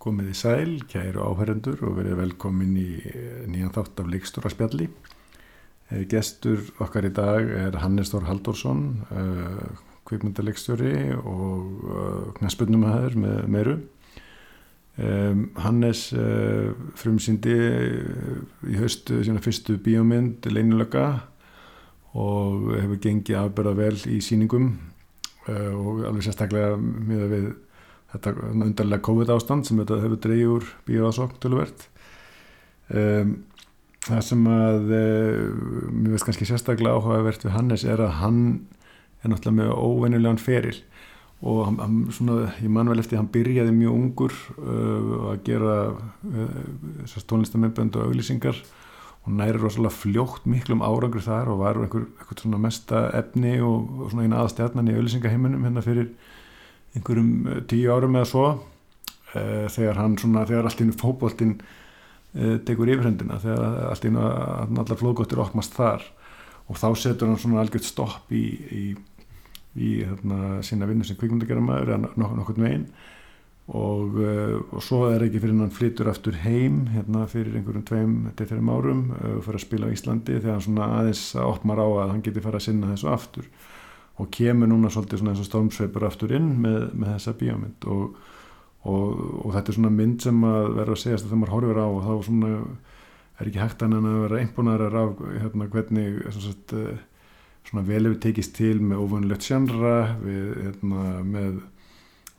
Komið í sæl, kæru áhærendur og verið velkomin í nýjan þátt af leikstóra spjalli. Eh, Gestur okkar í dag er Hannes Þór Halldórsson, uh, kvikmyndaleikstjóri og knaspunumæður með meiru. Hannes frumsýndi í haustu sína fyrstu bíómynd, Leinilöka og hefur gengið afberða vel í síningum og alveg sérstaklega með við þetta undarlega COVID ástand sem þetta hefur dreyið úr bíóðasokk töluvert. Um, það sem að uh, mér veist kannski sérstaklega áhugavert við Hannes er að hann er náttúrulega með óvenjulegan feril og hann, hann svona, ég man vel eftir hann byrjaði mjög ungur uh, að gera uh, tónlistamennbönd og auglýsingar og næri rosalega fljótt miklum árangur þar og var einhver, einhver mesta efni og, og svona eina aðstjarnan í auðlýsingaheiminum hérna fyrir einhverjum eh, tíu árum eða svo e, þegar hann svona, þegar allt innu fókbóltinn e, tekur yfirhendina, þegar allt innu allar flóðgóttir okmast þar. Og þá setur hann svona algjört stopp í, í, í hérna, sína vinnu sem kvikmyndagerðamæður eða nokkur nokkur meginn og, og svo er ekki fyrir hann flyttur aftur heim hérna fyrir einhverjum tveim til þeirrim árum og fyrir að spila á Íslandi þegar hann svona aðeins opmar á að hann geti fara að sinna þessu aftur og kemur núna svolítið svona eins og stormsveipur aftur inn með, með þessa bíómynd og, og, og þetta er svona mynd sem að vera að segjast að þegar maður horfir á og þá svona er ekki hægt annað að vera einbúnaðar af hérna hvernig sagt, svona vel hefur tekist til með ofunlegt sjannra hérna, með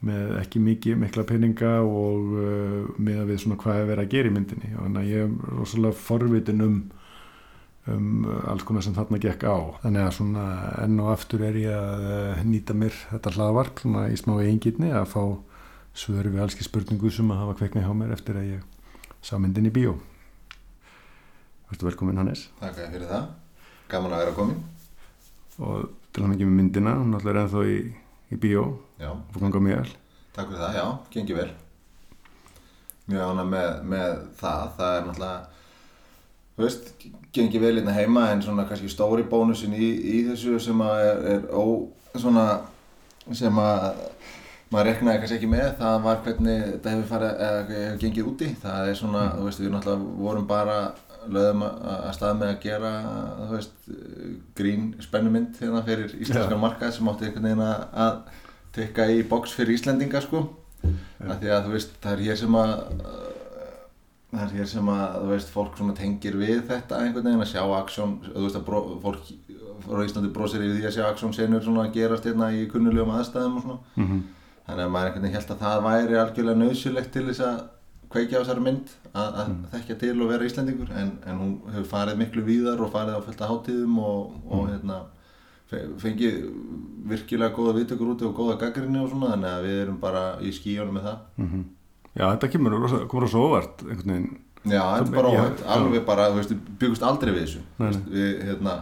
með ekki mikið, mikla peninga og uh, með að við svona hvað er verið að gera í myndinni. Og þannig að ég er rosalega forvitin um, um alls konar sem þarna gekk á. Þannig að svona enn og aftur er ég að uh, nýta mér þetta hlaðvarp svona í smá eigingitni að fá svöru við allski spurningu sem að hafa kveiknað hjá mér eftir að ég sá myndin í bíó. Værstu velkomin Hannes. Takk fyrir það, gaman að vera komin. Og til hann ekki með myndina, hún er alltaf ennþá í í bíó. Já. og ganga mjög vel. Takk fyrir það, já, gengi vel. Mjög ána með, með það. Það er náttúrulega Þú veist, gengi vel hérna heima en svona kannski stóri bónusin í, í þessu sem að er, er ó, svona sem að maður reknaði kannski ekki með það var hvernig þetta hefur farið eða hefur gengið úti það er svona, mm. þú veist, við náttúrulega vorum bara lögum að stað með að gera þú veist, grín spennumynd hérna fyrir íslenska ja. markað sem átti einhvern veginn að tekka í boks fyrir Íslendinga sko ja. því að þú veist, það er hér sem að það er hér sem að þú veist, fólk svona tengir við þetta einhvern veginn að sjá aksjón, þú veist að bró, fólk frá Íslandi bróðsir yfir því að sjá aksjón senur svona að gerast hérna í kunnulegum aðstæðum og svona mm -hmm. þannig að maður einhvern veginn held að það væri algjörlega nöðsulegt til þess að kveikja á þessari mynd að mm. þekkja til og vera Íslandingur en, en hún hefur farið miklu víðar og farið á fullta hátíðum og, og mm. hérna, fengið virkilega góða viðtökur úti og góða gaggrinni og svona þannig að við erum bara í skíjónu með það -hmm. Já þetta kemur á svo óvart Já þetta er bara óvart, alveg bara veist, byggust aldrei við þessu. Við hérna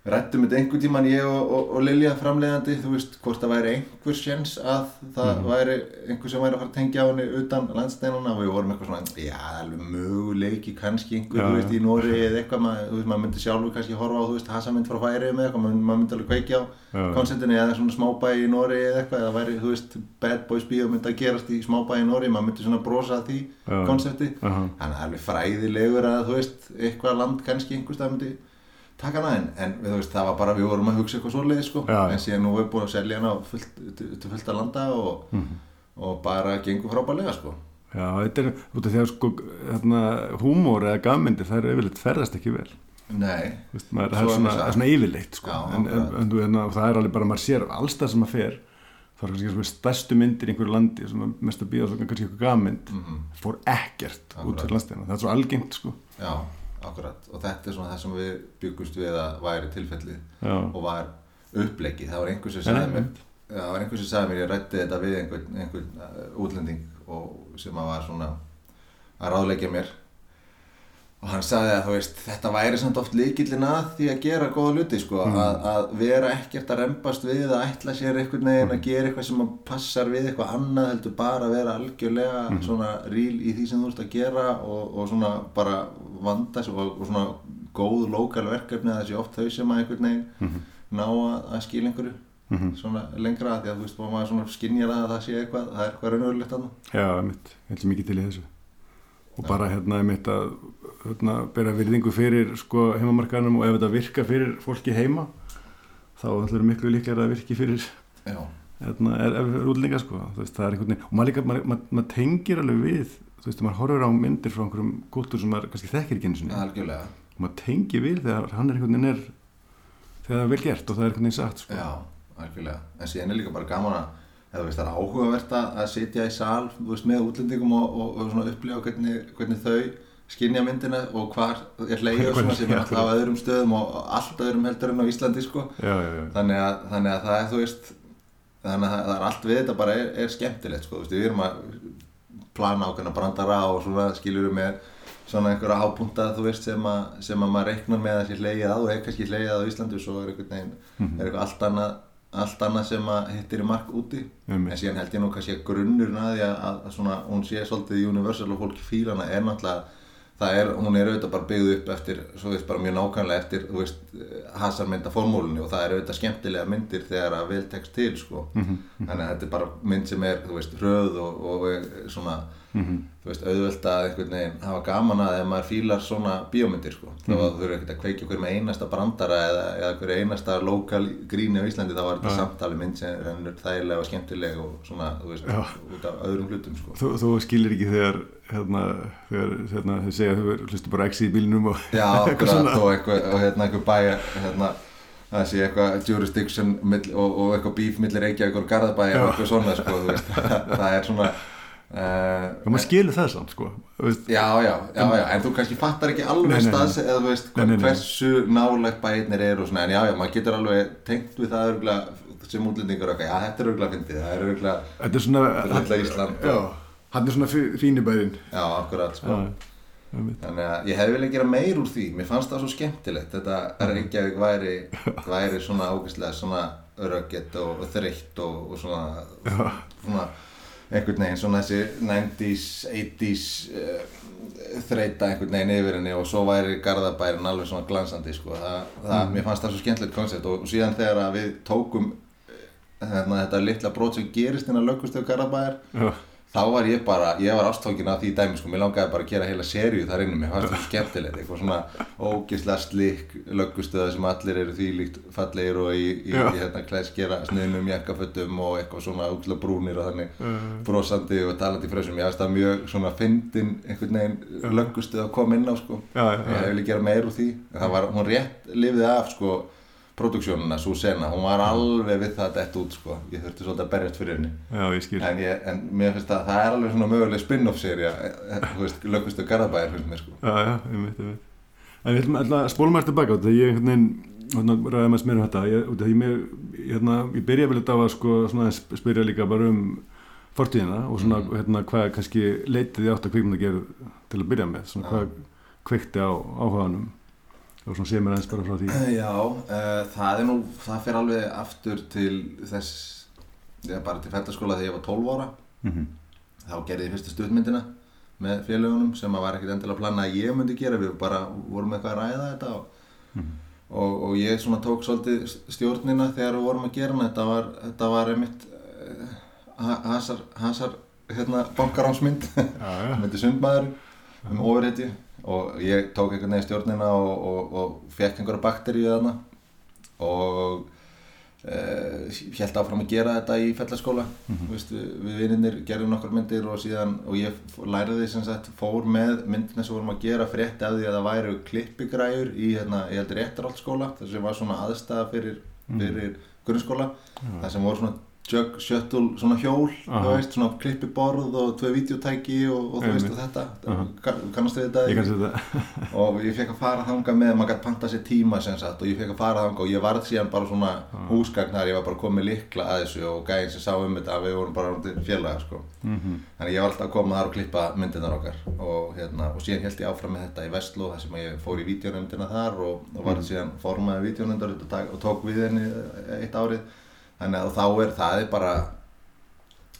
rættum þetta einhver tíman ég og, og, og Lilja framleiðandi, þú veist, hvort það væri einhver sjens að það mm. væri einhver sem væri að fara að tengja á henni utan landsteinuna og við vorum eitthvað svona, já, alveg möguleiki kannski einhver, já, þú veist, í Nóri eða eitthvað, maður, þú veist, maður myndi sjálfur kannski horfa á, þú veist, hasamind frá færi með eitthvað, maður myndi alveg kveikja á konceptinu eða svona smábæi í Nóri eða eitthvað, eða væri, þú veist, Bad Boys bíó myndi að gerast í smábæi í Nóri, maður myndi svona brosa því koncepti, þannig að alveg fræðilegur að, þú veist, eitthvað land kannski einhverstað myndi taka hana en, en veist, það var bara við vorum að hugsa eitthvað svolítið sko. en síðan nú hefur við búin að selja hana fullt, til fullt að landa og, mm -hmm. og bara gengur frábælega sko. Já, þetta er út af því að sko hérna, húmór eða gammyndir það er yfirleitt ferðast ekki vel Nei Vist, maður, Það er svona, svona yfirleitt sko. Já, en, en, en hérna, það er alveg bara, maður sér allstað sem maður fer það er kannski stærstu myndir í einhverju landi sem er mest að býða kannski eitthvað gammynd mm -hmm. fór ekkert Akkurat. út fyrir landsteina það er svo algengt sko Já Akkurat, og þetta er svona það sem við byggust við að væri tilfellið Já. og var upplegið, það var einhvers sem sagði mér það var einhvers sem sagði mér, ég rætti þetta við einhvern, einhvern uh, útlending og sem að var svona að ráðleggja mér og hann sagði að veist, þetta væri samt oft líkillin að því að gera góða luti sko, mm. að, að vera ekkert að reymbast við að ætla sér einhvern veginn að mm. gera eitthvað sem passar við eitthvað annað heldur bara að vera algjörlega mm. svona ríl í því sem þú ert að gera og, og svona bara vanda og, og svona góð lokal verkefni að þessi oft þau sem að einhvern veginn -hmm. ná að, að skilja einhverju Mhm. svona lengra því að þú veist, maður svona skinjar að það sé eitthvað, það er eitthvað raunverulegt þarna Já, einmitt, hérna bera virðingu fyrir sko heimamarkaðanum og ef þetta virkar fyrir fólki heima þá við miklu líklega að virki fyrir hérna, er, er útlendinga sko. Þú veist, það er einhvern veginn, og maður líka, maður, maður, maður tengir alveg við, þú veist, maður horfir á myndir frá einhverjum kúltúr sem maður kannski þekkir ekki algjörlega. Og maður tengir við þegar hann er einhvern veginn er þegar það er vel gert og það er einhvern veginn satt sko. Já, algjörlega, en síðan er líka bara gaman að eða veist, það er áhugavert að sitja í þú veist, með útlendingum og, og, og upplifa hvernig, hvernig þau skinja myndina og hvar er svona sem er alltaf á öðrum stöðum og allt öðrum heldur en á Íslandi sko. já, já, já, þannig, að, þannig að það er þú veist þannig að það, er allt við þetta bara er, er skemmtilegt sko. þú veist, við erum að plana ákveðna brandara og svona skilur við með svona einhverja hápunta þú veist sem að, sem að maður reiknar með að sé hlegið að og er kannski hlegið að á Íslandi og svo er einhvern veginn er eitthvað allt annað, allt annað sem að hittir í mark úti Einmitt. en síðan held ég nú kannski að að, að, að svona, hún sé svolítið universal og fólki fílana er náttúrulega það er, hún er auðvitað bara byggð upp eftir, svo veist, bara mjög nákvæmlega eftir, þú veist, hasarmynda formúlunni og það er auðvitað skemmtilega myndir þegar að vel tekst til, sko. Þannig að þetta er bara mynd sem er, þú veist, hröð og, og er svona, þú veist, auðvelt að einhvern veginn hafa gaman að ef maður fílar svona bíómyndir, sko. Þá að þú þurfur ekkert að kveikja hver með einasta brandara eða, eða hver einasta lokal gríni á Íslandi, þá var þetta samtali mynd sem rennur þægilega og skemmtilega og svona, þú veist, Já. út af öðrum hlutum, sko. Þú, þú skilir ekki þegar hérna, þegar hérna, þau segja að þau hlustu bara exi í bílnum og Já, eitthvað svona. og hérna eitthvað bæja hérna, það sé eitthvað jurisdiction og, og eitthvað bíf millir Reykjavík og Garðabæja og eitthvað svona sko, það er svona og maður skilur það samt sko. Já, já, já, já, en þú kannski fattar ekki alveg staðs eða þú veist hversu nálægt bæirnir eru og svona, en já, já, maður getur alveg tengt við það örgulega sem útlendingur eitthvað, já, þetta er örgulega fyndið, það er örgulega, þetta er svona þetta er Ísland. Já, hann er svona fínibærin já, akkurat, sko. Þannig að ég hefði viljað gera meir úr því, mér fannst það svo skemmtilegt, þetta Reykjavík væri, væri svona ágæslega svona röggett og, og þreytt og, og svona, svona einhvern veginn svona þessi 90s, 80s uh, þreita einhvern veginn yfir henni og svo væri Garðabærin alveg svona glansandi sko, það, það, mér fannst það svo skemmtilegt koncept og, og síðan þegar við tókum hérna, þetta litla brot sem gerist inn á lögustöðu Garðabæjar já, þá var ég bara, ég var ástókin af því dæmi sko, mér langaði bara að gera heila seríu þar inni, mér það svo skemmtilegt, eitthvað svona ógislega slikk löggustöða sem allir eru því líkt fallegir og í, í, í hérna klæðskera sniðnum jakkafötum og eitthvað svona útla brúnir og þannig brosandi og talandi frösum, ég það mjög svona fyndin einhvern veginn löggustöða að koma inn á sko, Já, já, já. ég hef vilja gera meir úr því, það var, hún rétt lifið af sko produksjónuna, svo sena, hún var alveg við það dett út sko, ég þurfti svolítið að berjast fyrir henni. Já, ég skil. En, ég, en mér finnst að það er alveg svona möguleg spin-off serja, þú veist, lögustu Garðabæðir finnst mér sko. já, já, einmitt, einmitt. En við ætlum ætlum að spólum eftir baka út af því ég einhvern veginn hérna, ræði maður mér um þetta. Ég, ég, hérna, ég byrja vel þetta á að sko, svona, spyrja líka bara um fortíðina og svona hérna, hvað kannski leitið ég átt að kvikmynda gera til að byrja með? Svona, hvað kveikti á áhuganum og svona sé mér aðeins bara frá því Já, uh, það er nú, það fer alveg aftur til þess, ég bara til fellaskóla þegar ég var 12 ára. mm -hmm. Þá gerði ég fyrstu stuðmyndina með félögunum sem að var ekkert endilega að plana að ég myndi gera, við bara vorum eitthvað að ræða þetta og, og, og ég svona tók svolítið stjórnina þegar við vorum að gera hana, þetta var, þetta var einmitt uh, hasar, hasar hérna, bankaránsmynd. já, já, heiti Sundmaður um ofurheiti og ég tók einhvern veginn stjórnina og, og, og fekk einhverja bakteríu þarna. Og uh, held áfram að gera þetta í fellaskóla. Mm Vist, við, við vinnir gerðum nokkur myndir og síðan og ég læriði sem sagt fór með myndina sem vorum að gera frétti af því að það væru klippigræjur í hérna, ég heldur réttarhaldsskóla þar sem var svona aðstæða fyrir, fyrir grunnskóla. Þar sem voru svona jug, shuttle, svona hjól veist, svona klippiborð og tvei videotæki og, og þú veist og þetta. Kann, kannast við þetta? Ég kannski þetta. Og ég fekk að fara þangað með maður gæti panta sér tíma sem sagt og ég fekk að fara þangað og ég varð síðan bara svona húsgagnar, ég var bara komið likla að þessu og gæðin sem sá um þetta við vorum bara félaga sko. Mm þannig ég var alltaf að koma þar og klippa myndirnar okkar og, hérna, og síðan held ég áfram með þetta í Vestló þar sem ég fór í vídeonefndina þar og, og var síðan formaði vídeonefndar og, tak- og tók við henni eitt árið þannig að þá er það er bara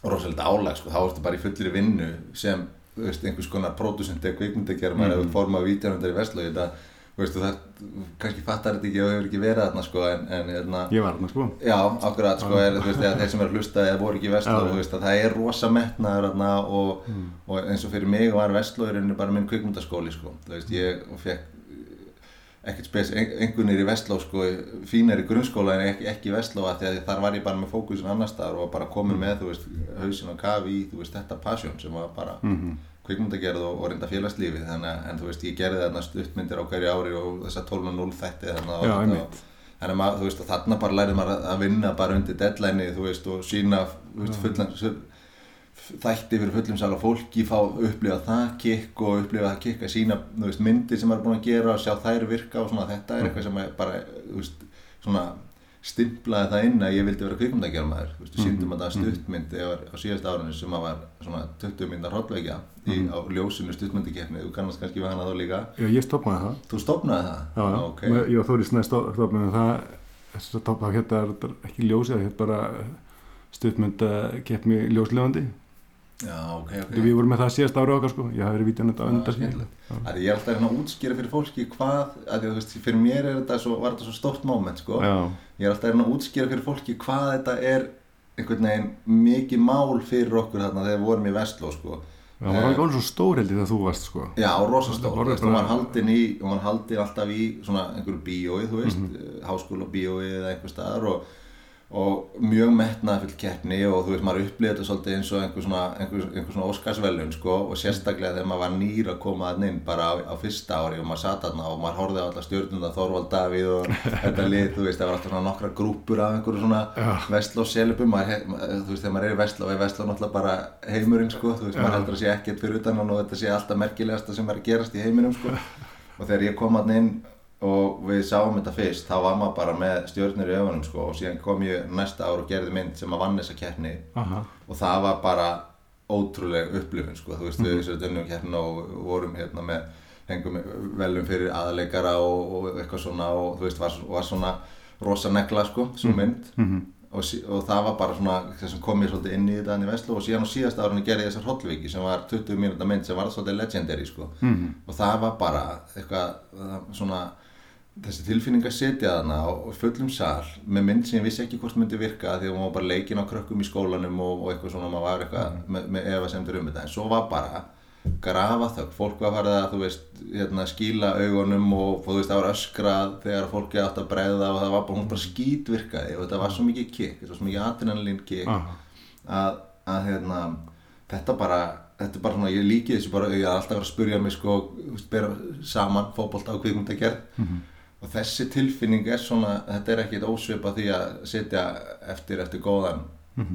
rosalega álag sko, þá ertu bara í fullri vinnu sem veist, einhvers konar pródusent eða kvikmyndagerð maður hefur formað vídeonefndar í Vestló þetta, þú þú veist, þarf, kannski fattar þetta ekki og hefur ekki verið þarna sko en, en hérna, Ég var þarna sko. já, akkurat sko er, veist, eða þeir sem eru að hlusta eða voru ekki í að það er rosa metnaður og, Mm. og eins og fyrir mig var Vestló í rauninni bara minn kvikmyndaskóli sko, ég fekk ekkert spes, en- einhvernir í Vestló sko, fínar í grunnskóla en ekki, ekki í Vestló að því að þar var ég bara með fókusin annars staðar og bara komin með, þú veist, hausin á kafi í, þú veist, þetta passion sem var bara Mhm. kvikmyndagerð og, og reynda félagslífið þannig að, en þú veist, ég gerði þarna stuttmyndir á hverju ári og þessa 12.0 þætti þannig að og- þannig að maður, þú veist, og þarna bara lærið maður að- að vinna bara undir deadline þú veist, og sína þú veist, fullan, þætti fyrir fullum sal og fólki fá upplifa það kikk og upplifa það kikk að sína veist, myndir sem maður er búin að gera og sjá þær virka og svona þetta er eitthvað sem er bara veist, svona stimplaði það inn að ég vildi vera kvikmyndagjara maður veist, við síndum að það stuttmynd á síðast árunni sem að var svona 20 myndar hotveikja í, á ljósinu stuttmyndikeppni þú kannast kannski við hana þá líka Já, ég stopnaði það. þú stopnaði það? Já, já. ok Okay. Ég og Þóri Snæði stopnaði það. Þess að þá hérna er þetta ekki ljósið, það hérna bara stuttmynd að keppni ljóslefandi. Já, ok, ok. Við vorum með það síðast ára okkar sko. Ég hafi verið vítjan þetta á Já, undan skemmtilegt. Að ég er alltaf hérna að útskýra fyrir fólki hvað, að þú veist, fyrir mér er þetta svo, var þetta svo stórt moment, sko. Já, Ég er alltaf hérna að útskýra fyrir fólki hvað þetta er einhvern veginn mikið mál fyrir okkur þarna þegar við vorum í Vestló, sko. það var alveg alveg svo stór heldur þegar þú varst sko. Já, rosa Það stór, voru þú veist, hún var haldin í, hún var haldin alltaf í svona einhverju bíói, þú veist, mm. -hmm. háskóla bíói eða einhver staðar og, og mjög metnaðfull keppni og þú veist, maður upplýði þetta svolítið eins og einhver svona, einhver, einhver svona Óskarsvelun, sko, og sérstaklega þegar maður var nýr að koma þarna inn bara á, á fyrsta ári og maður satt þarna og maður horfði á alla stjórnunda, Þorvald Davíð og þetta lið, þú veist, það var alltaf nokkra grúpur af einhverju svona Já. Vestló selupum, maður, he- maður- þú veist, þegar maður er í Vestló, er Vestló náttúrulega bara heimurinn, sko, þú veist, Já. maður heldur að sé ekkert fyrir utan og þetta sé alltaf merkilegasta sem er að gerast í heiminum, sko og þegar ég kom hann inn og við sáum þetta fyrst, þá var maður bara með stjórnir í öfunum, sko, og síðan kom ég næsta ár og gerði mynd sem að vann þessa keppni Aha. og það var bara ótrúleg upplifun sko, þú veist við þessu dönnum hérna og vorum hérna með hengum velum fyrir aðleikara og, og eitthvað svona og þú veist var, var svona rosa negla sko, svo mynd Mhm. og, sí- og það var bara svona það sem kom ég svolítið inn í þetta hann í Veslu og síðan á síðasta árunni gerði ég þessar Hrollviki sem var 20 mínúta mynd sem var svolítið legendary sko Mhm. og það var bara eitthvað svona þessi tilfinning að setja þarna á á fullum sal með mynd sem ég vissi ekki hvort myndi virka því að hún var bara leikin á krökkum í skólanum og, og eitthvað svona, maður var eitthvað með, með efasemdur um þetta. En svo var bara grafa þögn, fólk var farið að þú veist, hérna, skýla augunum og, og þú veist, það var öskrað þegar fólki átt að bregða og það var bara, hún bara skítvirkaði og þetta var svo mikið var svo mikið adrenalin Aha. að, að hérna, þetta bara þetta er bara svona, ég líki þessu bara ég er alltaf að spurja mig sko bera saman fótbolta og kvikmyndagerð og þessi tilfinning er svona þetta er ekkit ósvipa því að sitja eftir eftir góðan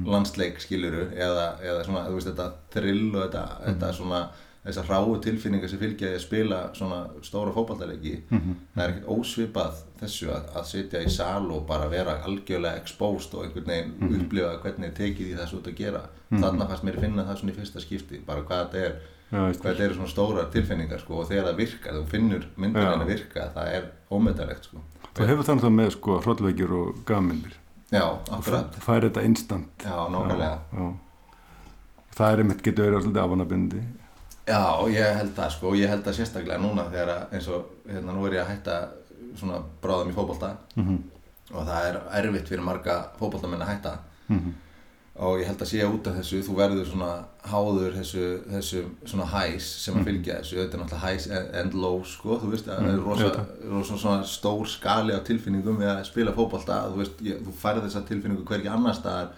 landsleik skiluru eða, eða svona, þú veist, þetta þrill og þetta, þetta svona þessar ráu tilfinningar sem fylgja því að spila svona stóra fótballtaleiki það er ekkert ósvipað þessu að, að sitja í sal og bara vera algjörlega exposed og einhvern veginn upplifa hvernig er tekið í þessu út að gera. Þarna fannst mér finna það svona í fyrsta skipti bara hvað þetta er þetta eru svona stóra tilfinningar sko, og þegar það virkar, þú finnur Já. henni virka það er ómetalegt sko. Þú hefur þannig það með sko hrollveikjur og gamindir. já, akkurat Það er þetta instant. já, nákvæmlega Já, já. Það er einmitt getur verið alltaf afanabindi. Já, ég held það sko, og ég held það sérstaklega núna þegar að, eins og, hérna, nú er ég að hætta svona bráðum í fótbolta Mhm. og það er erfitt fyrir marga fótboltamenn að hætta Mhm. Og ég held að sé út af þessu, þú verður svona háður þessu, þessu svona hæs sem að fylgja þessu, þetta er náttúrulega hæs and- low sko, þú veist, það er Mm, rosa, rosa svona stór skali á tilfinningum við að spila fótbolta, þú veist, ég, þú færð þessa tilfinningu hvergi annar staðar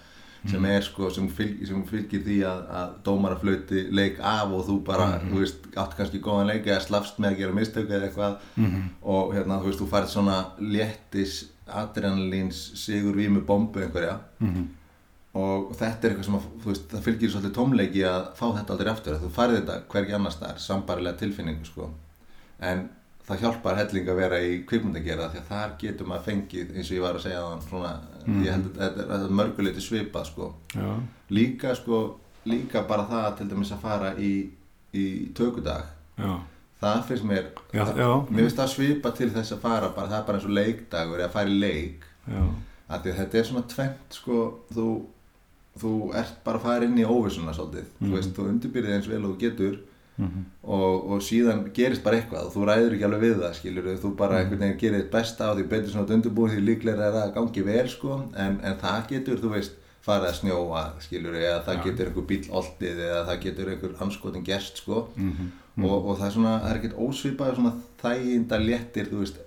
sem er sko, sem, fylg, sem fylgir því að, að dómara flauti leik af og þú bara, þú veist, átt kannski góðan leik eða slafst með að gera mistöku eða eitthvað. Og hérna, þú veist, þú færð svona léttis adrenalíns sigur vímu bombu einhverja. Mhm. Og þetta er eitthvað sem að, þú veist, það fylgir svolítið tómleiki að fá þetta aldrei aftur að þú færði þetta hvergi annars staðar, sambarilega tilfinningu sko. en það hjálpar helling að vera í kvikmyndagerða því að þar getur maður fengið, eins og ég var að segja þann svona, ég held að þetta er- er mörguleiti svipað sko. Já. líka sko, líka bara það til dæmis að fara í, í tökudag Já. það finnst mér Já, það, já. mér finnst það svipa til þess að fara bara, það er bara eins og leikdagur eða fara í leik að að þetta er svona tvent sko, þú, þú ert bara að fara inn í óvissuna svolítið, Mhm. þú veist, þú undirbyrðið eins vel og þú getur og, og síðan gerist bara eitthvað. Og þú ræður ekki alveg við það skilur þú bara einhvern veginn gerir þitt besta á því betur svona undirbúin því líklega er það að gangi vel sko. En, en það getur þú veist farið að snjóa skilur eða það getur einhver bíl oltið eða það getur einhver anskotin gerst sko. Og, og það er svona, það er ekkert ósvipað svona þæginda léttir þú veist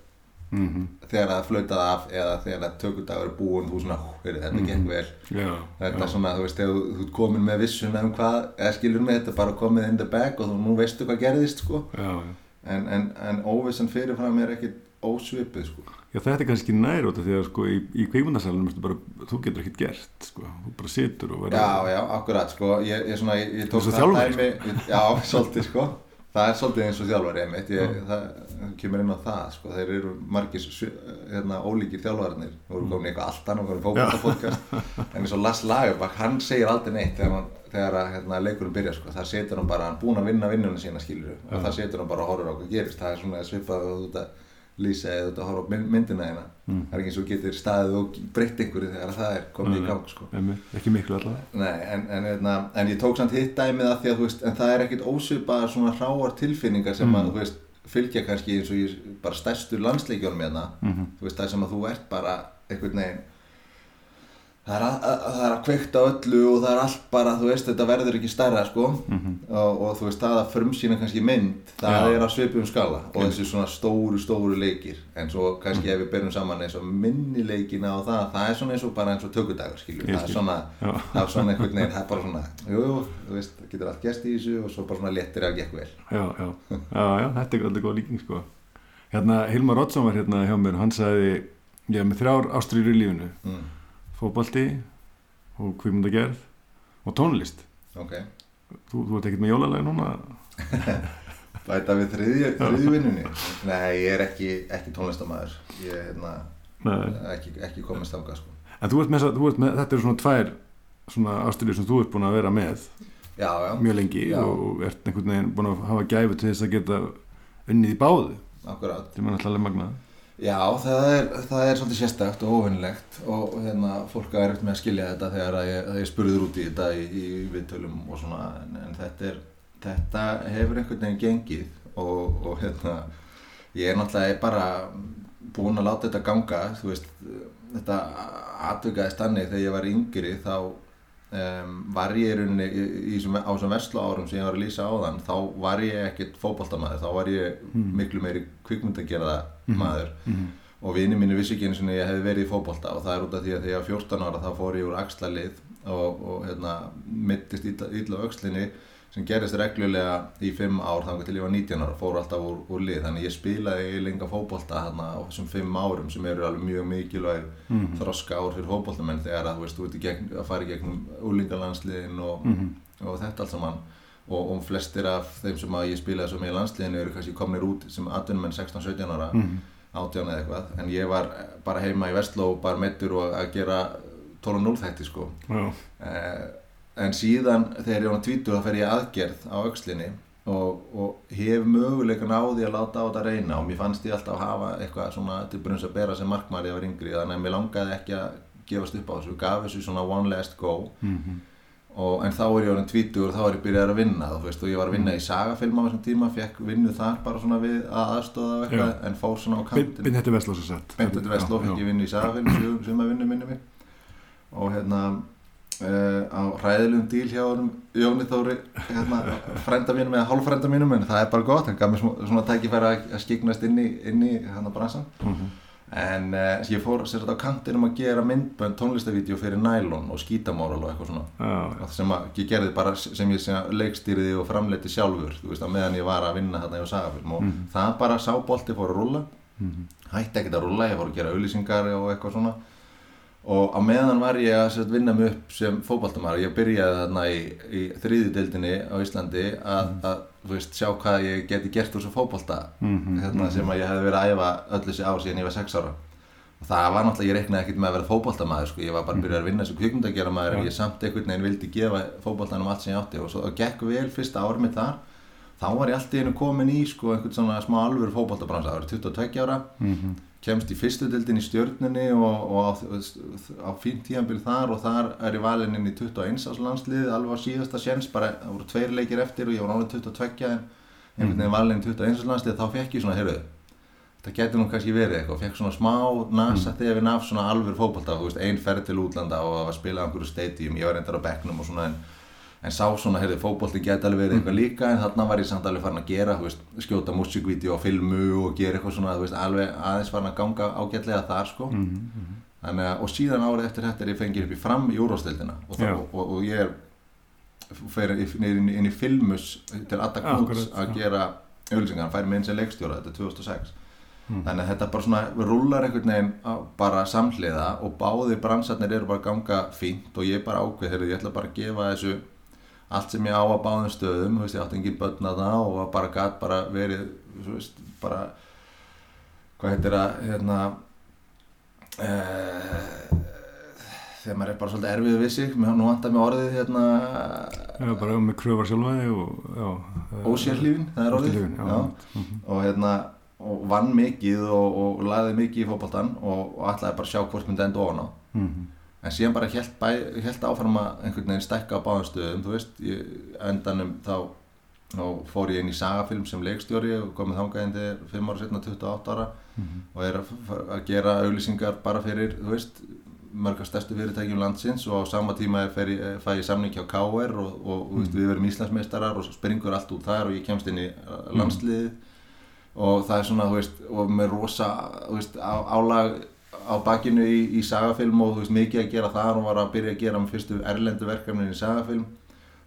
þegar það flautað af eða þegar það tökudagur er búin þú svona, heyrðu, þetta gekk vel Já, þetta er svona, þú veist, þegar þú, þú komin með vissuna um hvað, eða skilur mig, þetta bara komið in the bag og þú nú veistu hvað gerðist sko. já. en, en, en óvissan fyrirfram er ekkit ósvipið sko. Já, þetta er kannski nær út af því að sko í, í kveikmyndasalunum þú getur ekkert gert sko, þú bara situr og verður já, já, akkurat sko. ég, ég, svona, ég, ég tók það dæmi ég, já, svolítið sko það er svolítið eins og þjálfari einmitt. Ég, það kemur inn á það sko. þeir eru margir hérna, ólíkir þjálfararnir. Þú eru komin í eitthvað allt annað, komin í fókbaltapodcast en eins og Lars Lagerbach, hann segir aldrei neitt þegar, hann, þegar að, hérna, leikurinn byrjar sko. það setur hann bara, hann búinn að vinna vinnuna sína skilur og það setur hann bara og horfir á hvað gerist. Það er svona svipað að þú ert að lýsa eða að horfa á mynd- myndina þeina það er ekki eins og getur staðið og breytt einhverju þegar það er komið í gang sko. Einmitt, ekki miklu allavega. Nei, en, en, en, en ég tók samt hitt dæmið að því að veist, en það er ekkit ósvipaðar svona hráar tilfinningar sem að, þú veist, fylgja kannski eins og ég bara stærstu landsleikjónum hérna, þú veist, það sem að þú ert bara einhvern veginn það er, að, að, það er að kveikta öllu og það er allt bara, þú veist, þetta verður ekki stærra, sko, og, og þú veist, það að frumsýna kannski mynd, það Já. er á svipum skala. Og þessi svona stóru, stóru leikir, en svo kannski ef við berum saman eins og minni leikina og það, það er svona eins og bara eins og tökudagur, skilur, Ég það er svona, Já. það er svona einhvern veginn, það er bara svona, jú, þú veist, það getur allt gæst í þessu og svo bara svona léttir að gekk vel. já, já, já, já, þetta er alltaf góð líking sko. hérna, Hilmar Oddsson var hérna hjá mér hann sagði, ég er með þrjár ástrýru í lífinu. Mm, fótbolti og kvikmyndagerð og tónlist. Ok, þú, þú ert ekkert með jólalega núna? Bæta við þriðju, þriðju vinnunni. Nei, ég er ekki, ekki tónlistamæður, ég er hérna, ekki, ekki komist ángað, sko. en þú ert með, þú ert með þetta eru svona tvær svona ástrýru sem þú ert búin að vera með Já, já, mjög lengi Já. og ert einhvern veginn búin að hafa gæfu til þess að geta unnið í báðu. Akkurát. sem er náttúrulega magnað Já, það er, það er svolítið sérstakt og óvinnilegt og hérna, fólk er eftir með að skilja þetta þegar að ég, að ég spurður út í þetta í, í viðtölum og svona en, en þetta, er, þetta hefur einhvern veginn gengið og, og hérna, ég er náttúrulega bara búinn að láta þetta ganga, þú veist, þetta atvikaðist þannig þegar ég var yngri þá um, var ég rauninni í, í, á þessum verslu árum sem ég var að lýsa áðan þá var ég ekkert fótboltamaður þá var ég miklu meiri kvikmyndagerða maður. Og vini mínu vissi ekki sinni að ég hefði verið í fótbolta og það er út af því að þegar ég var 14 ára þá fór ég úr axlalið og, og hérna, mittist á öxlinni sem gerist reglulega í 5 ár þannig til ég var 19 ára, fór alltaf úr, úr lið. Þannig ég spilaði lenga fótbolta hérna á þessum 5 árum sem eru alveg mjög mikilvæg þroska ár fyrir fótboltamenn þegar að þú veist, þú ert gegn, að fara í gegnum úlingalandsliðin og, og þetta allt saman. Og, og flestir af þeim sem að ég spilaði sem í landsliðinu eru kannski komnir út sem 18 16-17 ára 18 eða eitthvað. En ég var bara heima í Vestló bara meittur og að gera 12-0 þætti sko en síðan þegar ég var tvítur þá fer ég aðgerð á öxlinni og, og hef möguleikan á því að láta á þetta reyna. Og mér fannst ég alltaf hafa eitthvað svona til brunns að bera sem markmaður ég var yngri. Þannig að mér langaði ekki að gefast upp á þessu. Gaf þessu svona one last go. Og, en þá er ég orðin tvítur og þá er ég byrjað að vinna þú veist. Og ég var að vinna í sagafilm á þessum tíma fekk vinnu þar bara svona við að aðstofa og eitthvað en fór svona á kantin Binn þetta vestlós að sett Beintu til Vestló fekk ég vinnu í Sagafilm sem að vinnu minni. Mig og hérna uh, á hræðilegum díl hjá honum Jóni Þóri hérna, frænda mínum eða hálffrænda mínum en það er bara gott, hann gaf mér svona, svona tækifæri að, skiknast inn í, inn í hann að bransan en uh, ég fór sér þetta á kantinum að gera myndbönd tónlistavídeó fyrir Nylon og skítamóral og eitthvað svona. Já, sem að ég gerði bara sem ég sem leikstýriði og framleiti sjálfur þú veist, meðan ég var að vinna þarna hjá Sagafilm og það bara sá bolti fór að rúlla. Hætti ekkert að rúlla, ég fór að gera auðlýsingar og eitthvað svona og á meðan var ég að sem vinna mig upp sem fótballtamæður ég byrjaði þarna í, í þriðudeldinni á Íslandi að, að þú veist, sjá hvað ég geti gert úr svo fótballta hérna, sem að ég hefði verið að æfa öll þessi ár síðan ég var 6 ára. Og það var náttúrulega, ég reiknaði ekkert með að vera fótballtamaður sko. ég var bara að byrja að vinna sem kvikmyndagjara maður en ég samt einhvern veginn vildi gefa fótballtanum allt sem ég átti. Og svo og gekk vel fyrsta ár mitt þar. Þá var ég allt í einu komin í sko, einhvern svona smá alvöru fótballtabransa það var 22 ára kemst í fyrstu dildin í stjörnunni og, og á, á fínt tíanbíl þar og þar er ég valinn inn í 21 ás landslið alveg á síðasta sjens, bara það voru tveir leikir eftir og ég var ánlega 22 en einhvern veginn valinn inn í 21 ás landslið þá fekk ég svona, heyrðu þetta getur nú kannski verið eitthvað, fekk svona smá nasa mm. þegar við nafn svona alveg fókbalta, þú veist, einn ferð til útlanda og að spila á einhverju stadium, ég var reyndar á bekknum og svona en en sá svona, heyrði, fókbólti geti alveg verið eitthvað líka en þarna var ég samt alveg farin að gera veist, skjóta músikvídeó og filmu og gera eitthvað svona veist, alveg aðeins farin að ganga ágætlega þar sko. Mm -hmm. Þannig, að, og síðan árið eftir þetta er ég fengið upp í fram í úrvástildina og, og, og, og ég fer inn, inn í filmus til Atta Knúts að gera auðvilsingar, hann fær með eins og leikstjóra þetta er 2006 mm. þannig að þetta bara svona rullar einhvern veginn bara samhliða og báði bransarnir eru bara ganga fínt og ég bara ákveð, heyrðu, ég ætla bara að gefa þessu allt sem ég á að báðum stöðum veist, ég átti engin börn að það og bara gæt bara verið veist, bara hvað heitir það hérna e, þegar maður er bara svolítið erfið við sig, nú vantar mér orðið hérna Já, bara með kröfar sjálfæði og Ósérlífin, það er orðið já. Já. Mm -hmm. og hérna og vann mikið og, og laði mikið í fókbaltan og, og ætlaði bara að sjá hvort myndi enda ofan á mm -hmm en síðan bara held, bæ, held áfram að einhvern veginn stækka á báðanstöðum þú veist, ég, endanum þá, þá fór ég inn í sagafilm sem leikstjóri og komið þángaðindi 5 ára setna 28 ára mm -hmm. og er að, að gera auðlýsingar bara fyrir, þú veist mörgast stærstu fyrirtækjum landsins og á sama tíma ég, fæ ég samning hjá KR og, og mm -hmm. veist, við verum Íslandsmeistarar og springur allt út þar og ég kemst inn í uh, landsliðið mm -hmm. og það er svona, þú veist, og með rosa, þú veist, á, álag á bakinu í, í sagafilm og þú veist mikið að gera þar og var að byrja að gera með fyrstu erlendu verkefnin í sagafilm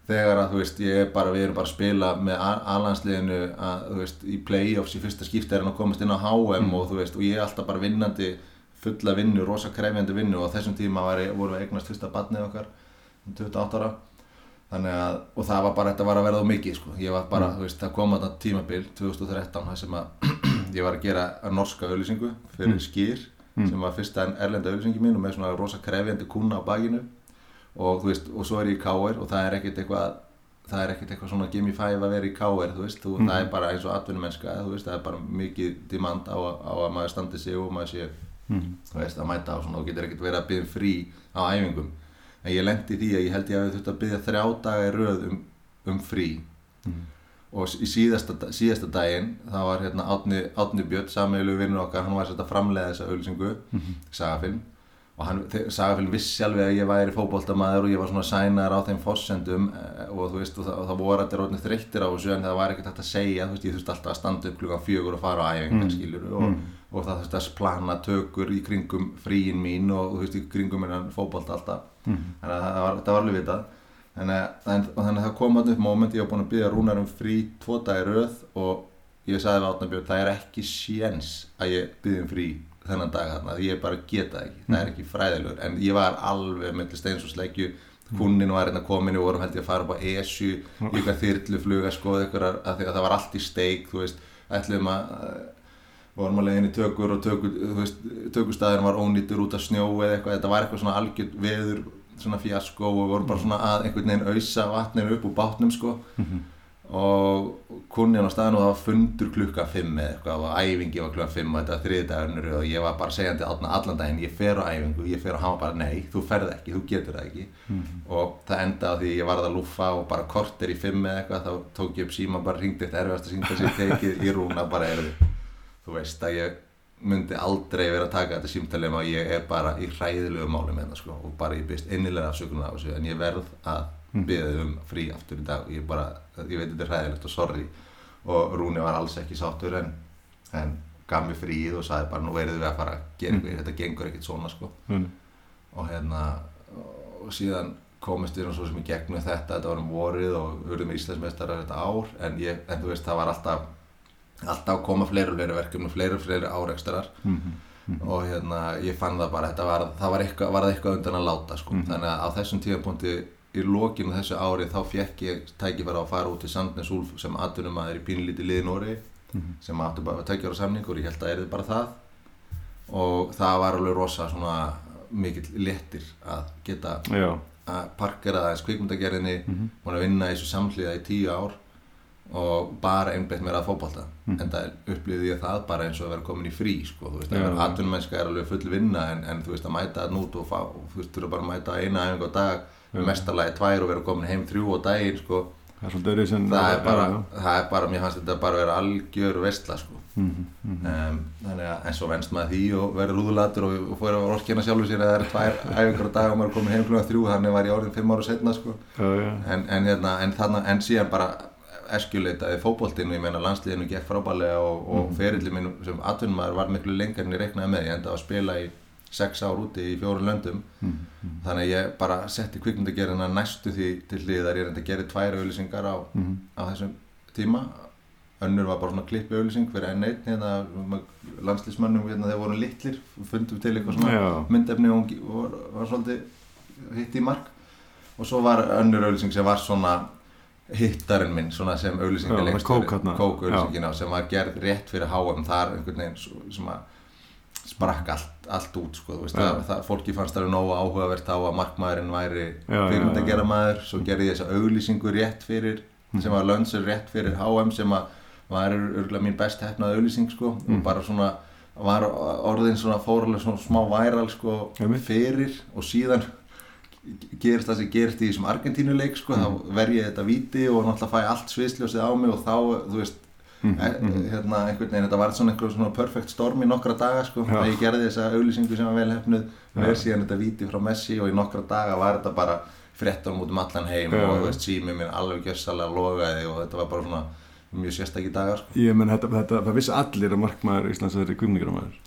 þegar að þú veist ég er bara, við erum bara að spila með alansliðinu að þú veist í play-offs í fyrsta skipti er hann að komast inn á HM mm. og þú veist og ég er alltaf bara vinnandi fulla vinnu, rosa krefjandi vinnu og þessum tíma var, vorum við eignast fyrsta barnið okkar 28 um ára þannig að, og það var bara, þetta var að verða á mikið sko, ég var bara, mm. þú veist, það kom að tímabil 2013, það sem að ég var að gera norska auðlýsingu fyrir mm. skýr mm. sem var fyrsta erlenda auðvisengi mín og með svona rosa krefjandi kuna á bakinu og þú veist, og svo er ég í K.R. og það er ekkert eitthvað það er ekkert eitthvað svona gimme five að vera í K.R. þú veist, þú, mm. það er bara eins og atvinnumennska þú veist, það er bara mikið demand á, á að maður standi sig og maður sé mm. þú veist, að mæta á svona og getur ekkert verið að byggja frí á æfingum en ég lendi því að ég held ég að við þurftum að byggja þrjá daga í röð um, um frí mm og í síðasta, síðasta daginn það var hérna Átni, Átni Björn sameilu vinnur okkar, hann var að framlega þessa auðvilsingu, mm -hmm. sagafilm og hann, sagafilm vissi alveg að ég væri fókbóltamæður og ég var svona sænar á þeim fossendum eh, og þú veist og það, og það voru allir rótni þreyttir á þessu en það var ekkert hægt að segja, þú veist ég þurfti alltaf að standa upp klukkan fjögur og fara á æfingar mm. skiljur og, mm. og það þurfti að plana tökur í kringum fríin mín og þú veist í kringum minna fókbólt alltaf mhm. þannig að það var, það var alveg vitað Þannig að, þannig að það kom alltaf upp móment, ég var búinn að byggja Rúnar um frí tvo dagi rauð og ég sagði við Átnabjörn, það er ekki séns að ég byggja um frí þennan dag þarna, ég bara geta ekki, mm. það er ekki fræðilegur, en ég var alveg með steins og sleggju, kunninn var hérna komin og vorum held ég að fara upp á ESU, mm. í eitthvað þyrluflug að skoða ykkur að, að það var allt í steik, þú veist, ætlum að, vorum að leiðin í tökur og tökur, tökustæðin var ónýttur út af snjó eða eitthvað, þetta var eitthvað svona algjörð veður svona fjasko og voru bara svona að einhvern veginn auðsa vatninu upp úr bátnum sko mm -hmm. og kunni hann á staðinu og það var fundur klukka 5 eða eitthvað og æfingi var klukka 5 og þetta var þriðdagarnir og ég var bara segjandi allan daginn ég fer á æfingu, ég fer á hama bara nei, þú ferð ekki, þú getur það ekki mm -hmm. og það enda á því ég varði að lúfa og bara korter í 5 eða eitthvað þá tók ég upp síma bara ringdi eitt erfast að sínda sér tekið í rúna bara er þú veist að ég myndi aldrei vera að taka þetta símtali um að ég er bara í hræðilegu máli með það sko og bara ég byrst innilega afsökunar af þessu en ég verð að mm. byggja um frí aftur í dag og ég bara, ég veit þetta er hræðilegt og sorry og Rúni var alls ekki sáttur en, en gaf mér fríð og sagði bara nú verðum við að fara að gera mm. þetta gengur ekkert svona sko mm. og hérna og síðan komist við um svo sem ég gegnum þetta, þetta var um vorið og við verðum íslensmestarar þetta ár en, ég, en þú veist það var alltaf alltaf koma fleiri og fleiri verkefni, fleiri og fleiri áreikstarar mm -hmm. mm -hmm. og hérna ég fann það bara, var, það var eitthvað, var eitthvað undan að láta sko. mm -hmm. þannig að á þessum tíðanpunkti í lókinu þessu ári þá fekk ég tækifæra að fara út til Sandnes Úlf sem aðtunum að er í pínlíti liðin orði sem áttu bara að tækja ára samning og ég held að er þið bara það og það var alveg rosa svona mikill lettir að geta Já. að parkera aðeins kvikmundagerðinni, búin að vinna í þessu samhliða í tíu ár og bara einbeitt mér að fótbolta Mm. en það upplýði ég það bara eins og að vera komin í frí sko, þú veist, Já, að já. atvinnumennska er alveg full vinna en, en þú veist að mæta það nút og fá, og þú veist, þú eru bara að mæta eina æfingu á dag Já. með mestarlagi tvær og vera komin heim þrjú á daginn sko, það er það er bara, já. það er bara, mér fannst þetta bara vera algjör veistla sko Mhm, mhm. um, þannig að en svo venst maður því og verður rúðulatur og, og fór að orkina sjálfur sér að það er tvær æfingar eskjuleitaði fótboltinu, ég meina landsliðinu gekk frábælega og, og Mhm. ferilli minn sem atvinnumæður var miklu lengur en ég reiknaði með, ég enda að spila í sex ár úti í fjórun löndum Mhm, þannig að ég bara setti kvikmyndagerina næstu því til hliðar, ég reyndi að gera tvær auðlýsingar á, Mhm. á þessum tíma önnur var bara svona klippi auðlýsing fyrir enn einn hérna, landslýsmönnum hérna, þegar voru litlir, fundum til eitthvað svona Já. myndefni og var, var svolítið hitt í mark og svo var önnur auðlýsing sem var svona hittarinn minn, sem Já, auðlýsingar það lengst kók þarna. kók auðlýsingina sem var gerð rétt fyrir HM þar einhvern veginn sem að sprakk allt, allt út sko, veist, það, það, fólki fannst það nógu áhugavert á að markmaðurinn væri kvikmyndageramaður, svo gerði ég þessa auðlýsingu rétt fyrir, Mhm. sem var lönnsur rétt fyrir HM sem að var örgulega mín best hefnað auðlýsing sko og bara svona var orðin svona fórulega svona smá væral sko fyrir og síðan gerist það sem gerist í þessum Argentínuleik sko, Mhm. þá ver ég þetta víti og náttúrulega fæ allt sviðsljósið á mig og þá, þú veist Mhm, e- hérna einhvern veginn, þetta var svona einhver svona perfect storm í nokkra daga sko, Já. að ég gerði þessa auðlýsingu sem var vel hefnuð Já. ver síðan þetta víti frá Messi og í nokkra daga var þetta bara fréttan út um allan heim Já, og þú veist, símið minn alveg gjössalega logaði og þetta var bara svona mjög sérstakki dagar sko. Ég menn þetta, þetta, það vissi allir að markmaður Íslands.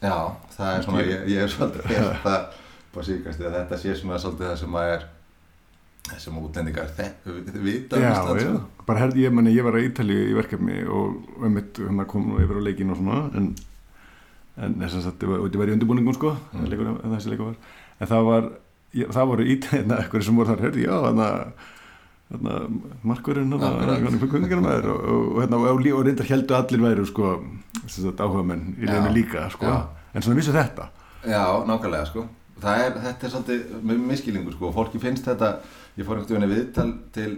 Já, það er svona, það på síkast að þetta sé svona svolítið það sem að er sem útlendingar vita um Já, já. sko. Bara herði ég, menni, ég var að Ítalíu í verkefni og einmitt hérna kom nú yfir á leikin og svona, en, en þess að þetta var, og þetta var í undirbúningum, sko, Mm. leikur, en þessi leikur var. En það var, ég, það voru Ítalíu, eitthvað sem voru þar, herði, já, þannig að kvimningaramaður og, og, og, hérna, og, og reyndar heldur allir væru, sko, að áhuga menn í reynu líka, sko. En svona vissu þetta. Já, nákvæmlega sko er, þetta er svolítið miskilingur sko. Fólki finnst þetta, ég fór einhvern veginn viðtal til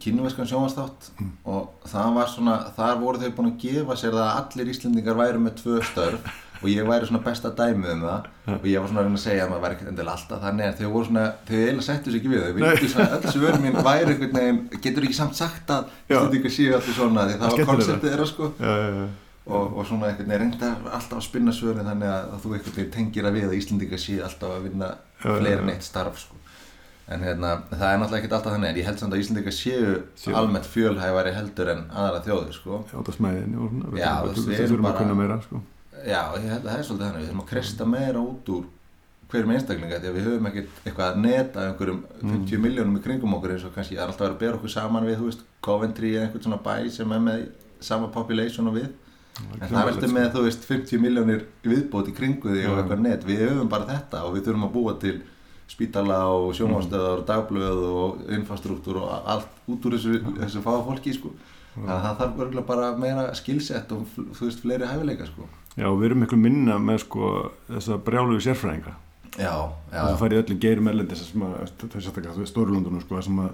kínuveskan sjónvastátt Mm. og það var svona, þar voru þau búin að gefa sér það að allir Íslendingar væru með tvö störf og ég væri svona besta dæmið um það. Og ég var svona að reyna að segja að maður væri endilega alltaf þannig en þau voru svona, þau eiginlega settu sér ekki við þau. Vildu svona, öll svör mín væri einhvern veginn getur ekki samt sagt að Já. Íslendingar séu allir svona því það var konceptið þeirra sko. Já, já, já. Og, og svona einhvern veginn reynda alltaf að spinna svörin þannig að, að þú einhvern veginn tengir að við að Íslendinga sé alltaf að vinna fleiri en eitt starf sko. en hérna, það er náttúrulega ekkert alltaf þannig en ég held samt að Íslendinga séu Séu. almennt fjölhæfari heldur en aðra þjóðir sko. Já, það smæðinni og svona. Já, við þú veist, við við erum þurfum að bara- kunna meira, sko. já, ég held að það er svolítið þannig við þurfum að kresta meira út úr hverjum einstaklinga því að við höfum ekkert eitthvað að neta einhverjum Mm. 50 miljónum í kringum okkur eins og kannski það er alltaf að vera að bera okkur saman við, þú veist, Coventry eða einhvern svona bæ sem er með sama population og við En það er alltaf með, þú veist, 50 miljónir viðbót í kringu því og eitthvað net. Við höfum bara þetta og við þurfum að búa til spítala og sjónvástöðar og dagblöð og infrastruktúr og allt út úr þessu, þessu fáa fólki, sko. Þannig að það þarf örgulega bara meira skilsett og, þú veist, fleiri hæfileika, sko. Já, við erum miklu minna með sko þessa brjálugu sérfræðinga Já, já, þess að fara í öllum geirum erlendis sem að, það er sérstaklega, Stórlundunum sko, sem að,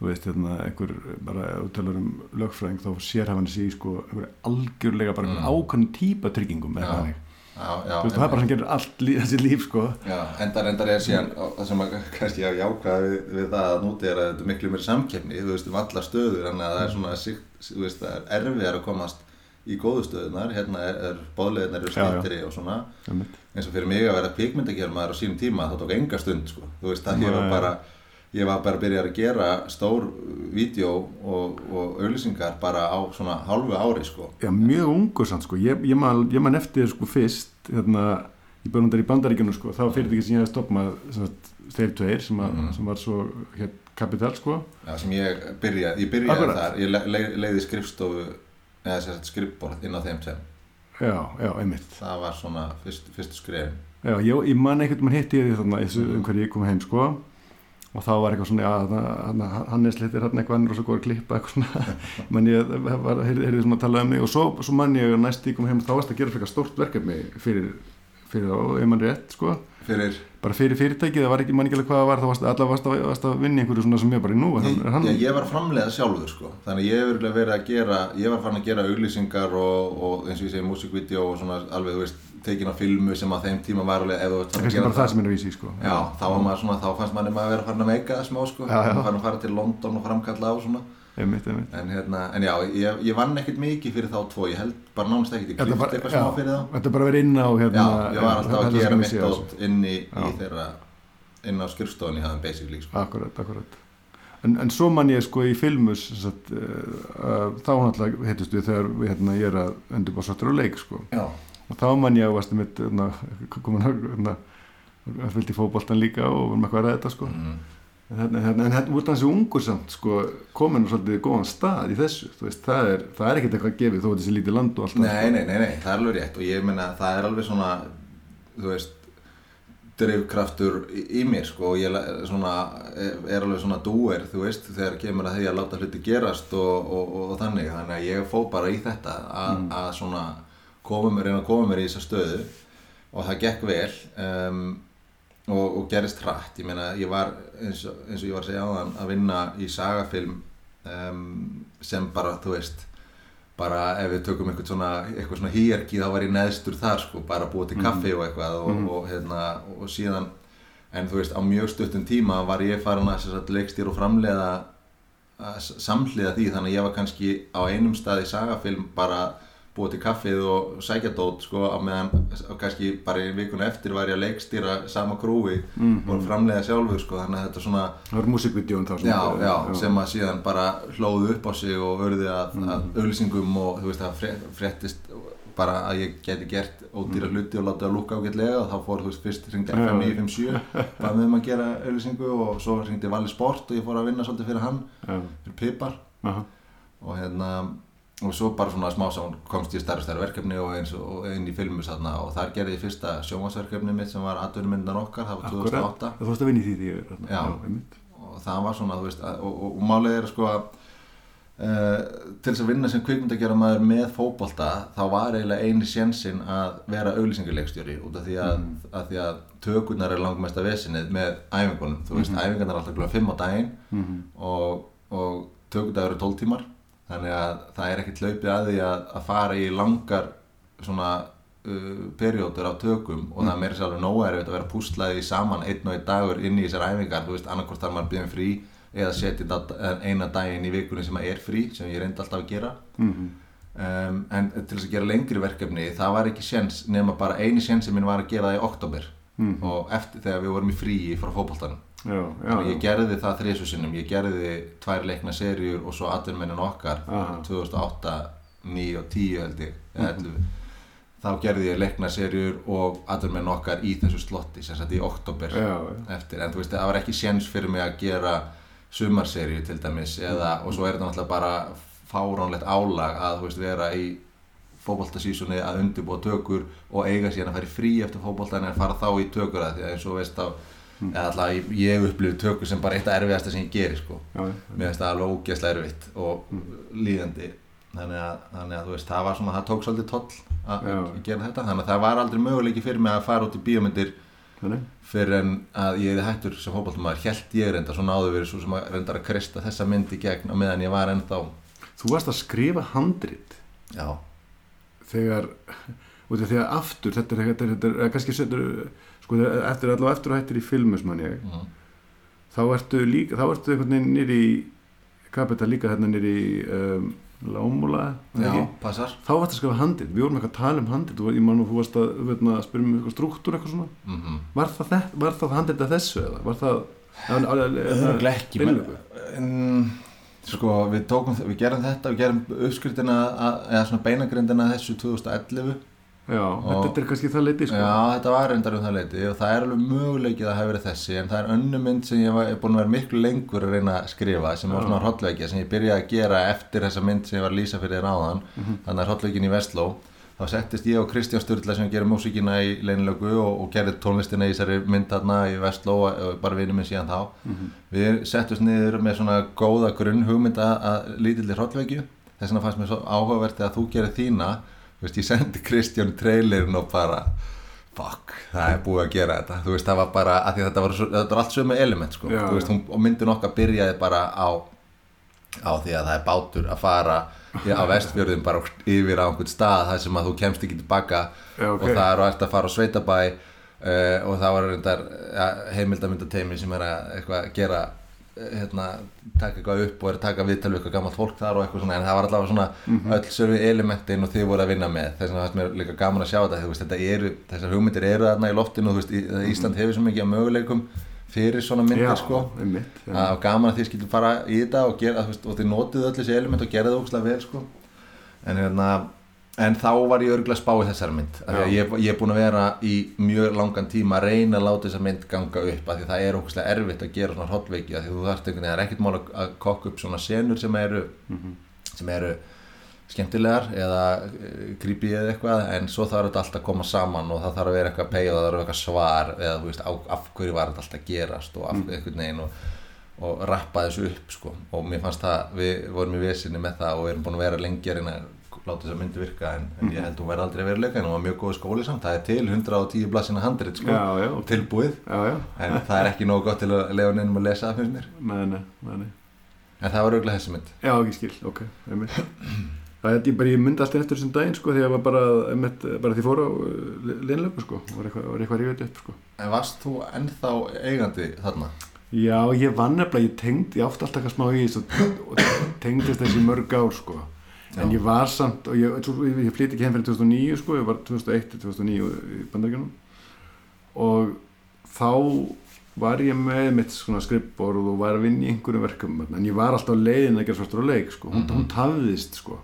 þú veist, hérna, einhver bara, ef þú talar um lögfræðing þá sérhafan sig í, sko, einhver algjörlega bara einhver Mm. ákvæmum típa tryggingum eða þannig, þú veist, það er bara sem gerir allt lí, þessi líf, sko. Já, endar endar er síðan það sem að kannski að jákvæða við, við það að núti er að þetta er miklu meiri samkeppni, þú veist, um alla stöður, að það er svona, sig- þú veist, það er erfiðar að komast í góðu stöðunar, hérna er, er bóðleginar eru stýttri og svona, eins og fyrir mig að vera kvikmyndagermaður á sínum tíma, það tók enga stund, sko, þú veist, það ég Nei. bara, ég var bara að byrja að gera stór vídeo og, og auðlýsingar bara á svona hálfu ári, sko. Já, mjög ungur samt, sko, ég, ég, man, ég man eftir, sko, fyrst, hérna í börnundar í bandaríkjunum, sko, það var fyrirtæki sem ég hefði sagt, þeir tveir sem, að, Mhm. sem var svo, hér, kapital, sko Já, sem ég byrjaði, ég byrjaði Akkurat. þar, ég le, le, leiði skrifstofu, eða sagt skrifborð inn á þeim sem, Já, já, einmitt það var svona fyrst, fyrstu skrifin. Já, ég, ég man einhvern veginn hitti ég því þarna þessu, Mhm. um hverju ég kom heim sko og þá var eitthvað svona, já, Hannes litir hérna eitthvað annir og svo góður klippa eitthvað svona, man ég var, heyrði, heyrði svona að tala um mig. Og svo, svo man ég að næst ég kom heim þá varst að gera fyrir stórt verkefni fyrir, fyrir þá, ef mann rétt sko. Fyrir? Bara fyrir fyrirtækið, það var ekki mann ekki alveg hvað það var þá varst allavega varst að, varst að vinna í einhverju svona sem ég bara í nú er hann, er hann, ég, var framleiða sjálfur sko. Þannig ég hef örugglega verið að gera ég var farin að gera auglýsingar og, og eins og ég segi músikvídeó og svona alveg þú veist tekin á filmu sem á þeim tíma var alveg ert það er að bara það sem er að vísi sko já, þá var maður svona, þá fannst manni maður að vera farin að meika smá sko, Já, já. farin að fara til London og framkalla á svona einmitt, einmitt en, hérna, en já, ég, ég vann ekkert mikið fyrir þá tvo, ég held bara nánast ekkert ég klift eitthvað já, smá fyrir þá Þetta er bara að vera inn á hérna, já, ég var alltaf að gera mitt sé á þessu. dót inn í, í Já. þeirra inn á skrifstofunni hafðum basically sko. Akkurat, akkurat En, en svo man ég sko í filmus sem sagt, uh, þá náttúrulega heitust við þegar hérna, ég er að undirbá svartur á leik sko. já, og þá man ég að varstu mitt hérna, komin að hérna, fylgdi fótboltan líka og varum eitthvað að ræða þetta sko. mm. en hérna, hérna, en hérna út af þessi ungur samt sko, komin og svolítið góðan stað í þessu veist, það er, það er ekkert eitthvað gefið þó að þessi lítið land og allt það, Nei, nei, nei, nei, það er alveg rétt. Og ég meina það er alveg svona þú veist drifkraftur í, mér sko. Og ég svona, er alveg svona dúer þú veist þegar kemur að því að láta hluti gerast og, og, og, og þannig. Þannig að ég fó bara í þetta að, að svona koma mér, reyna að koma mér í þessa stöðu. Og það gekk vel um, og, og gerist hratt. Ég meina ég var eins og, eins og ég var að segja áðan að vinna í sagafilm um, sem bara þú veist bara ef við tökum eitthvað svona, eitthvað svona hýjarki þá var ég neðstur þar sko, bara búið til kaffi og eitthvað og, og, hérna, og síðan en þú veist á mjög stuttum tíma var ég farin að leikstýra og framleiða samhliða því. Þannig að ég var kannski á einum stað í sagafilm bara búið til kaffið og sækja dót sko á meðan kannski bara í vikuna eftir var ég að leikstýra sama krúi og framleiða sjálfur sko þannig að þetta svona það var músikvídeón þá sem já, já, sem að síðan bara hlóðu upp á sig og örði að, Mm. að auðlýsingum og þú veist það fréttist bara að ég geti gert ódýra hluti og látið að lúka ágætlega og þá fór þú veist fyrst ringdi Mm. FM já. 957 bara með um að gera auðlýsingu og svo ringdi Valli Sport og ég fór að vinna svolítið fyrir hann fyrir Pipar aha, og hérna og svo bara svona smá sá komst ég í stærra stærra verkefni og eins og inn í filmus þarna. Og þar gerði ég fyrsta sjónvarsverkefni mitt sem var atvinnumyndan okkar, það var akkurat. 2008 þú varst að vinna í því því. Já. og það var svona, þú veist, að, og, og, og málið er sko að uh, til þess að vinna sem kvikmyndagjara maður með fótbolta þá var eiginlega eini sjensin að vera auglýsingarleikstjóri út af því að, að, því að tökurnar er langmesta vesinið með æfingunum, þú veist, æfingarnar er alltaf glúin 5 á daginn Mhm. og, og tökurdagur eru 12 tímar þannig að það er ekkert hlaupið að því að, að fara í langar svona uh, periódur af tökum og það er meira sér alveg erfitt að vera púslaði saman einn og einn dagur inn í þessar æfingar þú veist, annarkvort þarf maður byrjum frí eða setja þetta eina daginn í vikunni sem er frí sem ég reyndi alltaf að gera Mhm. um, en til þess að gera lengri verkefni það var ekki séns nema bara eini séns sem minn var að gera það í oktober Mhm. og eftir þegar við vorum í fríi frá fótboltanum já, já, að ég gerði það þrísu sinnum, ég gerði tvær leikna seríur og svo atvinnmennin okkar Aha. 2008, 9 og 10 held ég, 11 þá gerði ég leikna seríur og atvinnmennin okkar í þessu slotti sem sagt í oktober eftir, en þú veist það var ekki séns fyrir mig að gera sumarseríu til dæmis eða, og svo er þetta náttúrulega bara fáránlegt álag að þú veist vera í fótboltasísunni að undirbúa tökur og eiga síðan að fara í frí eftir fótboltan en fara þá í tökur að því að eins og veist þá eða alltaf ég, upplifði tökur sem bara eitt af erfiðasta sem ég geri sko. Já, já. mér finnst það alveg ógeðslega erfitt og líðandi. Þannig að, þannig að þú veist það var svona, það tók svolítið toll að Já. að gera þetta. Þannig að það var aldrei möguleiki fyrir mig að fara út í bíómyndir fyrir en að ég hefði hættur sem fótballtumæður held ég reynda svona áður verið svo sem að reyndar að kristja þessa mynd í gegn á meðan ég var ennþá. Þú varst að skrifa handrit. Já, þegar út af því að aftur þetta er, þetta er, þetta er, er kannski setur sko þegar- eftir allavega eftir og hættir í filmus mann ég. Mm. þá ertu líka, þá ertu einhvern veginn nýri í Kapital líka hérna nýri um, Lámúla þá varst að skrifa handrit, við vorum eitthvað að tala um handrit. Þú, ég man og þú varst að, veitna, að spyrja um struktúr eitthvað svona, mm var það, þetta, var það handrit að þessu eða? Var það Örugglega ekki, en, sko við tókum, við gerum þetta við gerum uppskriftina að, eða svona beinagrindina þessu 2011 já, þetta er kannski það leiti sko. Já, þetta var reyndar um það leiti og það er alveg möguleikið að hafa verið þessi en það er önnu mynd sem ég er búin að vera miklu lengur að reyna að skrifa sem var svona hrollveikja sem ég byrjaði að gera eftir þessa mynd sem ég var að lýsa fyrir þér áðan. Þannig að hrollveikin í Vestló. Þá settist ég og Kristján Sturla sem gerir músíkina í leinilögu og, og gerði tónlistina í þessari mynd þarna í Vestló og, og bara vinur minn síðan þá. Við settust niður með svona góða grunn hugmynd að, að lítilli hrollveikju þess vegna fannst mér svo áhugavert að þú gerir þína Þú veist, ég sendi Kristján trailerin og bara fuck, það er búið að gera þetta. Þú veist, það var bara, að því þetta var, þetta var allt sömu element, sko, Já, þú veist, hún, og myndin okkar byrjaði bara á á því að það er bátur að fara á vestfjörðum bara yfir á einhvern stað þar sem að þú kemst ekki tilbaka Já, ok. og það er að fara á sveitabæ uh, og það var reyndar ja, heimildamindateimi sem er að eitthvað gera eh, hérna, taka eitthvað upp og er að taka viðtal við eitthvað gammalt fólk þar og eitthvað svona en það var allavega svona Mhm. öll sömu elementin og þið voru að vinna með þess vegna fannst mér líka gaman að sjá þetta þú veist, þetta eru, þessar hugmyndir eru þarna í loftinu þú veist, í- Ísland hefur svo mikið af möguleikum fyrir svona myndir Já, sko einmitt, já. að gaman að þið skildu fara í þetta og, gera, veist, og þið notuðu öll þessi element og gera það ógslag vel sko. en, hérna, en þá var ég örgulega spá í þessari mynd að ég, ég er búin að vera í mjög langan tíma að reyna að láta þessa mynd ganga upp af því það er ógslag erfitt að gera svona hotveiki af því þú þarft einhvern veginn, það er ekkert mál að, að kokka upp svona senur sem eru sem eru skemmtilegar eða grípi eða eitthvað en svo þarf þetta alltaf að koma saman og það þarf að vera eitthvað pay og það þarf að vera eitthvað svar eða þú veist á, af hverju var þetta alltaf að gerast og af einhvern veginn og, og rappa þessu upp sko. Og mér fannst það, við vorum í vesinni með það og erum búin að vera lengi að reyna að láta þessa myndi virka en, en ég held hún verði aldrei að vera leika en hún var mjög góð skóli samt, það er til 110 blassina handrit sko, Já, já, tilbúið Já, en það er ekki nógu gott til að lefa neinum að lesa það finnst mér nei, nei, nei, en það var auðvitað þessi mynd Já, ekki skil, ok. Það er bara, ég myndi alltaf eftir þessum daginn, sko, því að bara, einmitt, bara því fór á linlöfu, sko, var eitthvað, rífið upp, sko. En varst þú ennþá eigandi þarna? Já, ég vann nefnilega, ég tengd, ég átti alltaf eitthvað smá í þessu og tengdist þessi mörg ár, sko. En ég var samt, og ég, ég, ég flytti ekki heim fyrir 2009, sko, ég var 2001 til 2009 í bandaríkjunum. Og þá var ég með mitt svona skrippborð og var að vinna í einhverjum verkum en ég var alltaf leiðin að gera svartur á leik sko. hún, Mhm. hún tafðist sko,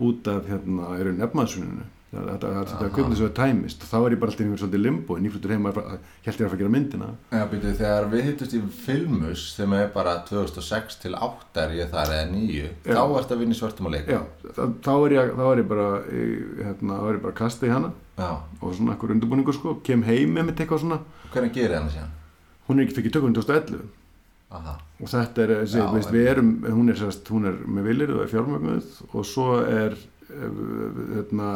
út af hérna, efnaðsuninu þetta, þetta, þetta Aha. kvipni svo að tæmist þá var ég bara alltaf einhver svolítið limbo en ég fluttur heim að held ég að fara að gera myndina Já, byrju, þegar við hittust í Filmus sem er bara 2006 til 8 er ég þar eða 9 Já. þá ertu að vinna í svörtum að leika Já, þá, er ég, þá er ég bara hérna, þá er ég bara kasta í hana Já. og svona einhver undirbúningur sko, kem heim með mitt eitthvað svona Hvernig gerir hann síðan? hún er ekki fyrir tökum 2011 Aha, og þetta er, Já, veist, við erum hún er, hún er með viljir og er fjármögnuð og svo er eh, hérna,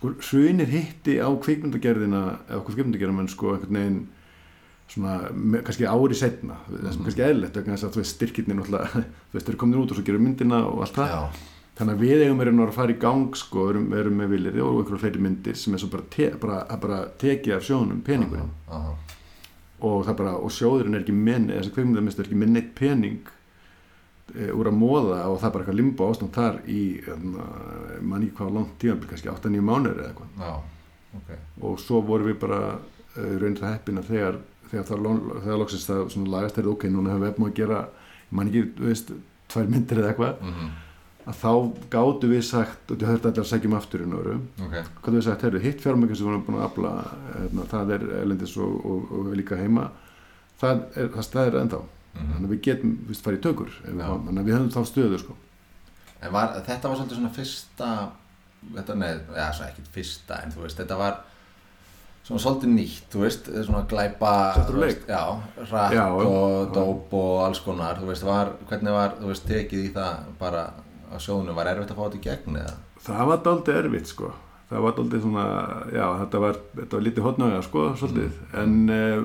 sko, hrunið hitti á kvikmyndagerðina eða okkur kvikmyndagerðum en sko einhvern veginn svona, kannski ári setna það Mhm. kannski eðlilegt vegna þess að þú veist styrkirnir náttúrulega, þú veist, þeir eru komin út og svo gerum myndina og allt það, já, þannig að við eigum erum að fara í gang sko, erum, erum með viljir og einhverju fleiri myndir sem er svo bara, te, bara, bara tekið af sjónum peningurinn aha, aha. og það bara, og sjóðurinn er ekki minn þessi kveikmyndamistur er ekki minn neitt pening úr að móða og það er bara eitthvað limbo ástand þar í hérna, mann ekki hvað langt tíma kannski 8-9 mánuður eða eitthvað. Já, ok. Og svo vorum við bara uh, raun það heppina þegar þegar, það, það svona lagast er ok, núna höfum við eftir að gera mann ekki, þú veist, tvær myndir eða eitthvað mm að þá gátu við sagt, og þú höfðu allir að segja um aftur í Nóru, Ok, hvað við sagt, heyrðu, hitt fjármöggjum sem við erum búin að afla hérna, það er elendis og, og, og líka heima það er, það ennþá Mhm. þannig að við getum, við veist, farið í tökur þannig að við höfum þá stöðu sko. en var, þetta var svolítið svona fyrsta þetta, nei, já, svo ekkert fyrsta en þú veist, þetta var svona svolítið nýtt, þú veist, svona glæpa þú veist, Já, rætt Já, og dóp og alls konar, þú veist, var, hvernig var, þú veist, tekið í það bara á sjónu, var erfitt að fá þetta í gegn eða? það var daldið erfitt sko. það var daldið svona já, þetta var, þetta var lítið hotnaga sko, svolítið, en uh,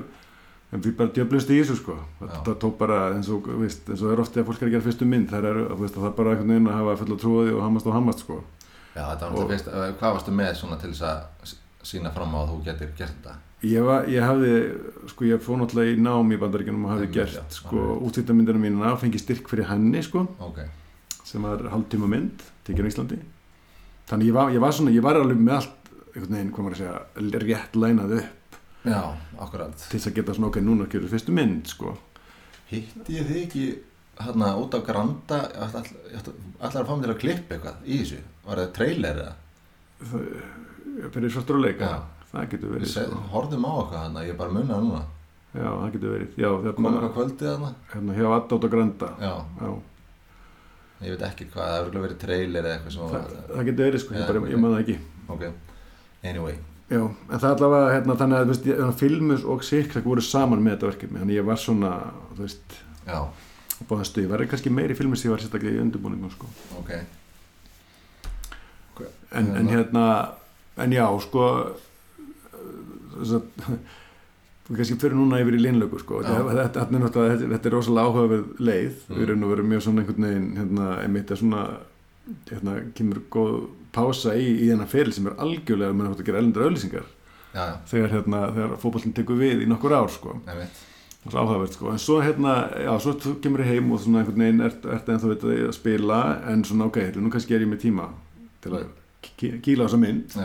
en við bara djöflumst í þessu sko. Þetta tók bara eins og, veist, eins og er ofta að fólk er að gera fyrstu mynd það er, veist, það er bara einhvern veginn að hafa full að trúa því og hamast og hamast sko. Já, þetta var náttúrulega fyrst, eh, hvað varstu með svona til þess að sína fram á að þú getur gert þetta? Ég, var, ég hafði, sko ég fór náttúrulega í nám í bandaríkjunum og hafði Einmitt, gert já, sko alveg. útsýttamyndina mínuna og fengið styrk fyrir henni sko Ok, sem var hálftíma mynd, tekið á Íslandi. Þannig ég var, ég var svona, ég var alveg með allt einhvern veginn, hvað maður að segja rétt lænað upp já, akkurat. Til þess að geta svona ok, núna gerur fyrstu mynd sko. Hitti ég þig ekki hérna út á Granda? Allar að fá mig til að klippa eitthvað í þessu? Var það trailer eða? fyrir svartur að leika, Já. það getur Við verið se- sko. horfðum á eitthvað hann ég bara munna núna. Já, það getur verið. Já, kom hérna, eitthvað kvöldið hann hérna hjá Addátt og Granda. Já, já, ég veit ekki hvað, það hefur verið trailer eða eitthvað sem það, var það getur verið sko, ég, ég maður það ekki. Ok, anyway Já, en það allavega, hérna, þannig að, veist, ég- Filmus og Sikrak voru saman með þetta verkefni, þannig ég var svona, þú veist, já, báðastu, ég var kannski meiri Filmus ég var sérstaklega í undirbúningum, sko. ok En, en hérna, en já, sko, þess að þú kannski fyrir núna yfir í línlöku sko. Þetta, þetta, þetta, þetta, þetta er rosalega áhugaverð leið Mm. við erum nú verið mjög svona einhvern veginn hérna, einmitt að svona hérna, kemur góð pása í, í þennan feril sem er algjörlega að mann átt að gera já, já, þegar, hérna, þegar fótballin tekur við í nokkur ár sko. er svo áhugavert sko. en svo hérna, já, svo kemur ég heim og svona einhvern veginn ert, ert ennþá að spila en svona ok, nú kannski er ég með tíma til að kí- kýla á þessa mynd.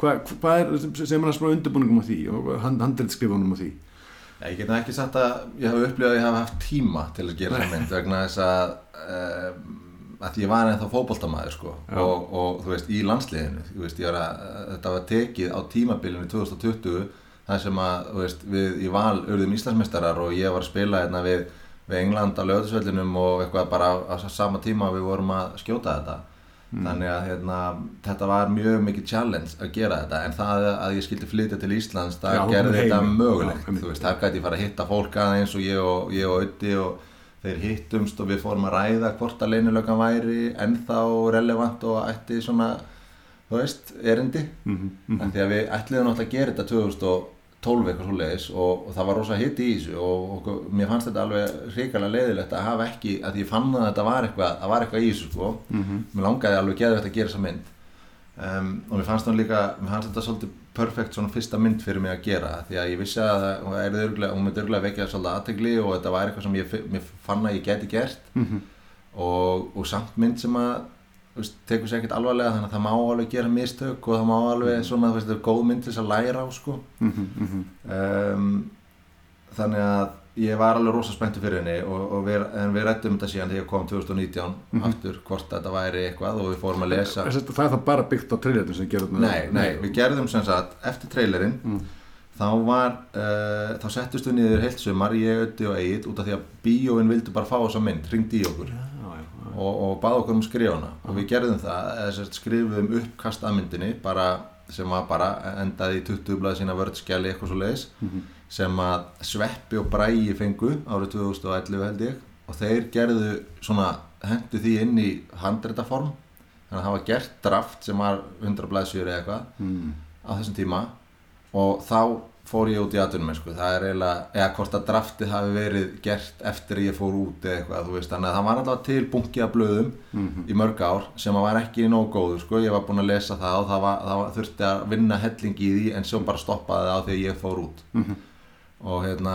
Hvað hva er sem er að spara undirbúningum á því og hand, handreitskrifunum á því? Ég get nú ekki sagt að ég hafi upplifað að ég hafi haft tíma til að gera þessa mynd vegna þess að um, að ég var ennþá fótboltamaður sko. Og, og þú veist í landsliðinu veist, var að, þetta var tekið á tímabilinu 2020 þar sem að veist, við í val urðum Íslandsmeistarar og ég var að spila hérna við, við England á lögðusvellinum og eitthvað bara á, sama tíma við vorum að skjóta þetta. Þannig að hérna, þetta var mjög mikið challenge að gera þetta. En það að ég skildi flytja til Íslands það gerði þetta mögulegt Já, þú veist, þar gæti fara að hitta fólk aðeins og ég og, ég og Öddi og þeir hittumst og við fórum að ræða hvort að leynilögan væri ennþá relevant og ætti svona þú veist, erindi. Mm -hmm. en því að við ætliðum náttúrulega að gera þetta 2012 eitthvað svo leiðis og, og það var rosa hitt í þessu og, og mér fannst þetta alveg hrikalega leiðilegt að hafa ekki, að ég fann að þetta var eitthvað, að var eitthvað í þessu sko. Mér langaði alveg geðvegt að gera þessa mynd. Um, og mér fannst líka mér fannst þetta svolítið perfekt svona fyrsta mynd fyrir mig að gera því að ég vissi að það örugglega- hún myndi örgulega vekja svolítið aðtegli og þetta var eitthvað sem ég, mér fann að ég geti gert. Og, og samt mynd sem að veist, tekur sér ekkert alvarlega þannig að það má alveg gera mistök og það má alveg svona, þú veist, er góð mynd til þess að læra á sko. Um, þannig að ég var alveg rosa spenntur fyrir henni og, og við, en við rættum þetta síðan þegar ég kom 2019 aftur hvort þetta væri eitthvað og við fórum að lesa. Það er það bara byggt á trailerinu sem gerur Nei, nei, við gerðum sem sagt eftir trailerinn. Þá var uh, þá settust við niður heilt sumar ég, Öddi og Egil út af því að bíóin vildu bara fá þessa mynd, ringdi í okkur. Já. Og, og baða okkur um að skrifa hana. Og við gerðum það, sagt skrifum uppkast að myndinni bara, sem var bara endaði í 20 blaði sína vördskjali eitthvað svo leiðis sem að Sveppi og Bræi fengu árið 2011 held ég. Og þeir gerðu svona hendu því inn í handreitaform þannig að það var gert draft sem var 100 blaðsjur eða eitthvað Mm. á þessum tíma. Og þá fór ég út í atvinnum sko. það er eiginlega, eða hvort að draftið hafi verið gert eftir ég fór út eða eitthvað, þú veist, þannig að það var alltaf til bunki af blöðum í mörg ár sem að var ekki nóg góður, sko, ég var búinn að lesa það og það, var, það var, þurfti að vinna helling í því en sem bara stoppaði það á því að ég fór út. Og hérna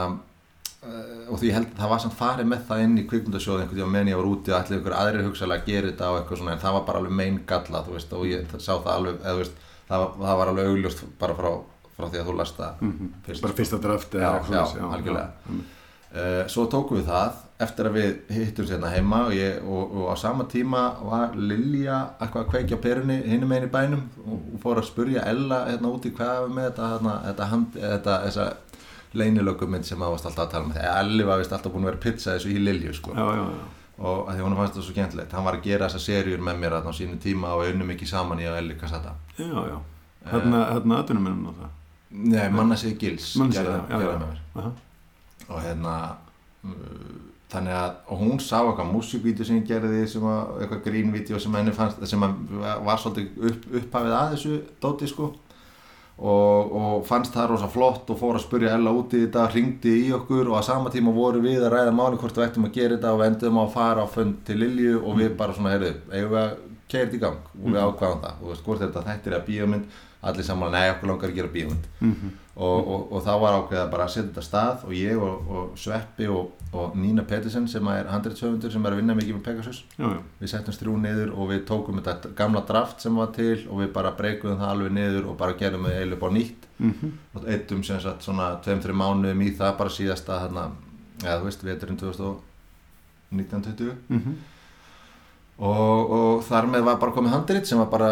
uh, og því held að það var samt farið með það inn í kvikmyndasjóð einhvern tíma meðan ég var úti og allir ykkur aðrir hugsaðlega að gera þetta og eitthvað svona en það var bara alveg mein galla, þú veist, og ég sá það alveg, eða þú veist, það, það var alveg augljóst bara frá, frá því að þú last það fyrst, bara fyrsta draft Já, já, algjörlega. Uh, svo tókum við það eftir að við hittum sérna heima og, ég, og, og á sama tíma var Lilja eitthvað að kveikja perunni hinum einn í bænum og, og fór að spurja Ella hérna úti hvað við með þetta, hérna, þetta, hand, þetta þessa leynilögumynd sem það varst alltaf að tala um þegar Elli var vist alltaf búin að vera pizza þessu í Lilju sko. já, já, já. og því hún fannst þetta svo skemmtilegt hann var að gera þessa seríur með mér á sínu tíma og unnum ekki saman í að Elli Kassata já, já. hérna, hérna aðdunum minnum á það Nei, manna sig gils já. með mér. Aha. og hérna uh, þannig að hún sá eitthvað músikvídeó sem ég gerði sem að, eitthvað grínvídeó sem henni fannst sem að var svolítið upp, upphafið að þessu dóti sko. Og, og fannst það rosa flott og fór að spurja Ella út í þetta, ringdi í okkur og á sama tíma voru við að ræða máli hvort við ættum að gera þetta og endum að fara á fund til Lilju og við bara svona, heyrðu, eigum við að keira þetta í gang? Og við ákvæðum það. Og hvort þetta þetta er að bíómynd allir saman, nei, okkur langar að gera bíómynd og, og, og þá var ákveðið að bara setja þetta stað og ég og, og Sveppi og, og Nína Pettersen sem er handreitshöfundur sem er að vinna mikið með Pegasus já, já. við settum strjú niður og við tókum þetta gamla draft sem var til og við bara breykuðum það alveg niður og bara gerum við eiginlega á nýtt Mhm. og eittum sem sagt svona 2-3 mánuðum í það bara síðasta þarna, eða þú veist, veturinn 2019-20 Mhm. Og, og þar með var bara komið handrit sem var bara,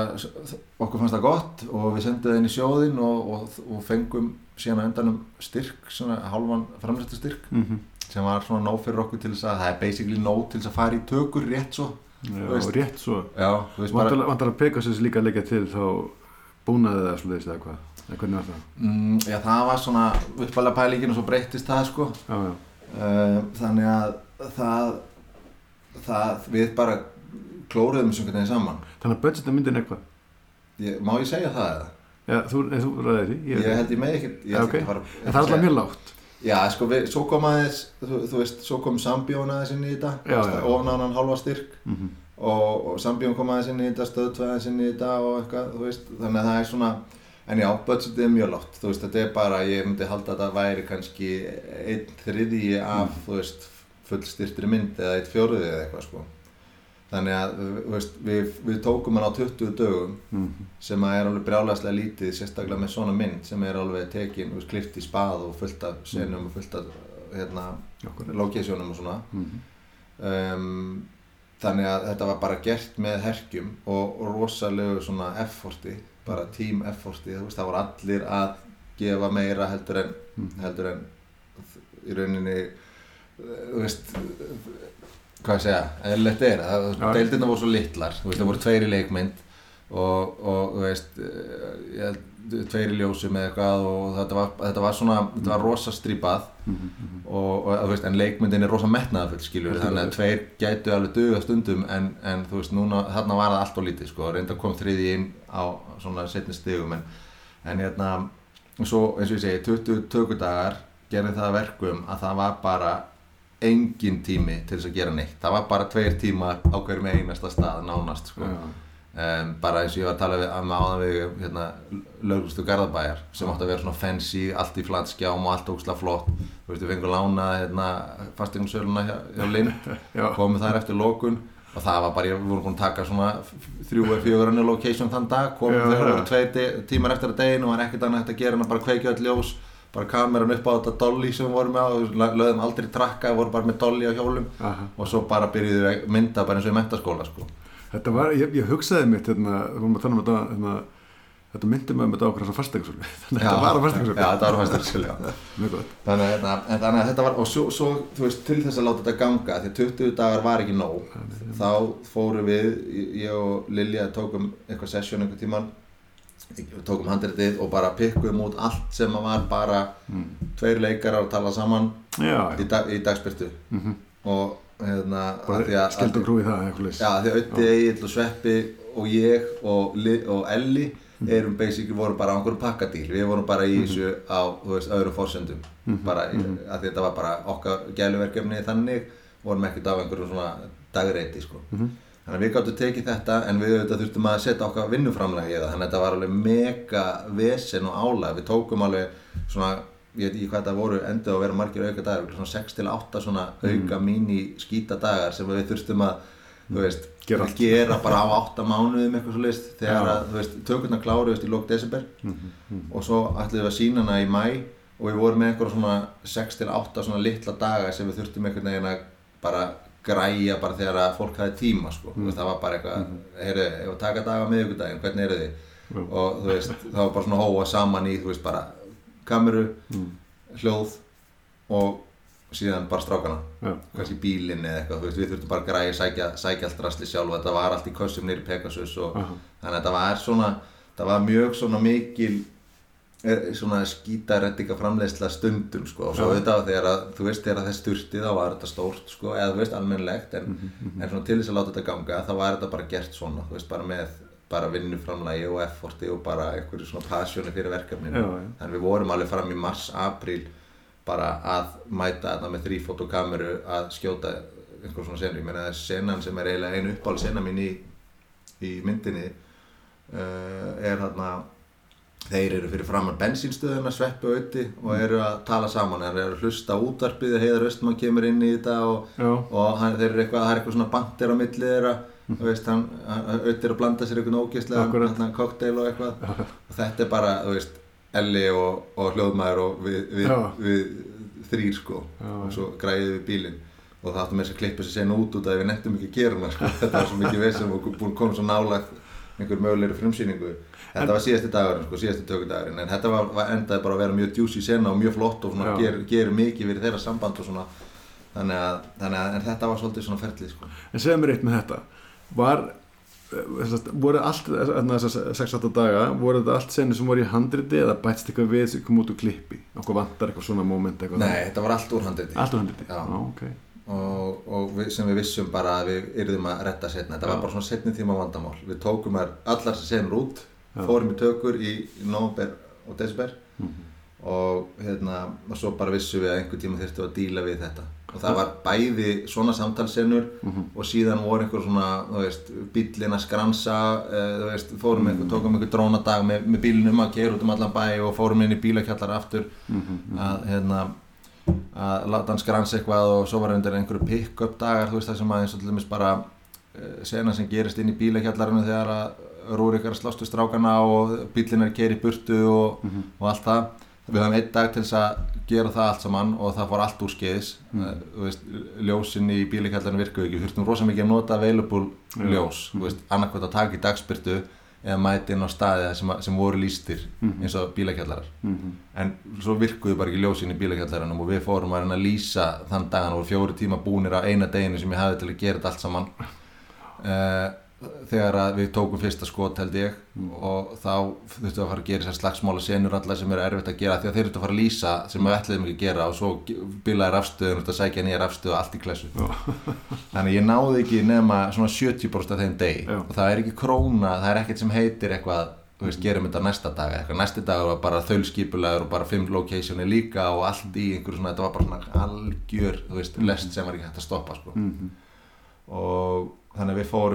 okkur fannst það gott og við það inn í sjóðin og, og, og fengum síðan á endanum styrk, svona hálfan framlæstu styrk Mhm. sem var svona nóg fyrir okkur til þess að það er basically nóg til þess að fara í tökur rétt svo. Já, rétt svo. Vantar að Pegasus líka leggja til þá búnaði það slúðist eða hvað? Eða hvernig var það? Mm, já, það var svona uppalega pælingin og svo breyttist það sko. Já, já. uh, þannig að það, það við bara klóruðum sem hvernig saman þannig að budgetin myndin eitthvað ég, má ég segja það eða? Já, þú, nei, þú ræðir því Ég held ég með ekki ég Já, ætla ok. ekki að fara- En það er alltaf mjög lágt Já, sko, við, svo kom aðeins, þú, þú veist, svo kom Sambjón aðeins inn í þetta, Já, já. ofan á hann halva styrk mm og, og Sambjón kom aðeins inn í þetta, stöðtvei aðeins inn í þetta og eitthvað, þú veist, þannig að það er svona, en já, budgetið er mjög lágt, þú veist, þetta er bara, ég myndi halda að þetta væri kannski einn þriðji af, Mhm. þú veist, fullstyrtri mynd eða eitt fjóruði eða eitthvað, sko. Þannig að, veist, við, við tókum hann á 20 dögum sem að er alveg brjálæslega lítið, sérstaklega með svona mynd sem er alveg tekin, klift í spað og fullt af senum og fullt af, hérna, locationum og svona Mhm. um, þannig að þetta var bara gert með herkjum og, og rosalegu svona efforti, bara team efforti, það voru allir að gefa meira heldur en, Mhm. heldur en í rauninni, þú veist, hvað segja, eðlilegt er, að deildina voru svo litlar, þú veist, það voru tveir í leikmynd og, og þú veist, eh, ég held, tveir í ljósum eða eitthvað og þetta var, þetta var svona, þetta var rosa strípað Mhm. og, og þú veist, en leikmyndin er rosa metnaðafull skilur, þannig að tveir gætu alveg duga stundum en, en þú veist, núna, þarna var það allt og lítið sko, reynda kom þriði inn á svona setni stigum en, en hérna, svo eins og ég segi 20 tökudagar gerði það að verkum að það var bara engin tími til þess að gera neitt. Það var bara tveir tímar á hverjum einasta stað nánast sko. Um, bara eins og ég var að tala við, með áðan við hérna, löglustu Garðabæjar sem átti að vera svona fancy, allt í flatskjám og allt ógslag flott. Þú veist, við fengum lánað hérna, fastegnarsöluna hjá, hjá Lind. Komum þar eftir lokun og það var bara, ég- við vorum búin að taka svona þrjú eða fjögur önnur location þann dag. Komum þegar já. voru tveir tímar eftir að deginu og var ekkert annað að gera en að bara kveikja öll ljós bara kameran upp á þetta dolly sem við vorum með og lö- lögðum aldrei trakka, vorum bara með dolly á hjólum. Aha. og svo bara byrjuðum við að mynda bara eins og í mentaskóla sko. Þetta var, ég, ég hugsaði mitt hérna, við vorum að tala um þetta hérna, þetta myndi mig um þetta ákveða svona fasteignsölu þannig að þetta var á fasteignsölu Já, þetta var mjög gott. Þannig að, hérna, en þannig að þetta var, og svo, svo þú veist, til þess að láta þetta ganga, því að 20 dagar var ekki nóg, þá fórum við, ég og Lilja tókum eitthvað session einhver tíman, tókum handritið og bara pikkuðum út allt sem að var bara tveir leikarar að tala saman Já, í, já, dag, í dagspyrtu Mhm. og hérna, skildum krúi það Já, því að Ötti, Egil og Sveppi og ég og, og Elli erum basically voru bara á einhverjum pakkadíl. Við vorum bara í þessu á þú veist, bara í, að því þetta var bara okkar gæluverkefni þannig vorum ekkert á einhverjum svona dagreiti sko. Þannig að við gáttum tekið þetta en við auðvitað þurftum að setja okkar vinnuframlega í það. Þannig að þetta var alveg mega vesen og álag. Við tókum alveg svona ég veit ekki hvað þetta voru endið að vera margir auka dagar svona 6 til 8 svona auka mini skýta dagar sem við þurftum að þú veist, Gera gera, bara á 8 mánuðum eitthvað svo list þegar Já. að, þú veist, tökurnar kláruðust í lók desember. Og svo ætlum við að sína hana í mæ og við vorum með einhverja svona 6 til 8 svona litla daga sem við þurftum einhvern veginn að bara græja bara þegar að fólk hafi tíma sko. Veist, það var bara eitthvað, heyrðu, ef að taka daga miðvikudaginn, hvernig eru þið? Já. og þú veist, það var bara svona hóa saman í, þú veist, bara kameru, hljóð og síðan bara strákana. Já, kannski bílinn eða eitthvað, þú veist, við þurftum bara græja sækja, sækja allt rastli sjálf. Þetta var allt í kössum nýri Pegasus og þannig að þetta var svona, það var mjög svona mikil svona skítarettika framleiðsla stundum sko. Og svo auðvitað þegar að, þú veist, þegar það sturti þá var þetta stórt sko, eða þú veist, almennlegt en, Mhm, en svona til þess að láta þetta ganga þá var þetta bara gert svona, þú veist, bara með bara vinnuframlægi og efforti og bara einhverju svona passjóni fyrir verkefninu. Já, já. þannig við vorum alveg fram í mars, apríl bara að mæta þarna með þrýfotokameru að skjóta einhver svona senu, ég meina það er senan sem er eiginlega einu uppáhald sena mín í, í myndinni uh, er þarna þeir eru fyrir framann bensínstöðuna sveppi og ötti og eru að tala saman. Þeir eru að hlusta útvarpið heiðar Östmann kemur inn í þetta og, Já. og hann, þeir eru eitthvað, það er eitthvað svona bandir á milli þeirra. Þú veist, hann, hann ötti er að blanda sér eitthvað ógeðslega hérna, kokteil og eitthvað. Og þetta er bara, þú veist, Elli og, og hljóðmaður og við, við, Já. við þrýr sko. Já, og svo græðið við bílinn. Og það áttum þess að klippa sér sen út út að við nettum ekki að gera hana sko. þetta var svo mikið vesen og búin komið svo nálægt einhver mögulegri frumsýningu þetta var síðasti dagurinn, sko, síðasti tökudagurinn en þetta var, var endaði bara að vera mjög djúsi sena og mjög flott og svona Já. ger, gerir mikið fyrir þeirra samband og svona. Þannig að, þannig að en þetta var svolítið svona ferlið sko. En segja mér eitt með þetta. Var eh, sagt, voru allt þessar 6-8 daga, voru þetta allt senur sem voru í handriti eða bætst eitthvað við sem kom út úr klippi? Okkur vantar eitthvað svona moment eitthvað Nei, þetta var allt úr handriti. Allt úr handriti, Já. ok. Og, og við, sem við vissum bara að við yrðum að retta setna þetta Já. var bara svona setni tíma vandamál. Við tókum allar sem senur út fórum í tökur í november og desember og hérna og svo bara vissum við að einhver tíma þurftum að díla við þetta. Og það var bæði svona samtalsennur og síðan voru einhver svona, bíllinn að skransa uh, veist, fórum einhver, tókum einhver drónadag með, með bílnum að keira út um allan bæ og fórum inn í bílakjallar aftur að hérna að láta hann skransa eitthvað og svo var undir einhverju pick-up dagar, þú veist það sem að eins og til dæmis bara uh, sena sem gerist inn í bílakjallarinu þegar að Rúrik er að slást við strákana og bílinn er að keira í burtu og, og allt það. Við höfum einn dag til þess að gera það allt saman og það fór allt úr skeiðis mm. veist, ljósin í bílakjallarinu virkuðu ekki, þurftum rosa mikið að nota available ljós, mm. annarkvæmt að taka í dagspyrtu eða mæti inn á staði sem, sem voru lístir eins og bílakjallarar. En svo virkuðu bara ekki ljósin í bílakjallaranum og við fórum að reyna að lýsa þann dagan og fjóri tíma búnir á eina deginu sem ég hafði til að gera þetta allt saman. Uh, þegar við tókum fyrsta skot held ég og þá þurftum við að fara að gera þessar slagsmála senur alla sem eru erfitt að gera því að þeir þurftu að fara að lýsa sem við ætliðum ekki að gera og svo bilaði rafstöðun og sækja nýja rafstöðu og allt í klessu. Þannig ég náði ekki nema svona 70% af þeim deg og það er ekki króna, það er ekkert sem heitir eitthvað þú veist, gerum þetta næsta dag eitthvað. Næsti dag var bara þaulskipulegur og bara fimm locationi líka og allt í einhverju svona, þetta var bara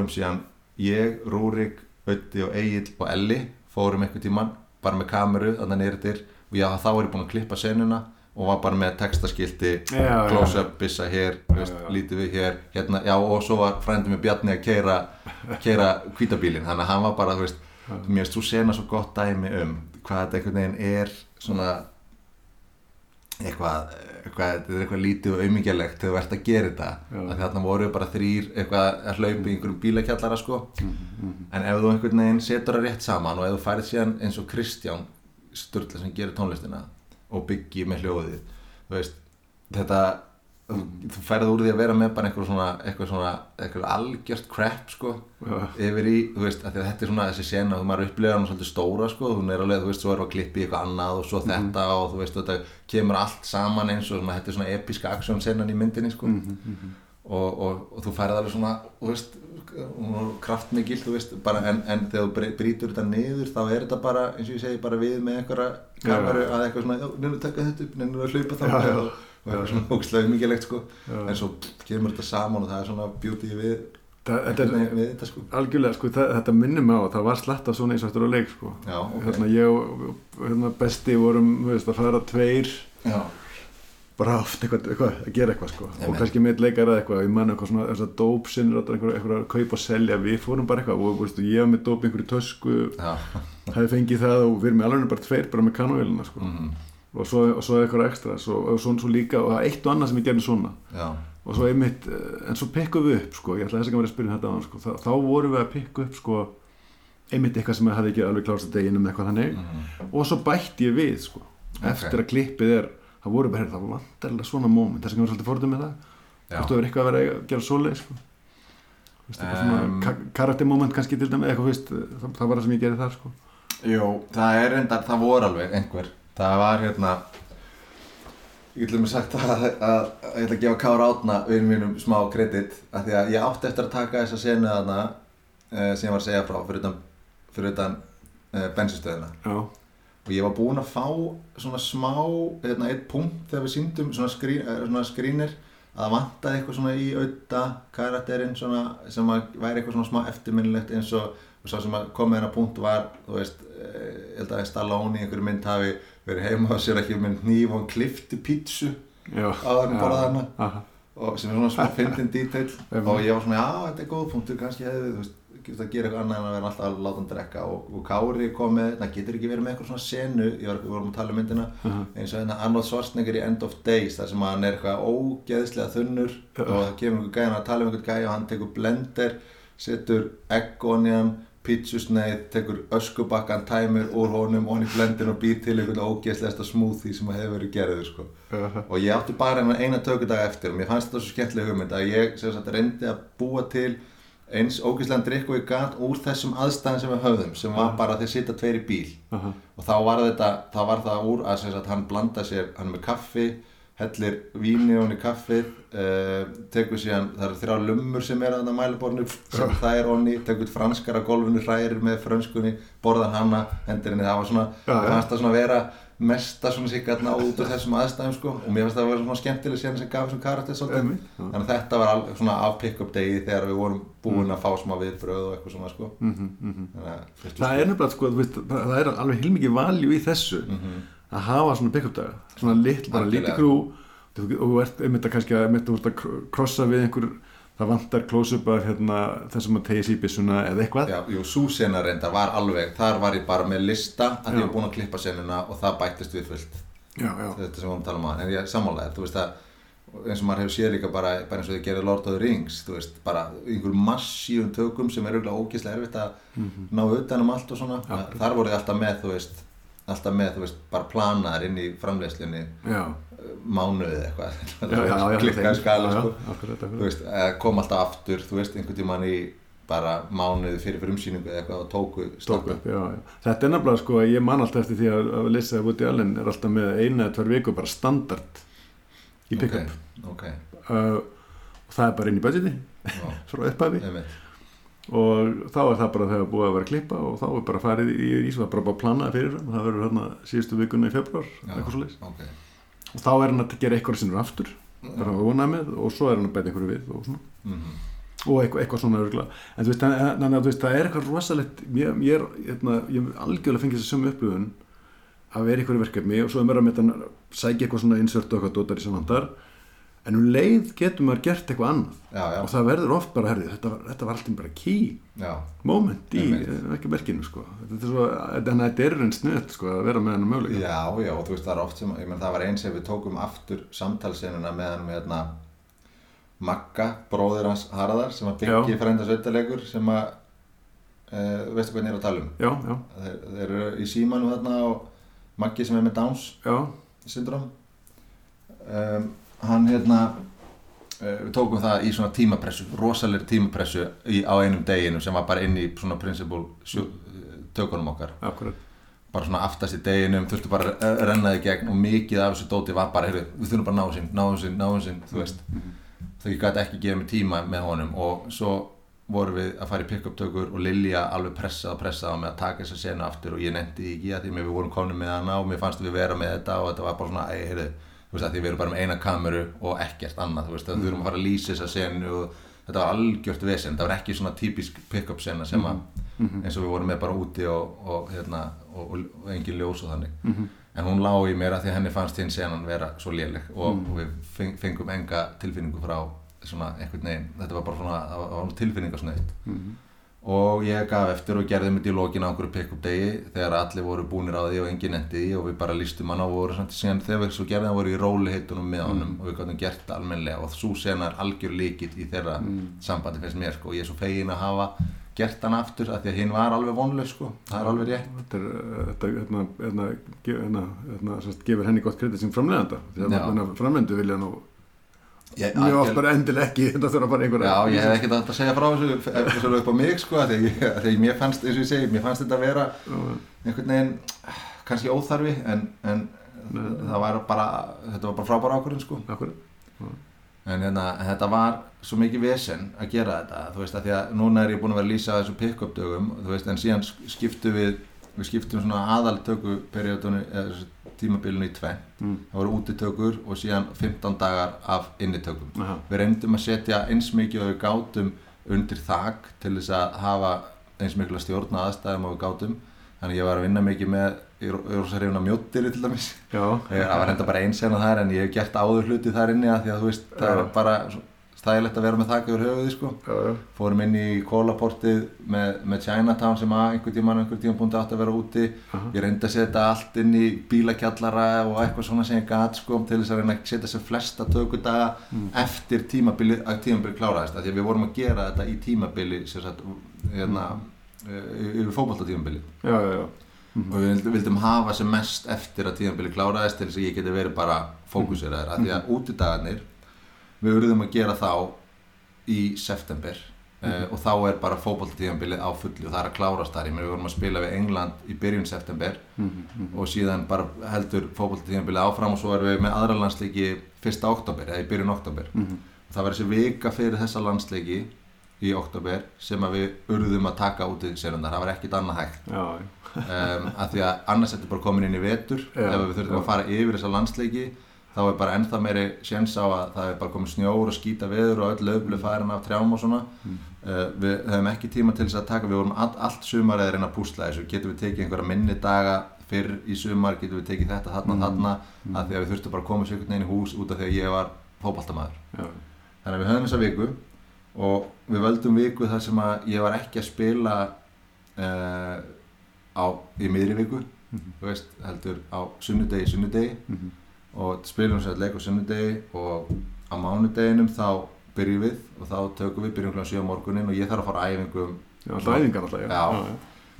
svona að að ég, Rúrik, Ötti og Egil og Elli fórum einhvern tímann bara með kameru þannig nýrtir og já, þá er ég búinn að klippa senuna og var bara með textaskilti Já, já. close up, bissa hér, lítið við hér hérna, já og svo var frændi með Bjarni að keira, keira kvítabílinn þannig að hann var bara, þú veist, mér finnst þú sena svo gott dæmi um hvað þetta einhvern veginn er svona eitthvað, eitthvað þetta er eitthvað lítið og auðmyggjulegt þegar þú ert að gera þetta. Þarna voru bara þrýr eitthvað að hlaupa í einhverjum bílakjallara sko. Mhm, en ef þú einhvern veginn setur það rétt saman og ef þú færið síðan eins og Kristján Sturla sem gerir tónlistina og byggi með hljóðið veist, þetta þú, þú færið úr því að vera með bara einhver svona eitthvað svona, eitthvað algjört crap sko, Já. yfir í þú veist, þetta er svona þessi sena þú maður upplifar hann svolítið stóra sko, hún er alveg, þú veist, svo er að klippi eitthvað annað og svo þetta og þú veist, þetta kemur allt saman eins og svona, þetta er svona episka aksjón senan í myndinni sko. Og, og, og þú færið alveg svona þú veist, hún kraftmikil þú veist, bara, en, en þegar þú brýtur þetta niður þá er þetta bara, eins og ég segi bara við með einhverja kameru að eitthvað svona, það og, og eitthvað svona ógstlega mikilvægt sko en svo kemur þetta saman og það er svona beauty við, Það, þetta er við, þetta sko algjörlega, sko, það, þetta minnir mig á að það var sletta svona eins og eftir á leik, sko. Já, ok. Hérna, ég og hérna, besti vorum, veist, að fara tveir, já, bara oft eitthvað, eitthvað, að gera eitthvað, sko. Nei, og kannski með leikar eða eitthvað, ég man eitthvað svona, þess að dópsinnur, eitthvað, eitthvað að kaupa og selja, við fórum bara eitthvað, og, veist, ég var með dóp einhverju tösku, já, hefði fengið það og við erum alveg bara tveir, bara með kanóvelina, sko. mhm, Og svo, svo eitthvað ekstra, svo, og svo, svo líka, og það er eitt og annað sem ég gerði svona. já, og svo einmitt, eh, en svo pikkum við upp sko, ég ætla þess að vera að spyrja um þetta á hann sko. þá, þá vorum við að pikka upp sko, einmitt eitthvað sem ég hafði ekki alveg klárast að deginum eitthvað þannig mhm, og svo bætti ég við sko. eftir að klippið er það voru bara, það vantar alveg svona moment þess að ég var svolítið fórtum með það þú hefur eitthvað að vera að gera svoleið sko. Em. ka karaktermoment kannski til dæmi eitthvað, veist, það, það var það sem ég gerði þar sko. Jú, það er reyndar, það voru alveg einhver Það var hérna Ég ætlum að sagt að, að, að ég ætla að gefa Kára Átna við mínum smá kredit af því að ég átti eftir að taka þessa senu þarna uh, sem ég var að segja frá fyrir utan, fyrir utan uh, bensinstöðina já, og ég var búinn að fá svona smá hérna, eitt punkt þegar við síndum svona, skrín, eh, svona skrínir að það vantaði eitthvað svona í auða karakterinn svona, sem að væri eitthvað svona smá eftirminnilegt eins og, og svo sem að kom með hennar punkt var þú veist, eh, ég held að Stallone í einhverju mynd hafi verið heima á sér ekki með hníf og klifti pítsu hana. Aha. og sem er svona smá fyndin Einmitt. og ég var svona, já, þetta er góð punktur kannski hefði, þú veist, getur að gera eitthvað annað en að vera alltaf að láta hann drekka og, og Kári kom með, það getur ekki verið með eitthvað svona senu ég var, við vorum að tala um myndina Aha. eins og hérna Arnold Schwarzenegger í End of Days þar sem hann er eitthvað ógeðslega þunnur Já. og það kemur einhver gæðan að tala um einhvern gæja og hann tekur blender setur egg onion pítsusneið, tekur öskubakkan tæmir úr honum í blendin og býr til einhvern ógeðslegasta smoothie sem hefur verið gerður sko Aha. og ég átti bara eina tökudag eftir og mér fannst þetta svo skemmtileg hugmynd að ég sagt reyndi að búa til eins ógeðslegan drikk og ég gat úr þessum aðstæðin sem við höfðum sem var bara að þeir sitja tveir í bíl Aha. og þá var þetta, þá var það úr að sagt, hann blanda sér, hann með kaffi hellir víni og hann í kaffið uh, tekur síðan, það eru þrjá lummur sem er að það mælaborinu sem það er onni, tekur franskar að golfinu hrærir með frönskunni, borðar hana hendur henni, það var svona, já. fannst það svona vera mesta svona sigarna út úr þessum aðstæðum sko og mér finnst það að vera svona skemmtileg síðan sem gaf þessum karakter svolítið já. þannig að þetta var svona af pick-up degi þegar við vorum búin að fá smá viðbröð og eitthvað svona sko Mhm, mhm. þannig að fyrstu Það er nefnilega, sko, það það er alveg heilmikið valjú í þessu Mhm. Að hafa svona pick-up daga, svona lit, bara lítið krú og þú ert einmitt að kannski að, einmitt, að kr- krossa við einhver, það vantar close-up af hérna, þessum að tegja byssuna eða eitthvað. Já, jú, sú sena reyndar var alveg, þar var ég bara með lista að Já. ég var búin að klippa senuna og það bættist við fullt. Já, já, þetta sem við vorum að tala um að, en ég sammálaði, þú veist að eins og maður hefur séð líka bara, bara eins og þau gerir Lord of the Rings, þú veist, bara einhver massíum tökum sem er auðvitað ógeðslega erfitt að ná utan um allt og svona. Þar voru þið alltaf með, þú veist alltaf með, þú veist, bara planaðar inn í framleiðslunni já, mánuðið eitthvað. Klikkaði skala, sko. þú veist, eh, kom alltaf aftur, þú veist, einhvern tímann í bara mánuði fyrir fyrir umsýningu eða eitthvað og tóku Tók slappa. upp, já, já. Þetta er nefnilega sko ég man alltaf eftir því að, að Woody Allen er alltaf með eina eða tvær viku bara standard í pick-up. Ok, ok, uh, og það er bara inn í budgeti frá einmitt og þá er það bara þegar búið að vera klippa og þá er bara farið í í svo bara bara að plana fyrir það það verður hérna síðustu vikuna í februar Já, eitthvað svo leys ok, og þá er hann að gera eitthvað sinnur aftur bara að vona með og svo er hann að bæta einhverju við og, svona. mhm, og eitthvað, eitthvað svona örgla en þú veist, þannig að þú veist, það er eitthvað rosalegt ég, ég er, hérna, ég algjörlega fengið þessu sömu upplifun að vera einhverju verkefni og svo er mér að sækja eitthvað svona insert og eitthvað en um leið getur maður gert eitthvað annað. Já, já, og það verður oft bara, herrið, þetta þetta var alltaf bara key já. moment í eh, ekki merkinu sko. Þetta er svo, þannig að þetta er einn snuð sko að vera með hennar möguleika. Já, já, og þú veist það er oft sem, ég menn það var eins ef við tókum aftur samtalsenuna með hann með hérna Magga, bróðir hans Harðar sem að byggi frænda sveitalegur sem að uh, veistu hvað ég er að tala um? Já, já, þeir, þeir eru í símanum þarna og Maggi sem er með Downs syndrom um, hann hérna uh, við tókum það í svona tímapressu rosalegri tímapressu í, á einum deginu sem var bara inn í svona principle tökunum okkar. Akkurat. Bara svona aftast í deginum, þurftu bara að renna þig gegn og mikið af þessu dóti var bara, heyrðu, við þurfum bara að ná sinn, ná sinn, ná sinn, þú veist. Þau gæti ekki gefa mig tíma með honum og svo vorum við að fara í pick-up tökur og Lilja alveg pressað og pressað mig að taka þessa senu aftur og ég nefndi ekki að því að við vorum komin með hana og mér fannst við vera með þetta og þetta var bara svona, þú veist að því við erum bara með eina kameru og ekkert annað, þú veist, mm. þurfum að fara að lýsa þessa senu og þetta var algjört vesen, þetta var ekki svona típisk pick-up sena sem að eins og við vorum með bara úti og, og, hérna, og, og, engin ljós og þannig. En hún lá í mér að því að henni fannst hinn senan vera svo léleg og, og við feng- fengum enga tilfinningu frá svona einhvern veginn, þetta var bara svona það var- það var tilfinningasnöytt og ég gaf eftir og gerði mitt í lokin á einhverju pick-up degi þegar allir voru búnir á því og enginn endi því og við bara lístum hann á og voru samt síðan þegar við svo gerðum það voru í róliheitunum með honum og við gáttum gert það almennilega. Og svo sena er algjör líkill í þeirra sambandi finnst mér sko. Og ég er svo fegin að hafa gert hann aftur af því að hinn var alveg vonlaus sko. Það er alveg rétt. Þetta er, uh, þetta, hérna, hérna, hérna, gefur henni gott kredit sem framleganda framlendu vilja nú ég, mjög oft bara endilega ekki þetta þurfa bara einhverja Já, ég hef ekkert að segja frá þessu þessu upp á mig sko að mér fannst, eins og ég segi, mér fannst þetta að vera einhvern veginn kannski óþarfi en, en það var bara, þetta var bara frábæra ákvörðin sko. Akkurat. en, hérna, þetta var svo mikið vesen að gera þetta þú veist að því að núna er ég búin að vera að lýsa þessu pick-up dögum þú veist en síðan skiptu við við skiptum svona aðaltöku periodunni eða þessu tímabilinu í tvenn Mm. það voru útitökur og síðan 15 dagar af innitökum Aha. við reyndum að setja eins mikið og við gátum undir þak til þess að hafa eins mikil að stjórna aðstæðum og við gátum þannig ég var að vinna mikið með er af mjóttir til dæmis Já, það var reynda bara eins en þar en ég hef gert áður hluti þar inni að því að þú veist það Já. er bara svo stæðilegt að vera með þak yfir höfuði sko. Já, fórum inn í kólaportið með, með Chinatown sem að einhver tíman einhver tíman búin að vera úti. Aha. ég reyndi að setja allt inn í bílakjallara og eitthvað svona sem ég gat sko til þess að reyna að setja sér flesta tökudaga eftir tímabili að tímabili kláraðist. Því að við vorum að gera þetta í tímabili sagt hérna mm. yfir fótballtatímabili já, já, já. og við vildum, hafa sem mest eftir að tímabili kláraðist til þess að ég geti verið bara fókuseraður. Af því að útidagarnir við urðum að gera þá í september uh, og þá er bara fótballtíðanbilið á fullu og það er að klárast þar, ég meina við vorum að spila við England í byrjun september og síðan bara heldur fótballtíðanbilið áfram og svo erum við með aðra landsleiki 1. oktober, eða í byrjun oktober það var þessi vika fyrir þessa landsleiki í oktober sem að við urðum að taka út í sérundar, það var ekkit annað hægt. Um, af því að annars þetta bara komin inn í vetur ef við þurfum já. að fara yfir þessa landsleiki þá er bara ennþá meiri séns á að það er bara komið snjór og skýta veður og öll löflu farin af trjám og svona. Mm. uh, við höfum ekki tíma til þess að taka við vorum all, allt sumar eða reyna að púsla þessu. Getum við tekið einhverja minni daga fyrr í sumar, getum við tekið þetta þarna Mm. þarna af því að við þurftum bara að koma sér einhvern veginn í hús út af því að ég var fótboltamaður. Já, Þannig að við höfum þessa viku og við völdum viku þar sem að ég var ekki að spila uh, á, í miðri viku, þú veist, heldur á sunnudegi, sunnudegi. Mhm. Og spilum sér leik á sunnudegi og á mánudeginum þá byrjum við og þá tökum við byrjum kl. 7 á morgunin og ég þarf að fara á æfingum já, alltaf æfingar alltaf, já, Já.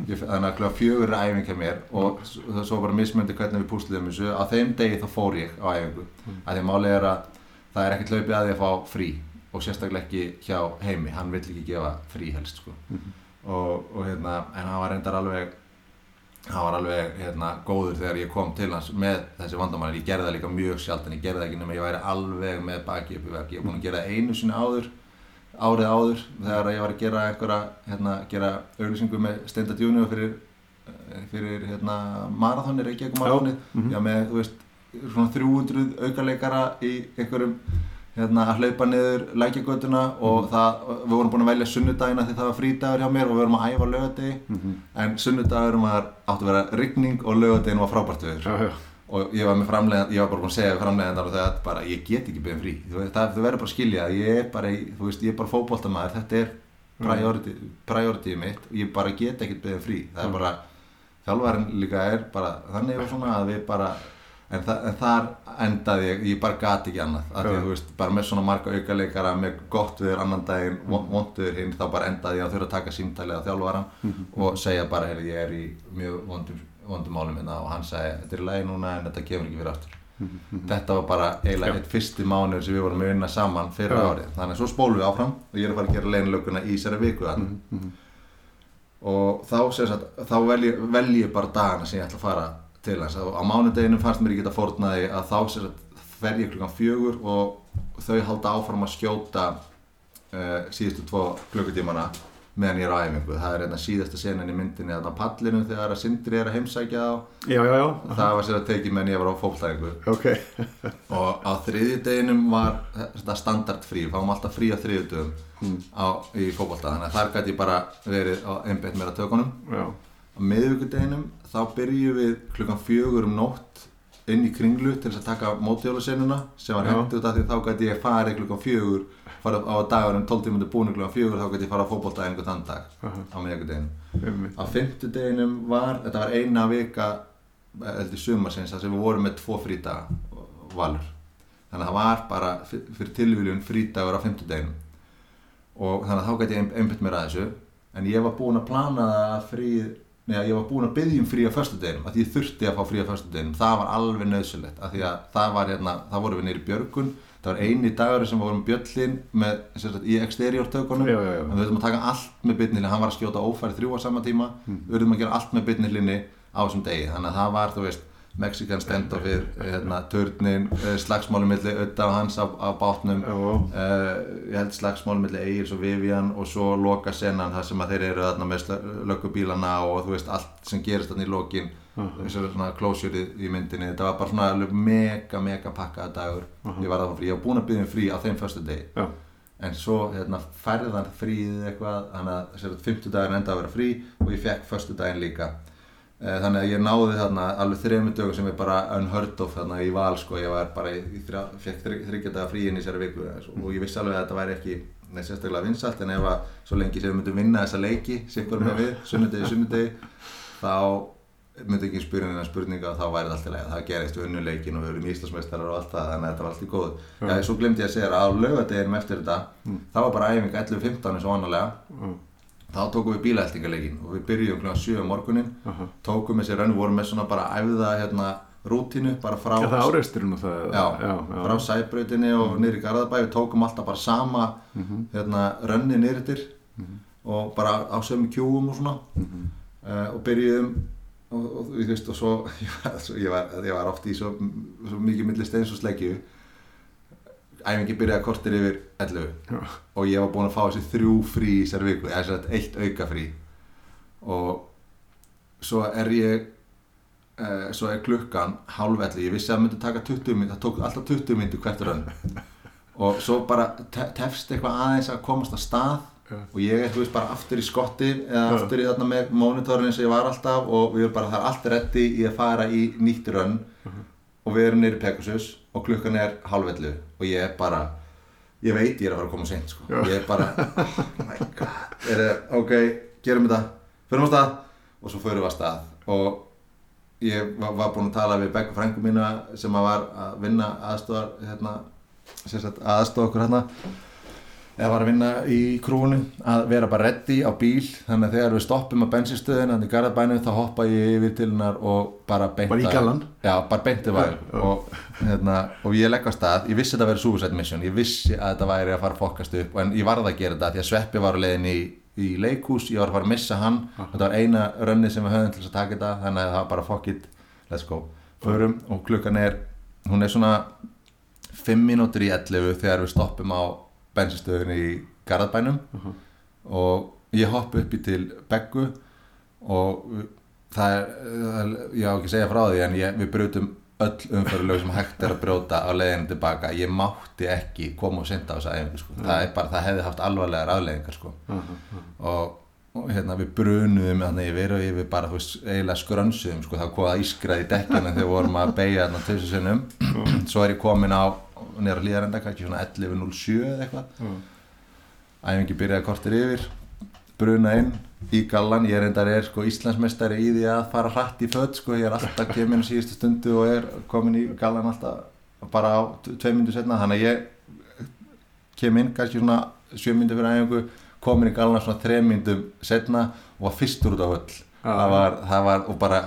Ég, þannig að kl. fjögur er æfing hjá mér og það er svo bara mismöndi hvernig við púsluðum þessu á þeim degi þá fór ég á æfingu Mm. að því að málið er að það er ekkert hlaupið að því að fá frí og sérstaklega ekki hjá heimi hann vill ekki gefa frí helst sko. Mhm. og, og hérna en hann var reyndar alveg hann var alveg hérna, góður þegar ég kom til hans með þessi vandamæli, ég gerði það líka mjög sjaldan. Ég gerði það ekki nema ég væri alveg með baki upp í vegg, ég er búin að gera það einu sinni áður árið áður þegar ég var að gera einhverja, hérna, gera auglýsingu með Steinda Junior fyrir fyrir hérna marathonir, Reykjavík marathonið mhm. já með, þú veist, svona 300 aukaleikara í einhverjum hérna að hlaupa niður lækjagötuna og það, við vorum búin að velja sunnudagina því það var frídagur hjá mér og við vorum að æfa lögadegi Mhm. en sunnudagur var átti að vera rigning og lögadegin var frábært viður og ég var með framlegand, ég var bara búin að segja við framlegandar og það bara, ég get ekki beðin frí. Þú veist, það, þú verður bara að skilja, að ég er bara í, þú veist, ég er bara fótboltamaður, þetta er priority, priority mitt. Og ég bara get ekkert beðin frí, það er bara þjálfarinn líka er bara þannig og svona að við bara en, þa en þar endaði ég, ég bara gati ekki annað, af því að þú veist, bara með svona marga aukaleikara, með gott viður annan daginn, Mm. vondur hinn, þá bara endaði ég að þurfa að taka símtalið á þjálfaran Mhm. og segja bara, heyrðu, ég er í mjög vondum, vondum málum minna og hann sagði, þetta er í lagi núna en þetta kemur ekki fyrir aftur. Mhm. Þetta var bara eiginlega eitt fyrsti mánuður sem við vorum að vinna saman fyrir árið. Þannig að svo spólum við áfram og ég er að fara að gera leinlökunna í þessari viku þarna. Mhm, mhm. Og þá, sagt, þá vel ég, vel ég ég ætla að til. Á, mánudeginum fannst mér ekki geta fórnaði að þá sem sagt, fer ég klukkan fjögur og þau halda áfram að skjóta uh, síðustu tvo klukkutímana meðan ég er á æfingu. Það er einna síðasta senan í myndinni á pallinu þegar að Sindri er að heimsækja á. já, já, já, Það var sér að tekið meðan ég var á fótballtæfingu. ok og á þriðju deginum var þetta standard frí, fáum alltaf frí á þriðju dögum Mm. á, í fótbolta þannig að þar gæti ég bara verið á einbeitt meira tökunum já, á miðvíkudeginum þá byrjum við klukkan fjögur um nótt inn í kringlu til þess að taka mótjólusennuna sem var hengt út af því þá gæti ég farið klukkan fjögur fara á dagurum 12 tímundir búinu klukkan fjögur þá gæti ég fara á einhvern þann dag Aha. á miðvíkudeginum einmitt. á fimmtudeginum var, þetta var eina vika heldur sumarsins þar sem við vorum með tvo frídaga valur. Þannig að það var bara fyr- fyrir tilvíljun frídagur á fimmtudeginum. Og þannig að þá gæti ég einbytt mér að þessu. En ég var búinn að plana það að frí neða ég var búinn að byggja um frí á föstudeginum að ég þurfti að fá frí á föstudeginum. Það var alveg nöðsulegt af því að það var hérna, það vorum við nýri björgun. Það var eini dagur sem vorum bjöllin með, sagt, í exterior tökunum. Já, já, já, en við þurfum að taka allt með bytnilinni hann var að skjóta ófæri þrjú á sama tíma. Mm. við þurfum að gera allt með bytnilinni á þessum degi. Þannig að það var, þú veist Mexican stand-offið, hérna, törnin slagsmáli milli Ötta og hans á, á bátnum. Uh, ég held slagsmáli milli Egils og Vivian og svo loka senan þar sem að þeir eru þarna með löggubílana og þú veist allt sem gerist þarna í lokin. Aha. þessu svona closure í myndinni. Þetta var bara svona alveg mega mega pakkaða dagur. Ég var það frí, ég var búinn að byggja um frí á þeim föstu degi já, en svo hérna, færðan fríð eitthvað. Þannig að sér, 50 dagar enda að vera frí og ég fekk förstu daginn líka. Eh, þannig að ég náði þarna alveg þrejum dögum sem er bara unheard of þarna í val sko, ég var bara þrjá, fekk þryggja daga frí inn í þessari viku eh, og ég vissi alveg að þetta væri ekki neð sérstaklega vinsalt en ef að svo lengi sem við myndum vinna þessa leiki, sikkur með við, sunnudegi, sunnudegi þá myndi ekki spyrja hennar spurninga og þá væri þetta allt í leið það gerist við unnu leikin og við erum íslasmeistarar og allt það þannig að þetta var allt í góð Já. Já, svo glemdi ég að segja að á laugardeginum eftir þetta Mm. þá var bara æfing 11.15 eins og annarlega já, þá tókum við bílaheltingaleikin og við byrjum kl. 7 á morgunin aha. Tókum þessi rönn, vorum með svona bara æfða hérna rútínu bara frá, Já, það og Já, já, já. frá sæbrautinni og niður í Garðabæ. Við tókum alltaf bara sama Mhm. hérna, rönni niður yfir og bara á sömu kjúum og svona. Uh, og byrjuðum og, og, þú veist, og svo, ég var, svo ég, var, ég var oft í svo, svo mikið milli steins og sleggju æfingi byrjaði kortir yfir 11 Já. og ég var búinn að fá þessi þrjú frí í þessari viku, eða að eitt auka frí. Og svo er ég uh, svo er klukkan hálfelli, ég vissi að það myndi taka 20 minn, það tók alltaf 20 minn hvert rönn og svo bara te tefst eitthvað aðeins að komast að stað. Já. og ég er, þú veist, bara aftur í skotti eða Já. aftur í þarna með mónitorinn eins og ég var alltaf. Og við erum bara, það er allt reddi í að fara í nýtt rönn og við erum nýri Pegasus og klukkan er hálfellu og ég er bara ég veit ég er að fara að koma seint sko. Ég er bara, oh my god. Er það, ok, gerum þetta. Förum á stað. Og svo förum við á stað. Og ég var, var búinn að tala við Begga frængu mína sem að var að vinna aðstofar hérna, aðstofa okkur hérna eða var að vinna í krúinu að vera bara reddi á bíl. Þannig að þegar við stoppum á bensinstöðin þannig í Garðabænum þá hoppa ég yfir til hennar og bara beint Bara í að- gallann? Já, bara Já, já. og, hérna, og ég legg á stað, ég vissi þetta að vera suicide mission, ég vissi að þetta væri að fara að fokast upp. En ég varð að gera þetta því að Sveppi var á leiðin í, í leikhús, ég var að fara að missa hann. Þetta var eina rönni sem við höfðum til að taka þetta. Þannig að það var bara fuck it, let's go. Förum og klukkan er hún er svona 5 mínútur í 11 þegar við stoppum á bensinstöðunni í Garðabænum. Og ég hopp upp í til Beggu og það er, það er ég á ekki að segja frá því en ég, við brutum öll umfærulög sem hægt er að brjóta á leiðinu tilbaka ég mátti ekki koma og senda á þessa æfingu sko. það, er bara, það hefði haft alvarlegar afleiðingar sko. og, og hérna við brunuðum þannig yfir og yfir bara veist, eiginlega skrönsuðum sko, það var hvað ískrað í dekkjana þegar vorum að beigja þarna tausu sinnum. Svo er ég komin á nýra hlýðarenda kannski svona 11.07 eða eitthvað. Æfingi byrjaði kortir yfir bruna inn í gallan. Ég er reyndar er sko Íslandsmeistari í því að fara hratt í föt sko. Ég er alltaf kemin á síðustu stundu og er komin í gallan alltaf bara á tvei myndu setna þannig að ég kem inn kannski svona sjö myndu fyrir æfingu komin í gallan svona þrei myndum setna og var fyrstur út á höll Já. það, var, það var og bara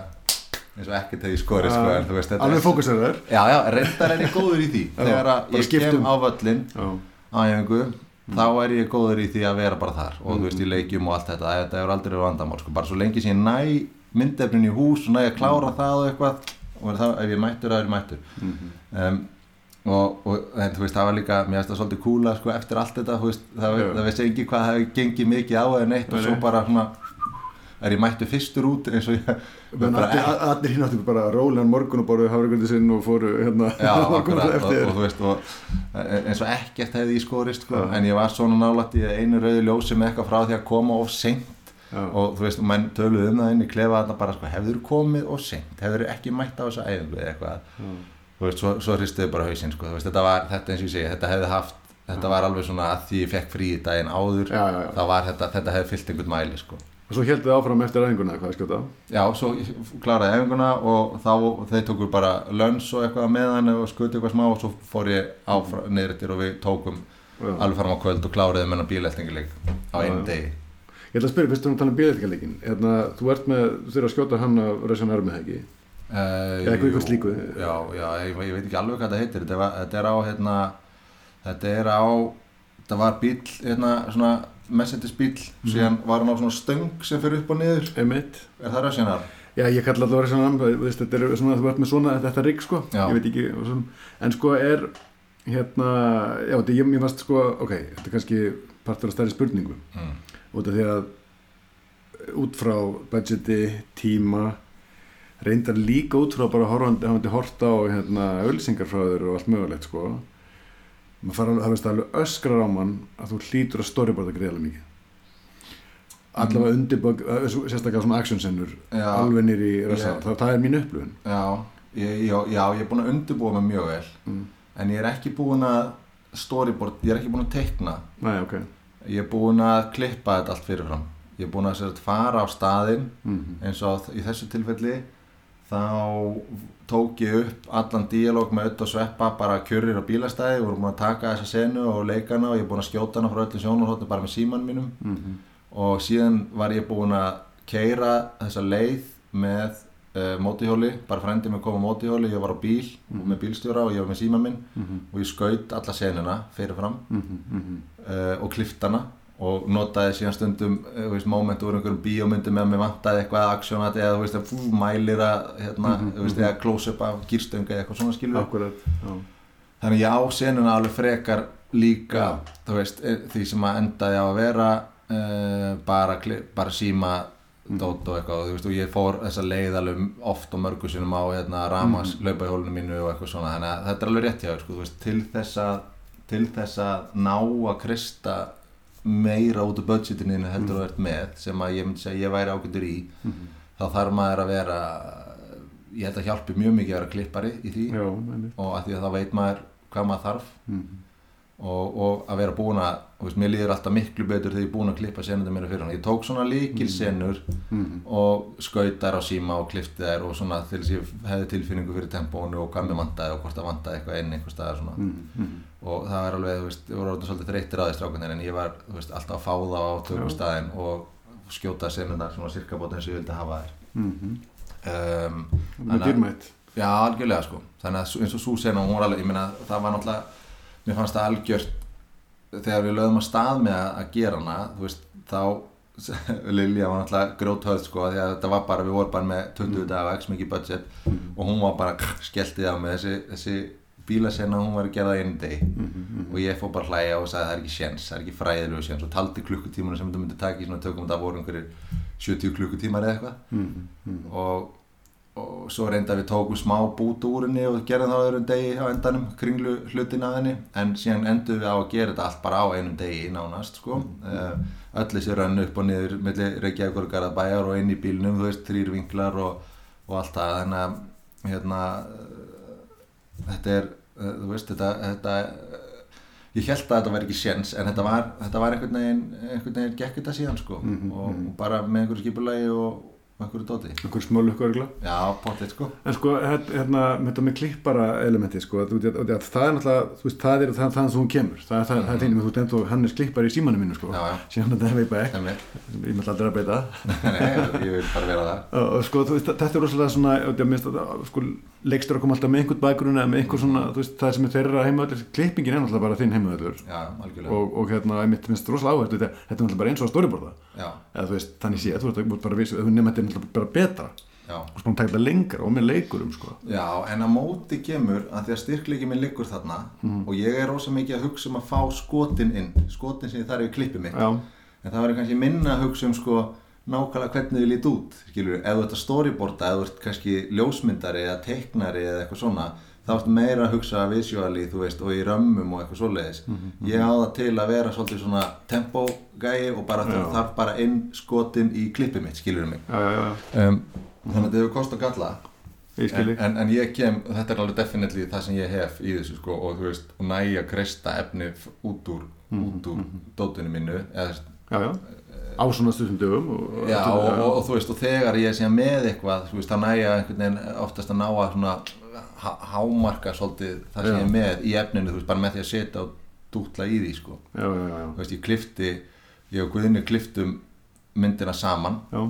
eins og ekkert hefði skori sko en þú veist þetta Alveg er- fókuseraður já já reyndar er ég góður í því. Þegar að ég kem á völlin á æfingu þá er ég góður í því að vera bara þar og þú veist í leikjum og allt þetta. Þetta hefur aldrei vandamál sko. bara svo lengi sem ég næ myndefnin í hús og næ að klára það og eitthvað og það, ef ég mættur það er ég mættur. Um, og, og en, þú veist það var líka mér finnst það svolítið kúla sko, eftir allt þetta þú veist, það, það veist ekki hvað er ég mættur fyrstur út eins og ég allir, hinn áttu bara rólegan morgun og borðuðu hafragröndi sinn og fóru hérna Já, akkurat, og, og þú veist og, e- eins og ekkert hefði í skorist sko, Já. en ég var svona nálægt í einu rauðu ljósi með eitthvað frá því að koma of seint. Já. og þú veist, og menn töluðu um það inn í klefa þarna bara, sko, hefur komið of seint? Hefur ekki mætt á þessa eða eitthvað? Þú veist, svo, svo hristuðu bara hausinn sko, þú veist, þetta var, þetta eins og ég segi, þetta hefði haft þetta var alveg svona að því ég fekk frí í daginn áður, Já, já, já. þá var þetta þetta hefði fyllt einhvern mæli, sko og svo heldur þið áfram eftir aðinguna hvað er skjóta Já, svo ég kláraði æfinguna og þá þeir tókur bara lönns og eitthvað með hann og skuti eitthvað smá og svo fór ég áfram niðurittir og við tókum Já. alveg fram á kvöld og kláriði með hann bíleltingileik á einu Já. degi. Ég ætla að spyrja, fyrst um að tala um bílætikaleikin hérna, þú ert með, þú þurfir að skjóta hann af Rauðsson Armið, ekki? Eða eitthvað- eitthvað slíku. Já, já, ég, ég veit ekki alveg hvað þetta heitir, þetta er á, hérna, þetta er á, þetta var bíl, hérna, svona messages bíl, Mhm. síðan var hann á svona stöng sem fyrir upp og niður, Emitt er það rauðsjönar? Já, ég kalla alltaf veist, þetta er svona, þú ert með svona, þetta rigg, sko Já. Ég veit ekki, og svona, en sko er, hérna, já, þetta, ég, ég fannst, sko, ok, þetta er kannski partur af stærri spurningu Mm. út af því að út frá budgeti, tíma reyndar líka út frá bara horfandi, horta á hérna, ölsingar frá þér og allt mögulegt sko maður fara alveg, alveg öskrar á mann að þú hlýtur að storyboarda greiðlega mikið allavega mm. undirbögg, sérstaklega svona actionsennur Já. alveg nýr í rasa, Ég- það, er mín upplifun Já, ég, já, já, ég er búin að undirbúa mig mjög vel, mm. en ég er ekki búin að storyboard, ég er ekki búin að teikna, Næ, ok ég er búin að klippa þetta allt fyrirfram, ég er búin að sérst, fara á staðinn mm. eins og í þessu tilfelli þá tók ég upp allan díalóg með og sveppa bara kjörrir á bílastæði, við vorum að taka þessa senu og leikana og ég er búin að skjóta hana frá öllum sjónarhóttum bara með síman mínum Mm. og síðan var ég búin að keira þessa leið með uh, mótihjóli, bara frendi mig kom á mótihjóli, ég var á bíl með bílstjóra og ég var með síman minn Mhm. og ég skaut alla senuna fyrirfram Mm. Mm. uh, og kliftana og notaði síðan stundum eh, veist, moment úr einhverjum bíómyndum eða mér vantaði eitthvað aksjónat eða veist, fú, mælir að hérna, þú veist, eða close-up af gýrstöng eða eitthvað svona skilur Akkurat, þannig ég á senuna alveg frekar líka veist, eh, því sem að endaði á að vera uh, bara, bara síma dót og eitthvað veist, og ég fór þessa leið alveg oft og mörgu sinum á hérna, ramas mm. laupahjólinu mínu og eitthvað svona þannig að þetta er alveg rétt hjá sko, til þess að til þess að ná að krista meira út úr budgetinu þínu heldur þú ert með sem að ég myndi segja ég væri ágættur í þá þarf maður að vera ég held að hjálpi mjög mikið að vera klippari í því. Já, og að því að þá veit maður hvað maður þarf. Mhm. og, og að vera búin að veist, mér líður alltaf miklu betur þegar ég er búin að klippa senundar mér fyrir hann ég tók svona líkilsenur Mhm. og skautar á síma og klippti þær og svona til þess að ég hefði tilfinningu fyrir tempónu og hvað mér vantaði og hvort það vantaði eitthvað inn einhver staðar svona. Mhm, mhm. Og það var alveg, þú veist, ég voru orðin svolítið þreyttir á því strákunir en ég var, þú veist, alltaf að fá það á tökustæðin og skjóta senundar svona cirka bóta eins og ég vildi hafa þær. Mhm. um, Með dýrmætt. Já, algjörlega sko. Þannig að eins og svo sena hún var alveg Ég meina það var náttúrulega Mér fannst það algjört Þegar við lögðum að stað með að, gera hana Þú veist, þá Lilja var náttúrulega gróthöð sko Því að þetta var bara, við vorum bara með 20 daga X mikið budget Og hún var bara skelltið á með þessi, þessi bílasena Hún var að gera það einu deg Og ég fór bara að hlæja og sagði það er ekki sjens Það er ekki fræðilegu sjens Og taldi klukkutímuna sem þetta myndi taka í svona tökum Það voru einhverjir 70 klukkutímar eða eitthvað. Mhm, og, og svo reynda við tókum smá bút úr henni og gerðum það á öðrum degi á endanum kringlu hlutin af henni. En síðan endum við á að gera þetta allt bara á einum degi nánast sko. Mm. öll þessi rönn upp og niður milli Reykjavík og Garðabæjar og inn í bílnum þú veist, þrýr vinklar og, og allt það. Þannig að hérna þetta er, eh, þú veist, þetta, þetta eh, ég held að þetta væri ekki séns en þetta var, þetta var einhvern veginn einhvern veginn gekk þetta síðan sko. Mhm, og, og bara með einhverju skipulagi og, einhverju dóti. Einhver smölu ykkur Já, potið sko. En sko, hérna, þetta með klippara elementi, sko, að það er náttúrulega, þú veist, það er það, það sem hún kemur, það er það, það er þínum, þú veist, og hann er klippari í símanum mínu, sko, Já, já. síðan þetta hef ég bara ekki, ég með aldrei að beita, Nei, ég vil bara vera það. Og, sko, veist, þetta er rosalega svona, og það minnst að, sko, leikstur að koma alltaf með einhvern bakgrunn eða með einhver svona, þú veist, það sem er þeirra heimöðlur, klippingin er náttúrulega bara þinn heimöðlur, og, og hérna, einmitt minnst rosalega áhært, þetta þetta er náttúrulega bara eins og að storyboarda, Já, eða þú veist, þannig sé, þú veist, þú veist bara viss, þú nefnir þetta er náttúrulega bara betra, já. Og svona taka þetta lengra og með leikurum, sko, Já, en að móti kemur að því að styrkleiki minn liggur þarna og ég er rosa mikið að hugsa um að fá skotin inn skotin sem ég þarf í klippi mitt. Já, en það var kannski minna að hugsa um sko nákvæmlega hvernig þið lít út skilur, ef þú ert að storyboarda, ef þú ert kannski ljósmyndari eða teiknari eða eitthvað svona þá ertu meira að hugsa visually þú veist, og í römmum og eitthvað svoleiðis. Ég á það til að vera svolítið svona tempogæi og bara þarf bara inn skotin í klippi mitt, skilur mig. Já, já, já, um, þannig að þetta hefur kost að galla en, en, en ég kem, þetta er alveg definitely það sem ég hef í þessu sko og þú veist, og næg að kreista efni út úr, út úr dótinu mínu eða, þú veist, já, já, á svona stundum dögum, og, já, og, og, og þú veist, og þegar ég sé með eitthvað, þú veist, þá næg að einhvern veginn oftast að ná að svona há, hámarka svolítið það sem ég er með í efninu, þú veist, bara með því að setja og dútla í því, sko. Já, já, já, þú veist, ég klifti, ég og Guðni kliftum myndina saman já,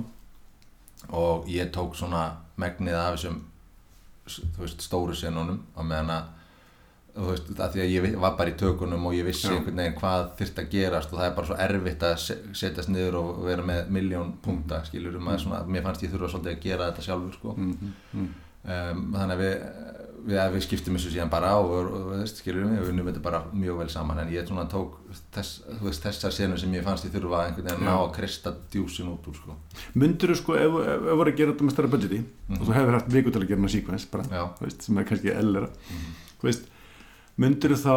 og ég tók svona megnið af þessum þú veist, stóru senunum á meðan að þú veist, að því að ég var bara í tökunum og ég vissi Já. einhvern veginn hvað þyrft að gerast og það er bara svo erfitt að se- setjast niður og vera með miljón punkta skilur um að svona, mér fannst ég þurfa svolítið að gera þetta sjálfur sko. Mm, mm, um, þannig að við, við, að við skiptum þessu síðan bara á og, og, veist, skilur við, unnum þetta bara mjög vel saman. En ég svona tók þess, veist, þessar senu sem ég fannst ég þurfa einhvern veginn að ná að krista djúsin út úr sko. Myndur þú sko, ef þú voru að gera þetta með stærra budgeti og þú hefur haft viku til að gera með sequence bara, veist, sem er kannski ellera þú veist, myndur þú þá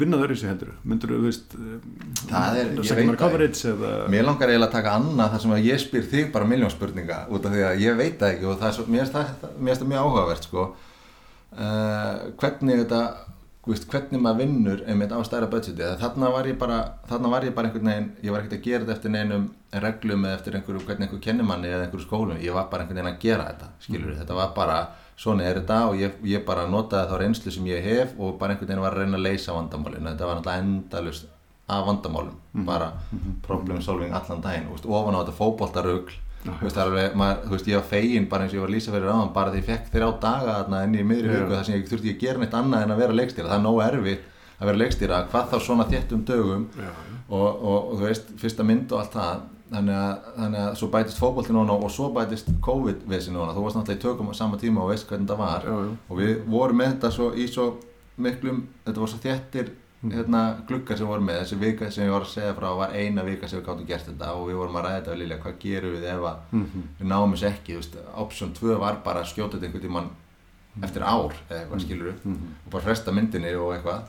vinna þau þessu heldur? Myndur þú, veist Það er- ég veit coverage eða Mér langar eiginlega að taka annað þar sem að ég spyr þig bara miljón spurninga út af því að ég veit það ekki og það er svo, mér finnst það, mjög áhugavert sko. Uh, hvernig þetta veist, hvernig maður vinnur einmitt á stærra budgeti. Þarna var ég bara þarna var ég bara einhvern veginn, ég var ekkert að gera þetta eftir neinum reglum eða eftir einhverju hvernig einhver kennimanni eða einhverju skólum, ég var bara einhvern veginn að gera þetta skilur þetta var bara svona er þetta og ég, ég bara notaði þá reynslu sem ég hef og bara einhvern veginn var að reyna að leysa vandamálinu þetta var náttúrulega endalust af vandamálum bara problem solving allan daginn og ofan á þetta fótboltarugl. Þú veist, ég var fegin bara eins og ég var að lýsa fyrir áðan bara því ég fekk þér á daga þarna inn í miðri Já. viku þar sem ég þurfti ekki að gera neitt annað en að vera leikstýra. Það er nógu erfitt að vera leikstýra hvað þá svona þéttum dögum já, og, og, og þú veist, fyrsta mynd og allt það þannig að, þannig að svo bætist fótbolti núna og svo bætist COVID-vesi núna. Þú varst náttúrulega í tökum á sama tíma og veist hvernig það var. Já, já. og við vorum með þetta svo í svo miklum, þetta voru svo þéttir hérna, gluggar sem vorum með. Þessi vika sem ég var að segja frá var eina vika sem við gáttum gert þetta og við vorum að ræða þetta við Lilja, hvað gerum við ef að Mhm. við náum þessu ekki, þú veist, option 2 var bara að skjóta þetta einhvern tímann eftir ár eða eitthvað skilur Mhm. og bara fresta myndinni og eitthvað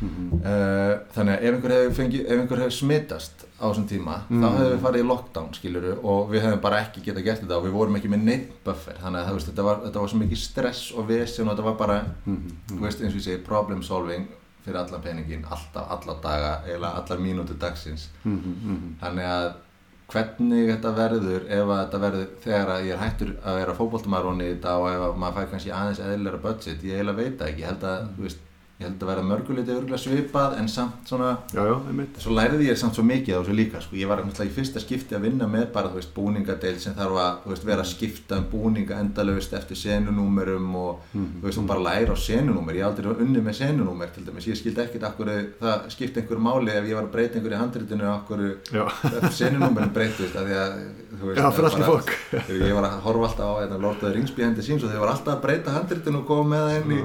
Mhm. uh, þannig að ef einhver hefur, fengi, ef einhver hefur smitast á þessum tíma þá Mhm. hefur við farið í lockdown skiluru og við hefum bara ekki getað gert þetta og við vorum ekki með neitt buffer þannig að veist, þetta, var, þetta var svo mikið stress og vesen og þetta var bara Mhm. þú veist eins og ég segi problem solving fyrir allan peningin, alltaf, alla daga eiginlega allar mínútur dagsins Mhm. Mhm. þannig að hvernig þetta verður ef þetta verður þegar að ég er hættur að vera fótboltamæróni í þetta og ef að maður fær kannski aðeins eðlilega budget, ég eiginlega veit ekki ég held að, þú veist, ég held að verða mörguleiti örgulega svipað en samt svona já, já, svo lærði ég samt svo mikið á þessu líka sko. ég var náttúrulega í fyrsta skipti að vinna með bara veist, búningadeil sem þarf að veist, vera að skipta um búninga endalaust eftir senunúmerum og Mhm. þú veist, þú bara læra á senunúmer. Ég aldrei unni með senunúmer til dæmis. Ég skildi ekkert akkur það skipti einhverju máli ef ég var að breyta einhverju í handritinu akkur senunúmerin breytist af því að ég var að horfa alltaf á hérna, Lord of the Rings behind the scenes og þeir var alltaf að breyta handritinu og koma með það inn í,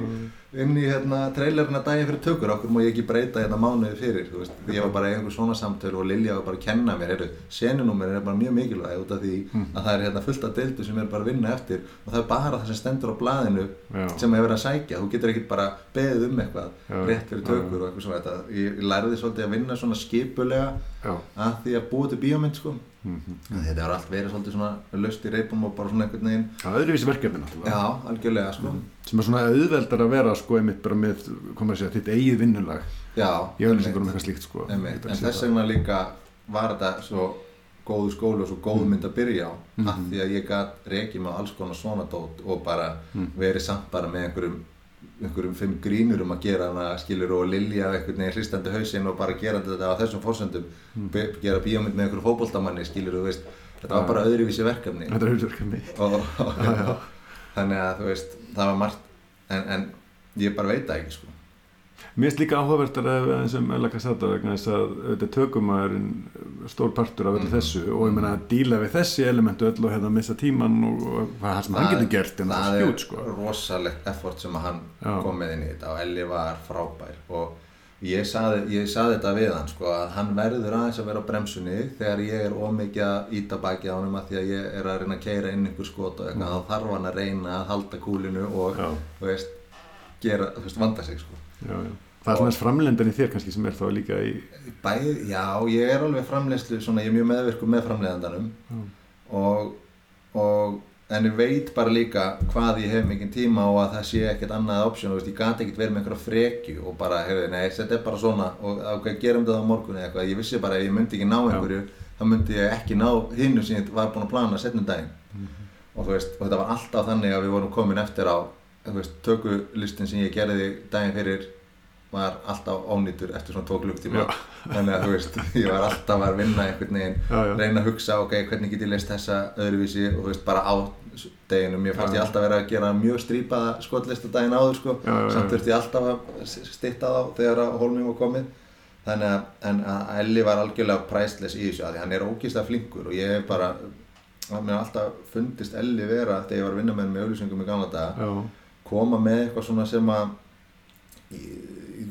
inn í hérna, trailerina daginn fyrir tökur okkur má ég ekki breyta hérna mánuði fyrir þú veist, ég var bara í einhver svona samtölu og Lilja var bara að kenna mér heyrðu, senunúmerin er bara mjög mikilvæg út af því að það er hérna fullt af deildu sem er bara að vinna eftir og það er bara það sem stendur á blaðinu Já. sem verið að sækja, þú getur ekkert bara beðið um eitthvað Já. rétt fyrir tökur og eitthvað svona. Þetta ég, ég lærði svolítið að vinna svona skipulega já, að því að búa til bíómynd sko Mhm. Þetta har allt verið svolítið svona löst í reipum og bara svona einhvern veginn já, öðruvísi verkefni náttúrulega Já, algjörlega sko sem er svona auðveldar að vera sko einmitt bara með, koma að segja, þitt eigið vinnulag Já, í auðlýsingunum eitthvað slíkt sko einmitt. En þess það. vegna líka var þetta svo góðu skóli og svo góð Mm. mynd að byrja á Mhm. því að ég gat reikið með alls konar svona dót og bara Mm. verið samt bara með einhverjum einhverjum fimm grínur um að gera hana skilur og Lilja einhvern veginn hristandi hausinn og bara gera þetta á þessum fórsöndum Mm. gera bíómynd með einhverjum fótboltamanni skilur þú veist þetta var bara öðruvísi verkefni þetta er og, og, Já, já. þannig að þú veist það var margt en, en ég bara veit það ekki sko Mér finnst líka áhugavert að eins og Ella Cassata vegna þess að auðvitað tökumæðurinn stór partur af öllu Mhm. þessu og ég meina að díla við þessi elementu öll og hérna missa tíman og, hvað sem hann getur gert en það það er er skjút sko rosalegt effort sem að hann Já. kom með inn í þetta og Elli var frábær og ég saði, þetta við hann sko að hann verður aðeins að vera á bremsunni þegar ég er ómikið að íta baki á hann að því að ég er að reyna að keira inn einhver skot og eitthvað, þá þarf hann að reyna að halda kúlinu og veist, gera, veist, vanda sig sko já, já. það er svona þess framlendan í þér kannski sem er þá líka í Bæði, já, ég er alveg framleiðslu, svona, ég er mjög meðvirkur með framleiðandanum Já. og, og en ég veit bara líka hvað ég hef mikið tíma og að það sé ekkert annað option, þú veist, ég gati ekkert verið með einhverja frekju og bara, hefur, nei, þetta er bara svona og ok, gerum þetta á morgun eða eitthvað, ég vissi bara að ég myndi ekki ná einhverju, þá myndi ég ekki ná hinnu sem ég var búinn að plana setnum daginn. Og þú veist, og þetta var alltaf þannig að við vorum komin eftir á, veist, tökulistin sem ég gerði daginn fyrir var alltaf ónýtur eftir svona tvo klukktíma Já. þannig að þú veist, ég var alltaf að vinna einhvern veginn Já, já. reyna að hugsa, ok, hvernig get ég leist þessa öðruvísi og þú veist, bara á deginum, ég fannst Já. ég alltaf vera að gera mjög strípaða skotlista daginn áður, sko samt þurfti ég alltaf að stitta þá þegar að hólming var komið þannig að, en að Elli var algjörlega priceless í þessu, að hann er ógíslega flinkur og ég hef bara, mér alltaf fundist Elli vera, þegar ég var að vinna með hann koma með eitthvað svona sem að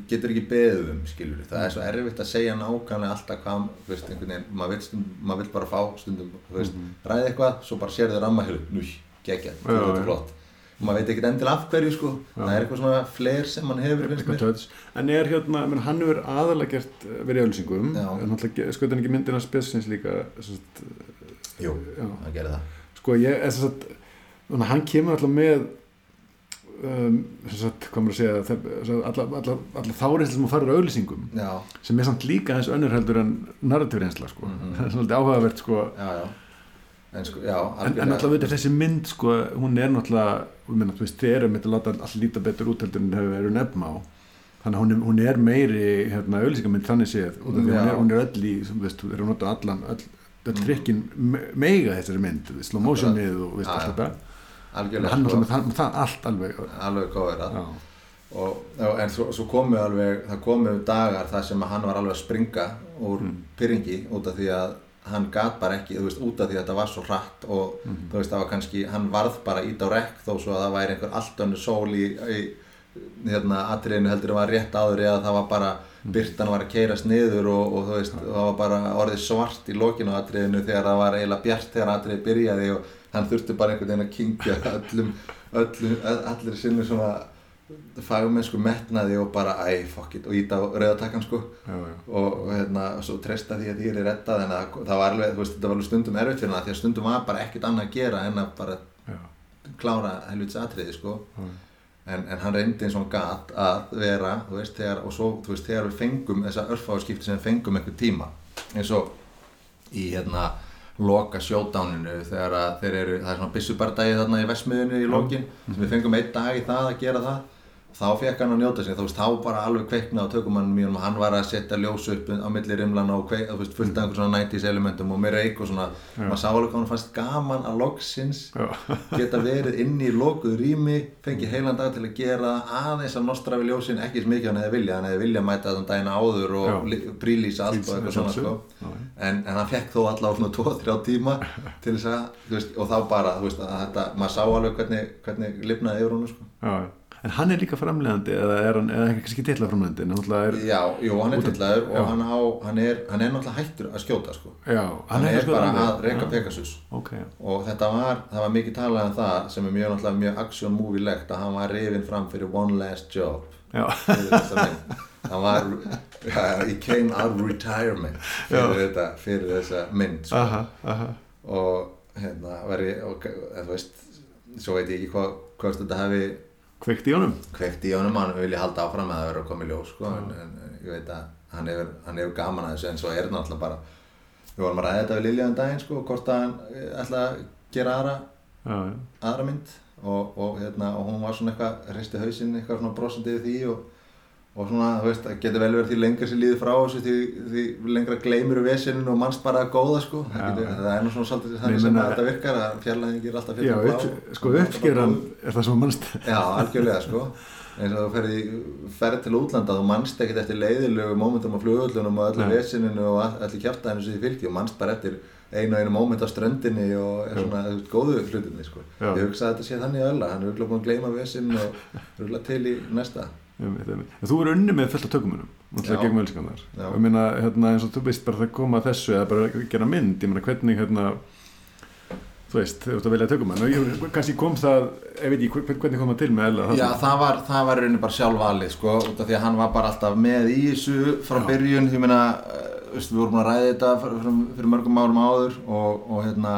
getur ekki beðið um skilur það er svo erfitt að segja nákvæmlega alltaf hvað veist, einhvern veginn, maður stundum, maður vill bara fá stundum, veist, ræði eitthvað svo bara sér þið rammahjölu, nú. Já, þú veit já. flott. Maður veit ekkert endilega af hverju sko. Já. það er eitthvað svona fleir sem hann hefur en er hérna, menn, hann hefur aðalega gert eh, verið en náttúrulega skoði hann ekki myndina spesins líka jú, hann gerir það. Sko ég, er sagt þannig að hann kemur alltaf með um, sagt, maður að segja sagt, alla, alla, þárið sem farir á auðlýsingum sem er samt líka eins önnur heldur en narratív reynsla sko. Mhm. það er svolítið áhugavert sko. já, já en sko, já, en, en alltaf veitir þessi mynd sko, hún er náttúrulega þið erum að láta allt líta betur út heldur en þau eru nefna á þannig að hún er, hún er meiri hérna, auðlýsingamynd þannig séð að hún er, hún er öll í þú veist, þú erum notað allan öll, öll Mhm. trikkin me- meiga þessari mynd slow motionið og allt þetta algjörlega hann sko, það, það allt alveg alveg góður að en svo, svo komu alveg það komu dagar þar sem hann var alveg að springa úr Mm. pyrringi út af því að hann gat bara ekki, þú veist, út af því að þetta var svo hratt og Mhm. þú veist, það var kannski, hann varð bara ít á rekk þó svo að það væri einhver allt önnu sól í, í hérna, atriðinu heldur að var rétt áður eða það var bara byrtan var að keirast niður og, og þú veist, það var bara orðið svart í lokinu á atriðinu þegar það var eiginlega bjart þegar atriðið byrjaði og hann þurfti bara einhvern veginn að kynkja öllum, öllum, allir sinni svona fagmennsku metnaði og bara æ, fuck it, og íta á rauðatakkan sko. Já, já, og, hérna, svo treysta því að því er reddað en það, það var alveg, þú veist, þetta var alveg stundum erfitt fyrir hana því að stundum var bara ekkert annað að gera en að bara já, klára helvits atriði sko. Já. en, en hann reyndi eins og hann gat að vera, þú veist, þegar, og svo, þú veist, þegar við fengum þessa örfáskipti sem fengum einhver tíma eins og í hérna loka sjódáninu þegar þeir eru, það er svona byssubardagi þarna í vesmiðinu í lokin. Sem við fengum einn dag í það að gera það þá fekk hann að njóta sig, þú veist, þá bara alveg kveikna á tökumannum mínum og hann var að setja ljós upp á milli rimlana og kveik, þú veist, fullt af einhver svona 90s elementum og með reik og svona, maður sá alveg hvað hann fannst gaman að loksins Já. geta verið inn í lokuð rými fengi heilan dag til að gera aðeins að nostra við ljósin, ekki sem mikið hann hefði vilja hann hefði vilja mæta þann daginn áður og Já. prílýsa allt og eitthvað svona sko. Já, já. en, en hann fekk þó allavega svona 2-3 tíma til þess að, þú veist, og þá bara þú veist, að þetta, En hann er líka framlegandi eða er hann, eða kannski titla framlegandi hann er, já, jú, hann er tillaður og hann, á, hann, er, hann er náttúrulega hættur að skjóta sko. já, hann, er, sko bara alveg- að reyka Pegasus. Ok, já, og þetta var, það var mikið talað um það sem er mjög mjög action movie legt að hann var rifinn fram fyrir one last job. Hann var, he came out of retirement fyrir, þetta, fyrir þessa mynd sko. aha, aha. Og hérna var ég og, þú veist, svo veit ég ekki hvað hvort þetta hefði Kveikt í honum. Kveikt í honum hann vilja halda áfram að það verður að koma í ljós sko, en, en, en ég veit að hann hefur, hann hefur gaman að þessu en svo er þetta náttúrulega bara við vorum að ræða þetta við Lilja um daginn sko, hvort að hann eh, ætla að gera aðra Já, já, aðra mynd og, og, hérna, og hún var svona eitthvað hristi hausinn eitthvað svona brosandi yfir því og, og svona, þú veist, það getur vel verið því lengra sér líður frá þessu því, því lengra gleymur við vesinu og mannst bara að góða sko. Það, Já, getur, já. það er nú svona svolítið þannig sem meina- þetta virkar að fjarlæðingir er alltaf fyrir upp, sko uppskeran er það sem mannst Já, algjörlega sko. Eins og þú ferði, til útlanda þú mannst ekkert eftir leiðilegu mómentum á flugullunum og öllu vesininu og allir kjartaðinu sem þið fylgji og mannst bara eftir einu og einu móment á ströndinni og er svona veist, góðu hlutinni sko. Já. ég hugsa að þetta sé þannig öll hann er auðvitað búin að gleyma vesin og auðvitað til í næsta. En þú er unni með fullt af tökumunum náttúrulega gegn völskannar og ég meina, hérna, eins og þú veist bara það koma að þessu eða bara gera mynd, ég meina hvernig hérna, þú veist, þú veist að velja tökumann og ég, kannski kom það, ég veit ekki hvern- hvernig kom það til með Ella Já, það var, það var rauninni bara sjálfvalið sko, út af því að hann var bara alltaf með í þessu frá Já. byrjun, ég meina veist, við vorum að ræða þetta fyrir mörgum árum áður og, og hérna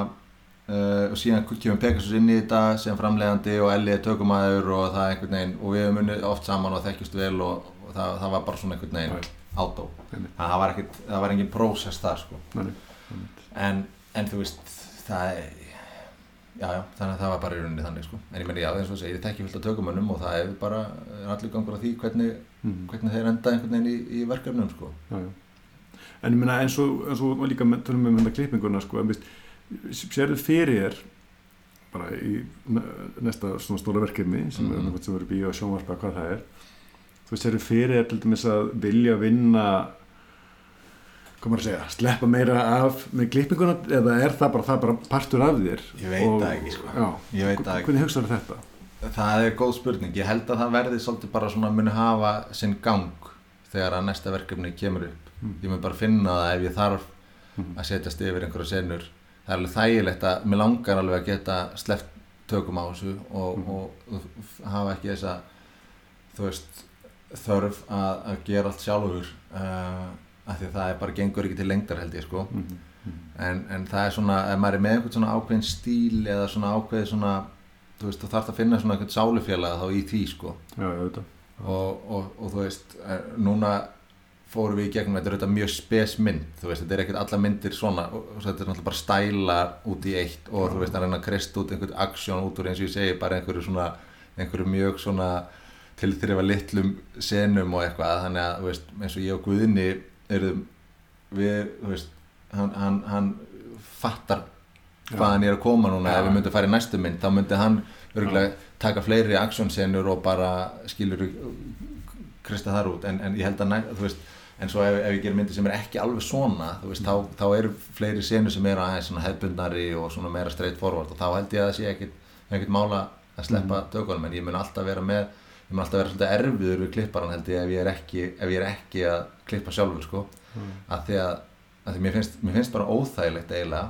uh, og síðan kemur Pegasus inn í þetta sem framlegandi og Elli er tökumæður og það er einhvern veginn, og við hefum unnið oft saman og þekkjust vel og, og það, það var bara svona einhvern veginn átó, að það var ekkert það var engin prósess þar sko Nei, en, en þú veist það er já, já, þannig að það var bara í rauninni þannig sko. en ég meni já, eins og þú segir, ég þekki fullt af tökumönnum og það er bara er allir gangur á því hvernig, Mhm. hvernig þeir enda einhvern veginn í, í verkefnum sko. já, já. en ég meina eins og, eins og líka með- tölum við um þetta klippinguna sko, en sérðu fyrir þér bara í næsta svona stóra verkefni sem er Mhm. annað sem verður bíó og sjónvarpa hvað það er þú sérðu fyrir þér til dæmis að vilja vinna maður að segja, sleppa meira af með klippinguna eða er það bara, það er bara partur af þér Ég veit Og- ekki, sko. já, Ég veit hvernig hugsaður þetta? það er góð spurning, ég held að það verði svolítið bara svona muni hafa sinn gang þegar að næsta verkefni kemur upp Mm. ég mun bara finna það ef ég þarf Mhm. að setjast yfir einhverja senur það er alveg þægilegt að mér langar alveg að geta sleppt tökum á þessu og, Mhm. og, og hafa ekki þessa þú veist þörf að, að gera allt sjálfur uh, af því að það er bara gengur ekki til lengdar held ég sko. Mm en, en það er svona, ef maður er með einhvern svona ákveðin stíl eða svona ákveðin svona þú veist, þú þarfst að finna svona einhvern sálufélag þá í því sko. Já, og, og, og þú veist, eh, núna fórum við í gegnum, þetta er þetta mjög spes mynd þú veist, þetta er ekkert alla myndir svona þetta er náttúrulega bara stælar út í eitt og þú veist, að reyna að krist út einhvern aksjón út úr eins og ég segi, bara einhverju svona einhverju mjög svona tilþrifa litlum senum og eitthvað. Þannig að, þú veist, eins og ég og Guðni erum við, þú veist hann, hann, hann fattar hvaðan ég er að koma núna. Ef við myndum fara í næstu mynd þá myndi hann örgulega taka fleiri aksjónsenur og bara skilur krista þar út. En, en ég held að þú veist en svo ef, ef ég ger myndir sem er ekki alveg svona þú veist, þá, þá eru fleiri senur sem eru aðeins svona hefbundari og svona meira straight forward og þá held ég að það sé ekkit, ekkit mála að sleppa mm. tökunum en ég mun alltaf vera með ég mun alltaf vera svolítið erfiður við klipparan held ég ef ég er ekki, ef ég er ekki að klippa sjálfur sko mm. að því að, að því mér, finnst, mér finnst bara óþægilegt eiginlega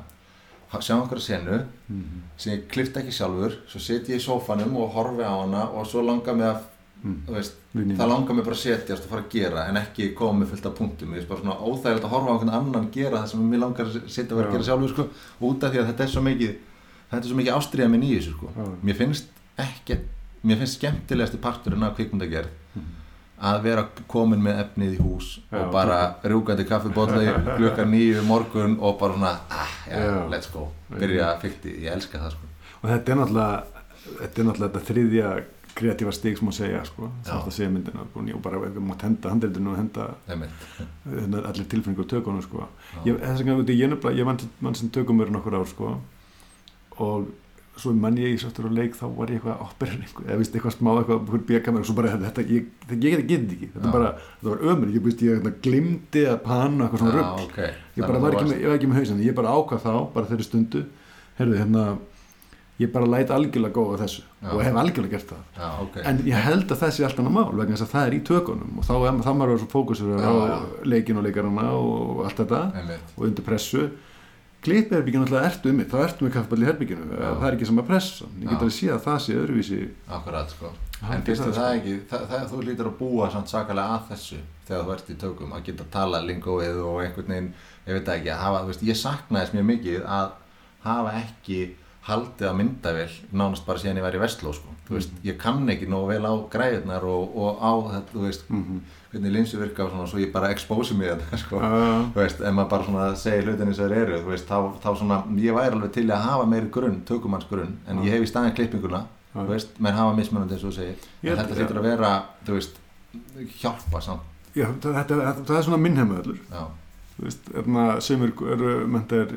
sjá einhverja senu mm. sem ég klippta ekki sjálfur svo sit ég í sófanum og horfi á hana og svo langar mig að Mm. Veist, það langar mig bara að setjast og fara að gera en ekki koma með fullt af punktum ég er bara svona óþægilegt að horfa á einhvern annan gera það sem mér langar að setja og vera að gera sjálfur sko, út af því að þetta er svo mikið þetta er svo mikið ástriða minn í þessu sko. mér finnst ekki mér finnst skemmtilegast í parturinn af kvikmundagerð mm. að vera komin með efnið í hús já, og bara rúkandi kaffibotla klukka nýju morgun og bara svona ah, já, já. let's go, byrja að fykti ég elska það sko. og þetta er náttúrulega þetta er náttúrulega þetta þriðja kreatífa stík sem að segja sko, sátt að segja myndina sko, og bara ef við mátt henda handreitinu og henda hérna, allir tilfinningu og tökunum sko. ég, þess að ég, ég mann sem tökum mér nokkur ár sko. Og svo mann ég í svolítið á leik þá var ég eitthvað ábyrðin eða vist eitthvað smá eitthvað bíakamer og svo bara þetta, ég, ég get ekki. Þetta, bara, var ömur, ég, ég, ég glimti að panna eitthvað svona rögg okay. ég bara var ekki, með, var ekki með hausin ég bara ákvað þá, bara þeirri stundu herðu hérna ég bara læt algjörlega góða þessu já. og hef algjörlega gert það. Já, okay. en ég held að þessi er alltaf mál vegna þess að það er í tökunum og þá er maður svo fókusur á leikin og leikarana og allt þetta og undir pressu. Klipherbygginu alltaf ertu um mig þá ertu með kaffeball í herbygginu það er ekki sem að pressa ég get að sé að það sé öðruvísi. Akkurat sko. En fyrstu það, það ekki, það, það, þú lítur að búa svona sakalega að þessu þegar þú ert í tökum að geta að tala lingóið og einhvern veginn, ég veit ekki að hafa, veist, ég saknaðis mjög mikið að hafa ekki haldið að mynda vel nánast bara síðan ég væri í Vestló sko. mm -hmm. ég kann ekki nógu vel á græðunar og, og á þetta, þú veist mm -hmm. hvernig linsu virka og svona, svo ég bara expósi mig þetta, sko, uh. þú veist, ef maður bara svona segir hlutinni sem þeir eru, þú veist, þá, þá svona ég væri alveg til að hafa meiri grunn, tökumanns grunn en uh. ég hef í staðin klippinguna uh. þú veist, menn hafa mismunandi eins og segir en þetta þýttur að vera, þú veist hjálpa samt Já, þetta, þetta, þetta er svona minnheimöðlur Veist, erna, semur eru mentar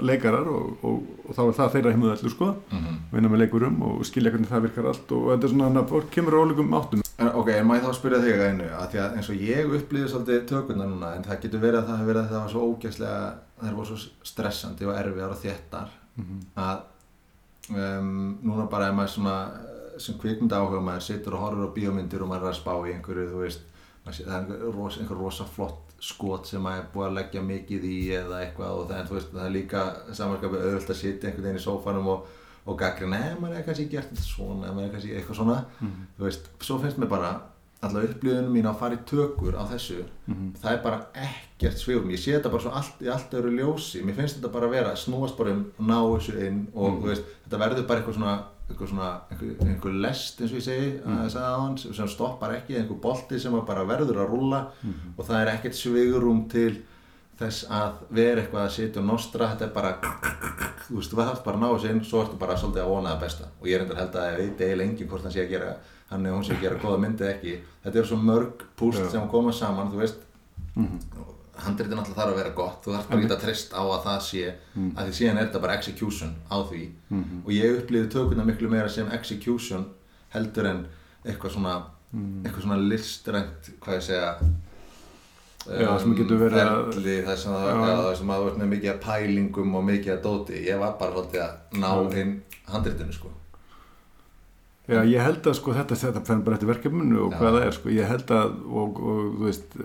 leikarar og, og, og þá er það þeirra heimuð allur sko mm -hmm. vinna með leikurum og skilja hvernig það virkar allt og þetta er svona að fólk kemur á ólíkum áttum Ok, en maður þá spyrja þig einu að því að eins og ég upplýði svolítið tökurna núna en það getur verið að það hefur verið að það var svo ógæslega það var svo stressandi og erfiðar og þéttar mm -hmm. að um, núna bara er maður svona sem kvikmynda áhuga maður situr og horfur á bíómyndir og maður er að spá í einhverju þú veist, það er einhver rosa flott skot sem að er búið að leggja mikið í eða eitthvað og það, veist, það er líka samanskapið auðvöld að sitja einhvern veginn í sófanum og, og gagri, neða maður er kannski gert þetta svona, maður er kannski eitthvað svona mm -hmm. þú veist, svo finnst mér bara alltaf upplýðunum mín að fara í tökur á þessu mm -hmm. það er bara ekkert svigum ég sé þetta bara svo allt í allt öru ljósi mér finnst þetta bara að vera snúast bara um ná þessu inn og mm -hmm. veist, þetta verður bara eitthvað svona einhver svona, einhver, einhver lest eins og ég segi mm. hans sem stoppar ekki, einhver bolti sem bara verður að rulla mm og það er ekkert svigurum til þess að vera eitthvað að sitja og nostra, þetta er bara þú veist, þú þarfst bara að ná þessu inn svo ertu bara svolítið að vona það besta. Og ég er endur held að ég veit eiginlega engin hvort hann sé að gera hann eða hún sé að gera goða myndið ekki. Þetta er svo mörg púst sem koma saman, þú veist. Mm -hmm handritin alltaf þarf að vera gott þú þarf bara ekki að treyst á að það sé mm. að því síðan er þetta bara execution á því mm -hmm. og ég upplýði tökuna miklu meira sem execution heldur en eitthvað svona mm. eitthvað svona listrænt hvað ég segja Já, um, sem getur verið að það sem að það verður með mikið að pælingum og mikið að dóti ég var bara svolítið að ná inn handritinu sko Já, ég held að sko þetta þetta fenn bara eftir verkefninu og Já. hvað það er sko, ég held að og, og þú veist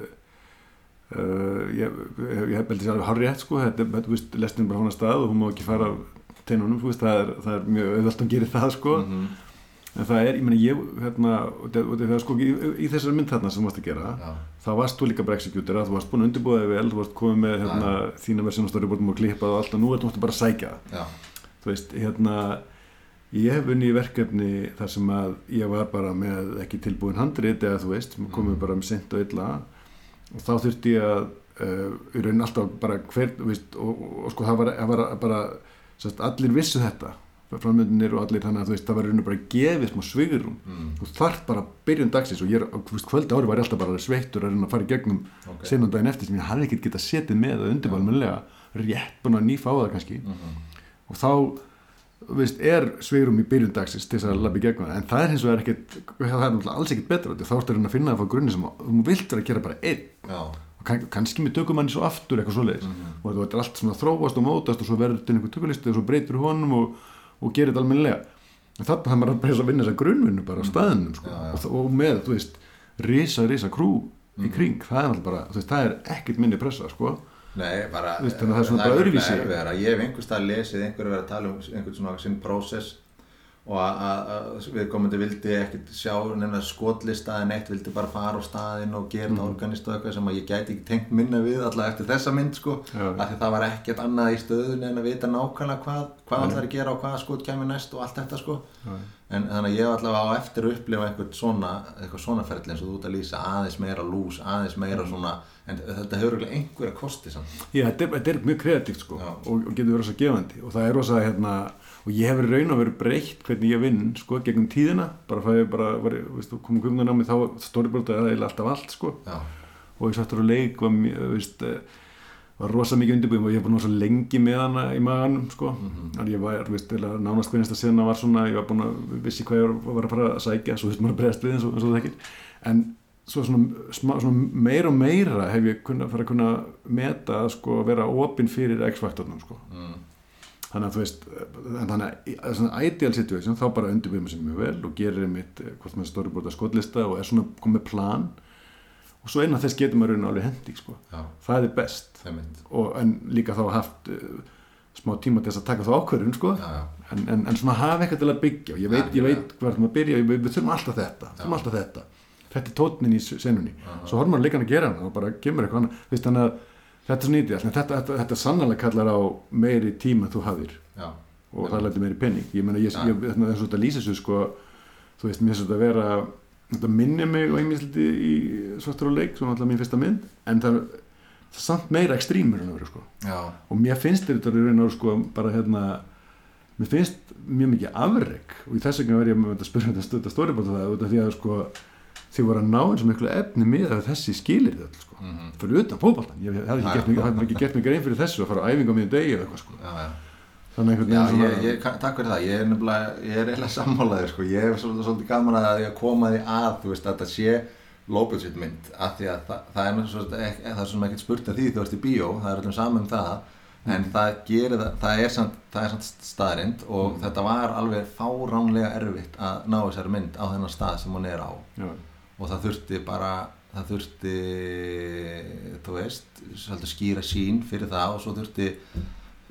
Uh, ég, ég hef veldið sér alveg hárið rétt sko, þetta er lestin bara hún að stað og hún má ekki fara teinunum, veist, það, er, það er mjög auðvöld að gera það sko mm -hmm. en það er, ég menna ég hérna, og það er sko í, í þessari mynd þarna sem þú varst að gera, ja. þá varst þú líka bara executor að þú varst búin að undirbúða þig vel þú varst komið með hérna, ja. þína verðsjónastóri búin að klippa og allt og nú er þú bara að sækja ja. þú veist, hérna ég hef unni í verkefni þar sem að ég var bara með ekki tilbúin handrið eða þú veist, komið mm. bara með sent og illa og þá þurfti ég að uh, í raunin alltaf bara hver veist, og, og, og sko það var, það var bara sest, allir vissu þetta framöndinir og allir þannig að veist, það var í rauninu bara gefið smá svigurum mm. þú þarf bara byrjun dagsins og ég er kvöldi ári var ég alltaf bara sveittur að reyna að fara í gegnum okay. senum daginn eftir sem ég hafði ekkert getað setið með að undirbálmennilega rétt búin að nýfa á það kannski mm -hmm. og þá veist, er sveirum í byrjun dagsins til þess að labba í gegnum það en það er hins vegar ekkit, það er alls ekkit betra þá ertu að að finna það frá grunni sem að- þú vilt vera að gera bara einn já, og kann, kannski með tökum hann svo aftur eitthvað svoleiðis Mhm. og þetta er allt svona þróast og mótast og svo verður þetta einhver tökulisti og svo breytur honum og, og gerir þetta almennilega en þannig að maður bara að vinna þessa grunnvinnu bara á staðinum sko. Mhm. Já, já. Og, og með, þú veist, risa, risa krú í Mhm. kring, það er bara veist, það er ekkert minni pressa, sko nei, bara að það er svona bara öðruvísi. ég hef einhvers stað lesið einhverju verið að tala um einhvern svona sinn prósess og að- við komandi vildi ekkert sjá neina skotlista en eitt vildi bara fara á staðinn og gera þetta organist og eitthvað sem að ég gæti ekki tengt minna við alltaf eftir þessa mynd sko. Af því það var ekkert annað í stöðun en að vita nákvæmlega hvað, hvað allar að gera og hvaða skot kemur næst og allt þetta sko. Já. en þannig að ég var allavega á eftir að upplifa eitthvað svona, eitthvað svona ferli eins og þú ert að lýsa aðeins meira lús, aðeins meira svona en þetta hefur örugglega einhverja kosti samt. Já, þetta er, þetta er mjög kreatíft sko og, og getur verið svo gefandi. Og það er rosa hérna og ég hefur raun og verið breytt hvernig ég vinn sko gegnum tíðina. Bara fæði bara, var, veistu, komum kvönguna á mig þá stóribróta eða eiginlega alltaf allt sko. Og ég sattur að leik var, veist, eh, var rosa mikið undirbúin og ég hef búin að svo lengi með hana í maganum sko. Mhm. en ég var, veist, nánast hvernig þetta sena var svona, ég var búin að vissi hvað ég var, að fara að sækja, svo veist maður að bregðast við eins og, eins og það ekki, en svo svona, smá, svona meira og meira hef ég kunna, fara að kunna meta að sko vera opinn fyrir X-faktornum sko. Mm, þannig að þú veist en þannig að svona ideal situation þá bara undirbúið mér sem mjög vel og gerir mitt hvort með storyboarda skotlista og er svona komið plan. Og svo innan þess getur maður raun og alveg hendi sko. já, það er best. Og, en líka þá haft uh, smá tíma til þess að taka þá ákvörðun sko. já, já, en, en, en svona hafa eitthvað til að byggja. Og ég veit, ég veit hvað maður byrja við, við þurfum alltaf þetta, þurfum alltaf þetta. Þetta er tótnin í senunni. Svo horfum maður leikann að gera hana og bara kemur eitthvað annað. Þú þannig að þetta er svona ídýr þetta, þetta, þetta sannlega kallar á meiri tíma þú hafðir. Já, og það læti meiri penning ég meina, ég, ég, þarna, eins og þetta lýsir svo sko, þú veist, mér þetta að vera þetta minnir mig og einmisliti í svartur og leik, svona alltaf mín fyrsta mynd. En það er, það samt meira ekstrímur að sko, já, og mér finnst þetta í raun og sko, bara hérna mér finnst mjög mikið afreg og í þess vegna verð ég þetta að spyrja þetta stöða stóribóta það, út af því að sko þið voru að ná eins og miklu efni með að þessi skilir þetta, sko, mhm, fyrir utan fótboltan ég hef ekki, gert mig, grein fyrir þessu að fara á æfingu á miðjum degi eða eitthvað, sko, já, já. Þannig einhvern veginn ég, ég, ka- takk fyrir það, ég er nefnilega, ég er sammálaður sko, ég hef svolítið, svolítið gaman að að koma því að, þú veist, að þetta sé budget mynd, af því að það, það er er svona ekkert spurt að því þú ert í bíó, það er öllum saman um það, en það gerir það, það er samt, það er samt staðrind og þetta var alveg fáránlega erfitt að ná þessari mynd á þennan stað sem hún er á. Já, og það þurfti bara það þurfti þú veist, skýra sín fyrir það og svo þurfti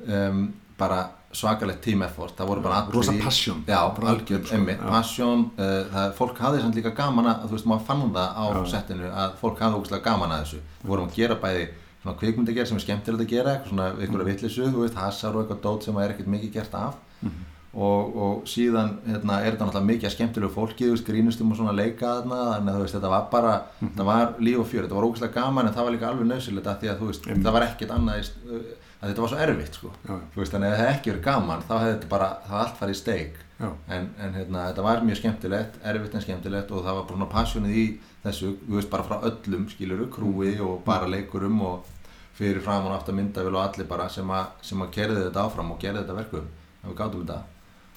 um, bara svakalegt team effort. Það voru bara allir rosa passion. Já, Bara algjörn, sko, já. passion. Uh, það, fólk hafði samt líka gaman að þú veist, maður fann það á Já. settinu að fólk hafði ógustlega gaman að þessu. Við vorum að gera bæði svona kvikmyndi gera sem er skemmtilegt að gera eitthvað svona einhverja vittlisu, þú veist, hasar og eitthvað dót sem er ekkert mikið gert af. Mhm. Og, og síðan hérna, er þetta náttúrulega mikið skemmtilegu fólki grínustum og svona leika þarna þannig að þú veist, þetta var bara, Mhm. þetta var líf og fjör, þetta var ógustlega gaman en það var líka alveg nöðsilegt að því að þú veist, Einmitt. það var ekkert annað að þetta var svo erfitt sko Já. Þú veist, að ef það ekki verið gaman þá hefði þetta bara, það allt farið í steik Já. en, en hérna, þetta var mjög skemmtilegt erfitt en skemmtilegt og það var bara passionið í þessu, þú veist, bara frá öllum skiluru, krúi og bara leikurum og fyrir fram og aftur myndavél og allir bara sem að, sem að kerði þetta áfram og gerði þetta verkum, að við gátum þetta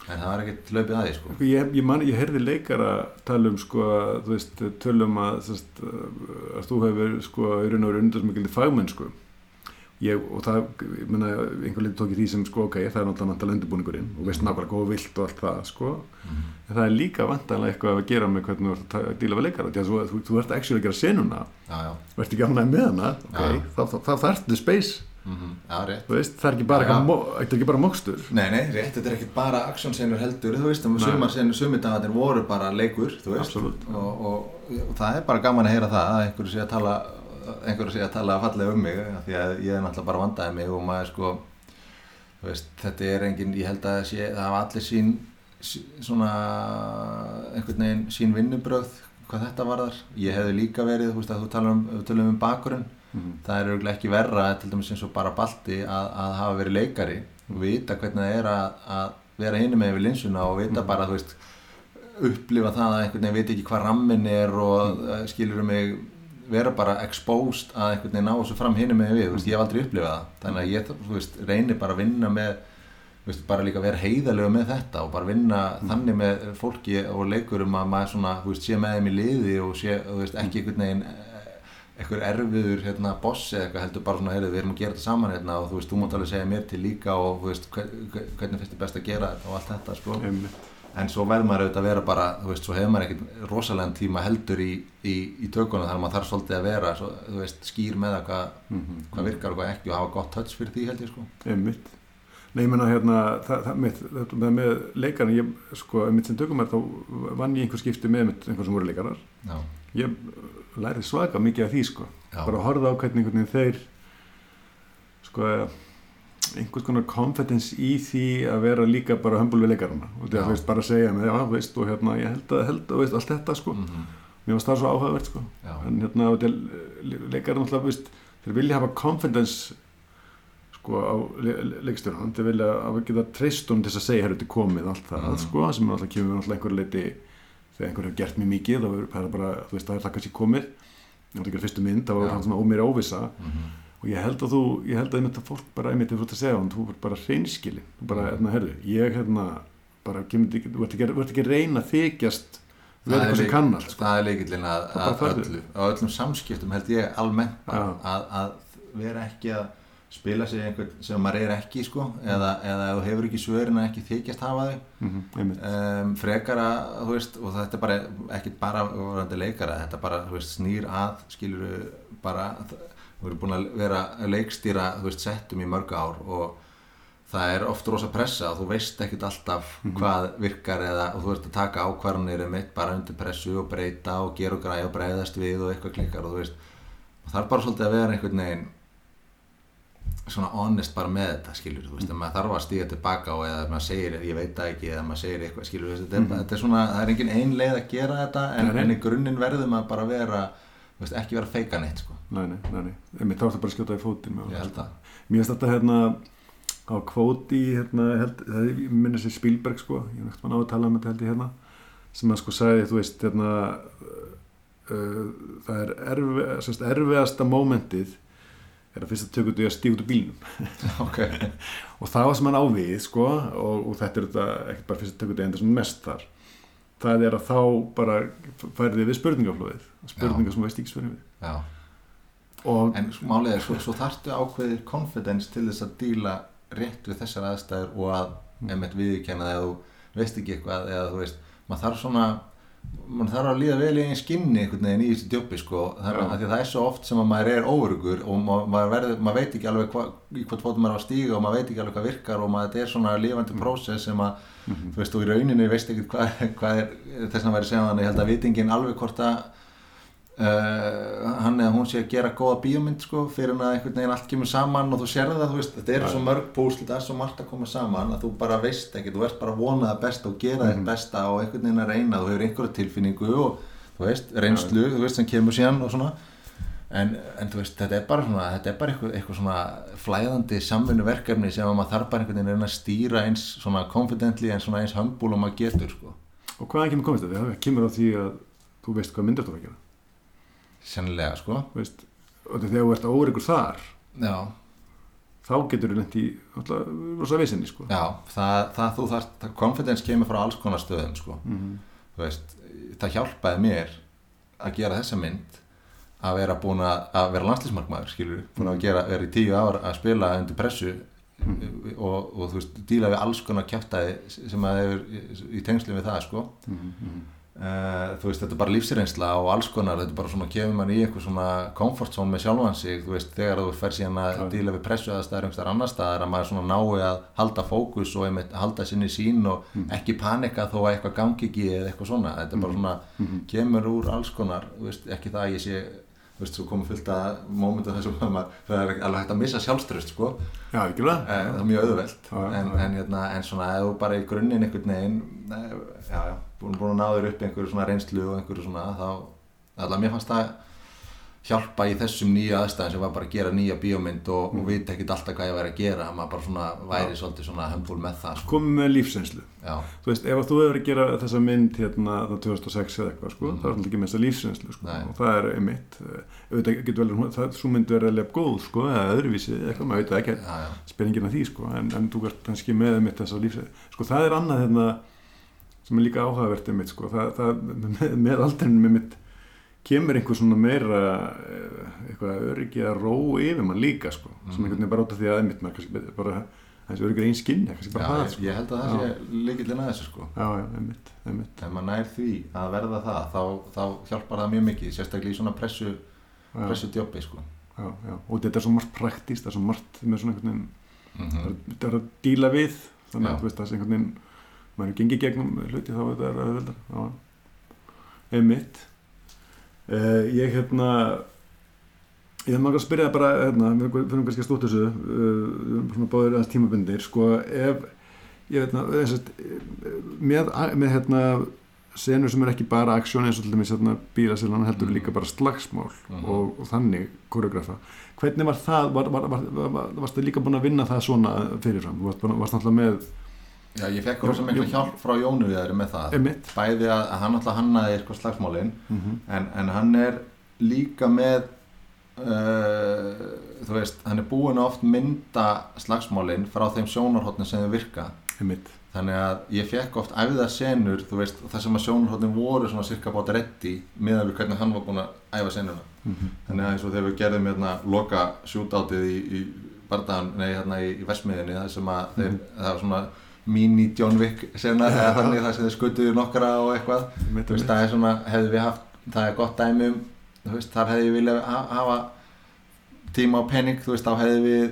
en það var ekkert hlaupið að því, sko Ég, ég, ég heyrði leikara tala um sko, veist, tölum að, sest, að þú hefur sko, í raun og veru undir mikilvægt fagmenn sko. ég, og það, ég meina, einhver leiti tók í því sem sko, ok, það er náttúrulega undirbúningurinn og veist nákvæmlega þú vilt og allt það sko. en það er líka vantanlega eitthvað að gera með hvernig þú ert að díla við leikara því að þú, þú, þú ert actually að gera senuna Já, já, þú ert ekki ánægð með hana ok, Já. þá, þá, þá þarftu space mm já, rétt. Þú veist, það er ekki bara, Já, já. ekki bara mokstur. Nei, nei, rétt, þetta er ekkert bara aksjónsenur heldur, þú veist, senur, sumidagarnir voru bara leikur, veist. Og, og, og það er bara gaman að heyra það að einhverju sé að tala einhverju sé að tala fallega um mig því að ég er náttúrulega bara vandaði mig og maður sko veist, þetta er engin, ég held að sé, það hafa allir sín sí- svona einhvern veginn sín vinnubröð hvað þetta varðar, ég hefði líka verið þú veist að þú talar um, um bakurinn það er auðvitað ekki verra til dæmis eins og bara balti að, að hafa verið leikari og vita hvernig það er að, að vera hinni með yfir linsuna og vita bara þú veist upplifa það að einhvern veginn veit ekki hvað rammin er og mm. skilur mig vera bara exposed að einhvern veginn ná þessu fram hinni með við, þú veist, ég hef aldrei upplifað það. Þannig að ég þú veist, reynir bara að vinna með veist, bara líka vera heiðalegu með þetta og bara vinna þannig með fólki og leikurum að maður svona, þú veist, sé með þeim í liði og sé, þú veist, ekki einhvern veginn einhver erfiður hérna boss eða eitthvað heldur bara svona, heyrðu, við erum að gera þetta saman hérna og þú veist, þú mátt alveg segja mér til líka og þú veist, hver- hver- hvernig finnst þið best að gera þetta og allt þetta, sko einmitt. en svo verður maður auðvitað að vera bara þú veist, svo hefur maður ekkert rosalega tíma heldur í, í, í tökunum að maður þarf svolítið að vera svo, þú veist, skýr með það hvað, Mhm. hvað virkar og hvað ekki og hafa gott touch fyrir því held ég sko einmitt Nei, ég menna hérna, það, það, þetta með, með leikarinn, ég, sko, mitt sem tökum er þá vann ég einhver skipti með mitt einhver sem voru leikarar. já, Ég lærið svaka mikið af því, sko. Já. Bara að horfa á hvernig þeir, sko, einhvers konar confidence í því að vera líka bara hömbul við leikarana. Og það, veist, bara að segja með, já, veist, og hérna, ég held að, held að, veist, allt þetta, sko. mm Mér varst það svo áhugavert, sko. já, en hérna og til leikarinn alltaf veist, þeir vilja hafa confidence sko á le le leikstjóran þeir vilja að geta treyst um til að segja hér þetta er komið allt það Mhm. sko sem alltaf kemur alltaf einhver leiti þegar einhver hefur gert mjög mikið þá er það bara þú veist það er það kannski komið. Ég átti ekki að fyrstu mynd það var Já. hann svona ómýri óvissa. Mm og ég held að þú ég held að einmitt að fólk bara einmitt er fórt að segja hann þú er bara hreinskilin þú bara hérna herðu ég hérna bara kemur ekki þú ert ekki, ekki reyna þykjast vera eitthvað sem kann allt sko. það er leikillin að, Það að öllu, á öllum samskiptum held ég almennt að, að vera ekki að spila sig einhvern sem maður er ekki sko eða, eða þú hefur ekki svörin að ekki þykjast hafa þau. Mm einmitt. Um, frekara, þú veist, og þetta er bara ekki bara vorandi leikara, þetta bara þú veist, snýr að, skilur bara, þú eru búin að vera að leikstýra, þú veist, settum í mörg ár og það er oft rosa pressa og þú veist ekkert alltaf hvað virkar eða og þú ert að taka ákvarðanir um eitt bara undir pressu og breyta og gera og græja og breyðast við og eitthvað klikkar og þú veist, og það er bara svolítið að vera einhvern veginn svona honest bara með þetta skilur þú veist, mm. maður þarf að stíga tilbaka og eða maður segir ég veit það ekki eða maður segir eitthvað skilur þú veist, þetta, er, þetta er svona, það er engin ein leið að gera þetta en, Nei, nei. en í grunninn verður maður bara vera veist, ekki vera feika neitt sko Nei, nei, nei, nei. Þá er það bara að skjóta í fótinn ég held að Mér finnst þetta hérna á kvóti hérna, held, það er, ég minna sér Spielberg sko, ég er náttúrulega á að tala um þetta held ég hérna, sem að sko sagði, þú veist, hérna uh, að fyrst að út í að stíga út úr bílnum. Ok, og það var sem hann ávið sko og, og þetta er þetta ekkert bara fyrst að út í enda sem mest þar. Það er að þá bara færði við spurningaflóðið spurningar sem þú veist ekki spurning við en sko, málið er, svo, svo þarftu ákveðir confidence til þess að díla rétt við þessar aðstæður og að Mm. það eða þú veist ekki eitthvað eða þú veist, maður þarf svona maður þarf að líða vel í einn skinni einhvern veginn í þessu djópi sko. Þannig að að það er svo oft sem að maður er óurugur og maður, maður, verður, maður veit ekki alveg hva, í hvort fótum maður á að stíga og maður veit ekki alveg hvað virkar og maður þetta er svona lifandi prósess sem að þú veist og í rauninni veist ekki hvað, hvað er þess að væri segja þannig ég held að vitingin alveg hvort að uh, hann eða hún sé að gera góða bíómynd sko fyrir en að einhvern veginn allt kemur saman og þú sérði það, þú veist, þetta er svo mörg púsl þetta er svo margt að koma saman að þú bara veist ekki, þú veist bara að vona það besta og gera þitt besta og einhvern veginn að reyna þú hefur einhverja tilfinningu og þú veist, reynslu, þú veist, sem kemur síðan og svona. En, en þú veist, þetta er bara svona þetta er bara eitthvað, eitthvað svona flæðandi samvinnu verkefni sem að maður þarf bara einhvern veginn að stýra eins svona confidently en svona eins humble og maður getur sko. Og sennilega sko. Veist, og þegar þú ert óryggur þar, já, þá getur þú alltaf rosa vissinni, sko. Já, það, það þú þarft, það confidence kemur frá alls konar stöðum sko. Mhm. þú veist, það hjálpaði mér að gera þessa mynd að vera búin að, vera landslísmarkmaður skilur, búin að gera, vera í tíu ár að spila undir pressu og, og þú veist, díla við alls konar kjæftæði sem að hefur í, tengslu við það sko. Mhm, Uh, þú veist, þetta er bara lífsreynsla og alls konar, þetta er bara svona, kemur mann í eitthvað svona comfort zone með sjálfan sig, þú veist, þegar þú fer síðan að Já. díla við pressu að staðar einhverstaðar annar staðar, að maður svona nái að halda fókus og einmitt halda sinni sín og ekki panika þó að eitthvað gangi ekki eða eitthvað svona, þetta er bara svona kemur úr alls konar, þú veist, ekki það að ég sé veist, svo komið fullt að mómentu að maður, það er alveg hægt að missa sjálfströst, sko Já, ekki það? Eh, það er mjög auðvelt Já, en, já. en, hérna, en svona ef þú bara í grunninn einhvern veginn eh, já, búin, búin að ná þér upp einhverju svona reynslu og einhverju svona þá, allavega mér fannst það hjálpa í þessum nýja aðstæðin sem var bara að gera nýja bíómynd og, Mm. og vita ekkit alltaf hvað ég væri að gera maður bara svona væri svolítið svona hömbul með það sko. komið með lífsreynslu já, þú veist, ef að þú hefur að gera þessa mynd hérna þá 2006 eða eitthvað, sko, Mhm. það er alltaf ekki með þessa lífsreynslu, sko, Nei. og það er einmitt eh, auðvitað getur vel, það, svo mynd verið alveg góð, sko, eða öðruvísi, eitthvað, maður það ekki, já, já, spenningin af því, sko, en, en þú ert kannski með einmitt þessa lífsreynslu, sko, það er annað hérna, sem er líka áhugavert einmitt, sko, það, það með, með aldrinum einmitt kemur einhver svona meira eh, eitthvað öryggi að ró yfir mann líka, sko, sem Mhm. einhvern veginn bara af því að einmitt maður kannski bara, þessi öryggir einn skinn, kannski bara það, sko, ég held að það sé líkillin að þessu sko. Já, já, einmitt, einmitt, ef maður nær því að verða það þá, þá hjálpar það mjög mikið, sérstaklega í svona pressu pressu djópi sko. Já, já. og þetta er svo margt praktist það er svo margt með svona einhvern veginn mm það er- þetta er að díla við þannig að það er einhvern veginn maður er gengið gegnum hluti þá er þetta auðveldar já. einmitt uh, ég hérna ég hef maður að spyrja það bara hérna, við fyrir kannski að stóta þessu uh, svona báðir aðeins tímabundir sko ef ég veit ná með, með hérna senur sem er ekki bara aksjón eins og til dæmis hérna, bílasillan heldur Mhm. líka bara slagsmál Mhm. og, og þannig koreografa hvernig var það, var, var, var, var, varstu líka búin að vinna það svona fyrirfram, varst, varst náttúrulega með já, ég fekk mikla já. hjálp frá Jónu við þeirri með það emitt bæði að, að hann alltaf hannaði eitthvað slagsmálin mm -hmm. en, en hann er líka með uh, þú veist, hann er búin að oft mynda slagsmálin frá þeim sjónarhóttni sem þau virka emitt þannig að ég fekk oft æfða senur þú veist, þar sem að sjónarhóttni voru svona cirka bát reddi meðan við hvernig hann var búin að æfa senuna mm -hmm. þannig að eins og þegar við gerðum hérna loka sjútátið í, í bardagan, nei hérna í, í Vestmiðinni það sem að þeir, það var svona mini John Wick sena eða þannig það sem þeir skutuðu nokkra og eitthvað. Emitt, þú veist, það er svona, hefði við haft það er gott dæmi um, veist, þar hefði ég viljað ha- hafa tíma og penning, þú veist, þá hefði við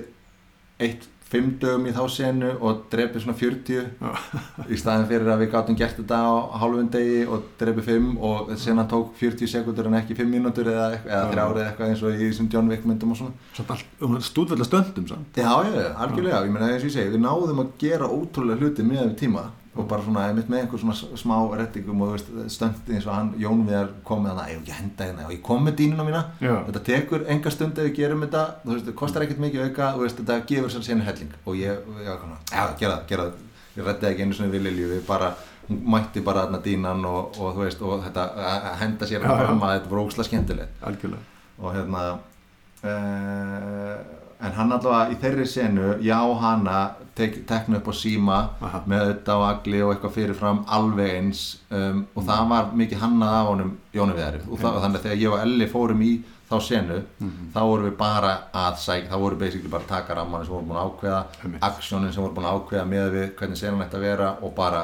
eitt, fimm dögum í þá senu og drepið svona 40 í staðin fyrir að við gátum gert þetta á hálfum degi og drepið 5 og sena tók 40 sekundur en ekki 5 mínútur eða, eða Já. þrjár eða eitthvað eins og í þessum John Wick myndum og svona. Stúdvölda stöndum samt. Já, já, já, algjörlega, ég meina eins og ég segi, við náðum að gera ótrúlega hluti með tíma og bara svona, einmitt með einhver svona smá rettingum og þú veist, stöndi eins og hann, Jón Viðar kom með hana, ég ekki henda hérna og ég kom með dýnuna mína, já, þetta tekur enga stund ef við gerum þetta, þú veist, það kostar ekkert mikið auka, þú veist, þetta gefur sér sérna helling. Og ég, ég var konar, já, gera það, gera það, ég retti ekki einu svona við Lilju, við bara, mætti bara þarna dýnan og, og þú veist, og þetta, að að henda sér já. fram að þetta var ósla skemmtilegt. Algjörlega. Og hérna uh, en hann allavega í þeirri senu já hana tekna upp á síma Aha. með auðvitað og agli og eitthvað fyrirfram alveg eins um, og það var mikið hannað af honum Jóni Viðari og, það, og þannig að þegar ég og Elli fórum í þá senu Mhm. þá vorum við bara að sækja þá vorum við basically bara að taka rammanum sem vorum búin að ákveða aksjónin sem vorum búin að ákveða með við hvernig senan að vera og bara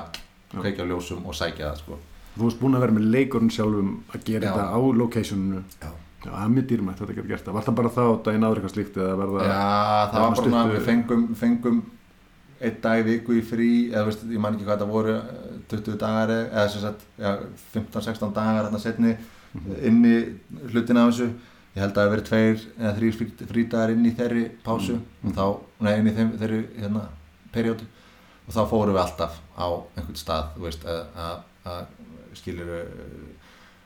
kveikja ljósum og sækja það sko. þú varst búin að vera með leikurinn sjálfum að gera Já. þetta á locationinu Já. já, það er mjög dýrmætt þetta getur gert það var það bara þá daginn áður eitthvað slíkt eða verða Já, það var bara svona, stuttu- við fengum, fengum einn dag í viku í frí eða veist, ég man ekki hvað þetta voru eh, 20 dagar eða sem sagt já, 15-16 dagar hérna setni inn í hlutina af þessu. Ég held að það hafi verið tveir eða þrýr frí, frídagar inn í þeirri pásu og þá, nei inn í þeim, þeirri hérna, periódu. Og þá fórum við alltaf á einhvern stað þú veist, að, að, að skilur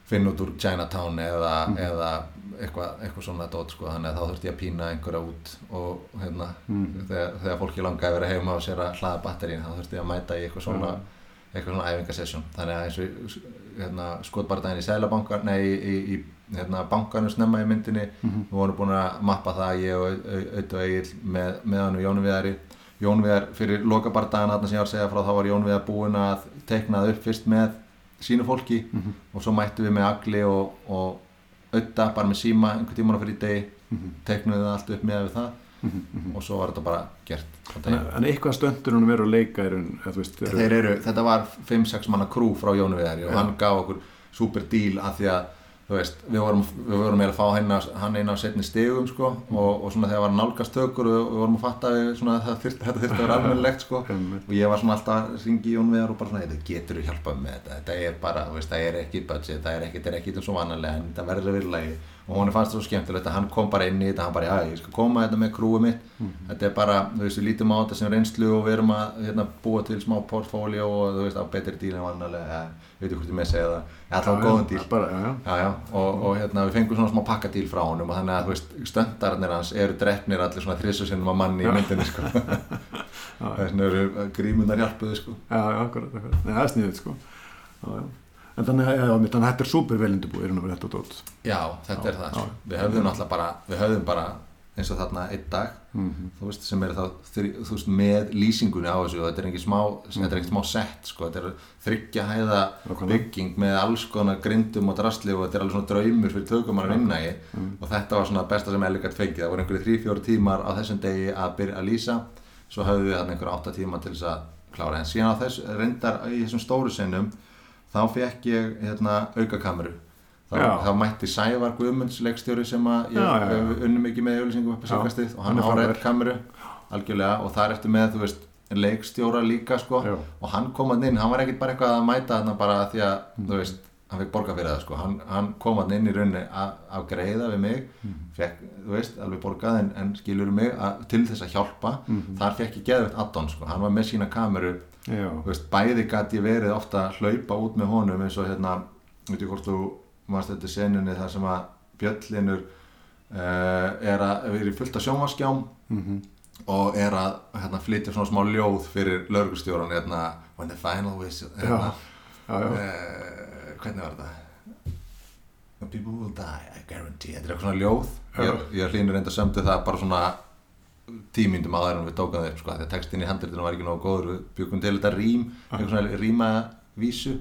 finna út úr Chinatown eða, eða eitthvað, eitthvað svona dót sko, þannig að þá þurfti ég að pína einhverja út og hérna, Mhm. þegar, þegar fólki langaði að vera heima og sér að hlaða batterín þá þurfti ég að mæta í eitthvað svona Já. eitthvað svona æfingasessjón þannig að eins og hérna, skotbardaginn í Sælabankar nei, í, í, hérna, bankanum snemma í myndinni Mhm. við vorum búin að mappa það ég og Auð og Egil með, með hann og Jónu Viðari Jón Viðar fyrir lokabardaginn þarna sem ég var að segja frá þá var Jón Viðar búinn að teikna það upp fyrst með sínu fólki Mhm. og svo mættum við með Agli og, og Auða bara með síma einhver tíman á fyrir degi Mhm. teiknuðu það allt upp með við það Mhm, mhm. og svo var þetta bara gert að- en eitthvað stöndur hún verið að leika er veist eru- eru, þetta var 5-6 manna krú frá Jónu Viðari og hann gaf okkur super deal af því að þú veist, við vorum, við vorum eiginlega að fá hann, á- hann einn á setni stegum sko, og, og svona þegar var nálgast tökur og við vorum að fatta að við, svona, það þyrfti, þetta þurfti að vera almennilegt sko. Og ég var svona alltaf að ringi í Jón Viðar og bara svona, þetta getur þú hjálpað með þetta? Þetta er bara, þú veist, það er ekki budget það er ekki, þetta er ekki svo vanalega en þetta verður að vera í lagi og hún fannst það svo skemmtilegt að hann kom bara inn í þetta hann bara, já, ég skal koma þetta með krúið mitt. Þetta er bara, þú veist, við lítum á þetta sem reynslu og við erum að hérna, búa til smá portfóljó og þú veist, á betri díl en vannalega, ja, veit ekki hvort ég með að segja það ja, alltaf á góðan díl. bara, já, já. Já, já, og, og hérna, við fengum svona smá pakkadíl frá honum og þannig að, þú veist, stöndarnir hans eru drefnir allir svona þrissu sinnum á manni í myndinni, sko. Þess vegna eru grímundar hjálpuðu, sko. Já, já, já, já. en þannig að já, já, þannig að þetta er er að vera þetta Já, þetta er það, já. Við höfðum náttúrulega bara, við höfðum bara eins og þarna einn dag, Mhm. þú veist, sem er þá, þri- þú veist, með lýsingunni á þessu og þetta er ekki smá, þetta er ekki smá sett, sko, þetta er þryggja hæða bygging með alls konar grindum og drasli og þetta er alveg svona draumur fyrir tökumar að vinna í. Og þetta var svona besta sem gætt fengið, það voru einhverju þrý, fjóru tímar á þessum degi að byrja að lýsa, svo höfðum við þarna einhverju átta tíma til þess að klára, en síðan á þess, reyndar í þessum stóru sinnum, þá fekk ég hérna aukakameru þá, þá mætti Sævar Guðmunds leikstjóri sem að ég unnum ekki með auðlýsingum upp á Já, síkastið og hann hann á frábær. rétt kameru algjörlega og þar ertu með þú veist leikstjóra líka sko Já. og hann kom hann inn, hann var ekkert bara eitthvað að mæta þarna bara því að Mm. þú veist hann fekk borga fyrir það sko, hann, hann kom hann inn í rauninni að, að greiða við mig Mm. fekk, þú veist, alveg borgað en, en skilur mig að, til þess að hjálpa Mhm. þar fekk ég geðvett addon sko, hann var með sína kameru veist, bæði gæti verið ofta að hlaupa út með honum eins og hérna, veit ég hvort þú varst þetta senunni þar sem að Bjöllinur uh, er að vera í fullt af sjónvarskjám mhm, og er að hérna, flytja svona smá ljóð fyrir laurugustjóran hérna, when the final whistle hérna, já, já, uh, hvernig var þetta? People will die, I guarantee. Þetta er eitthvað svona ljóð. Ég, ég hlýnur reynda sömdu það bara svona tímyndum áður en við tókum það upp sko, því að textin í handritinu var ekki nógu góður. Við byggum til þetta rím, eitthvað svona rímavísu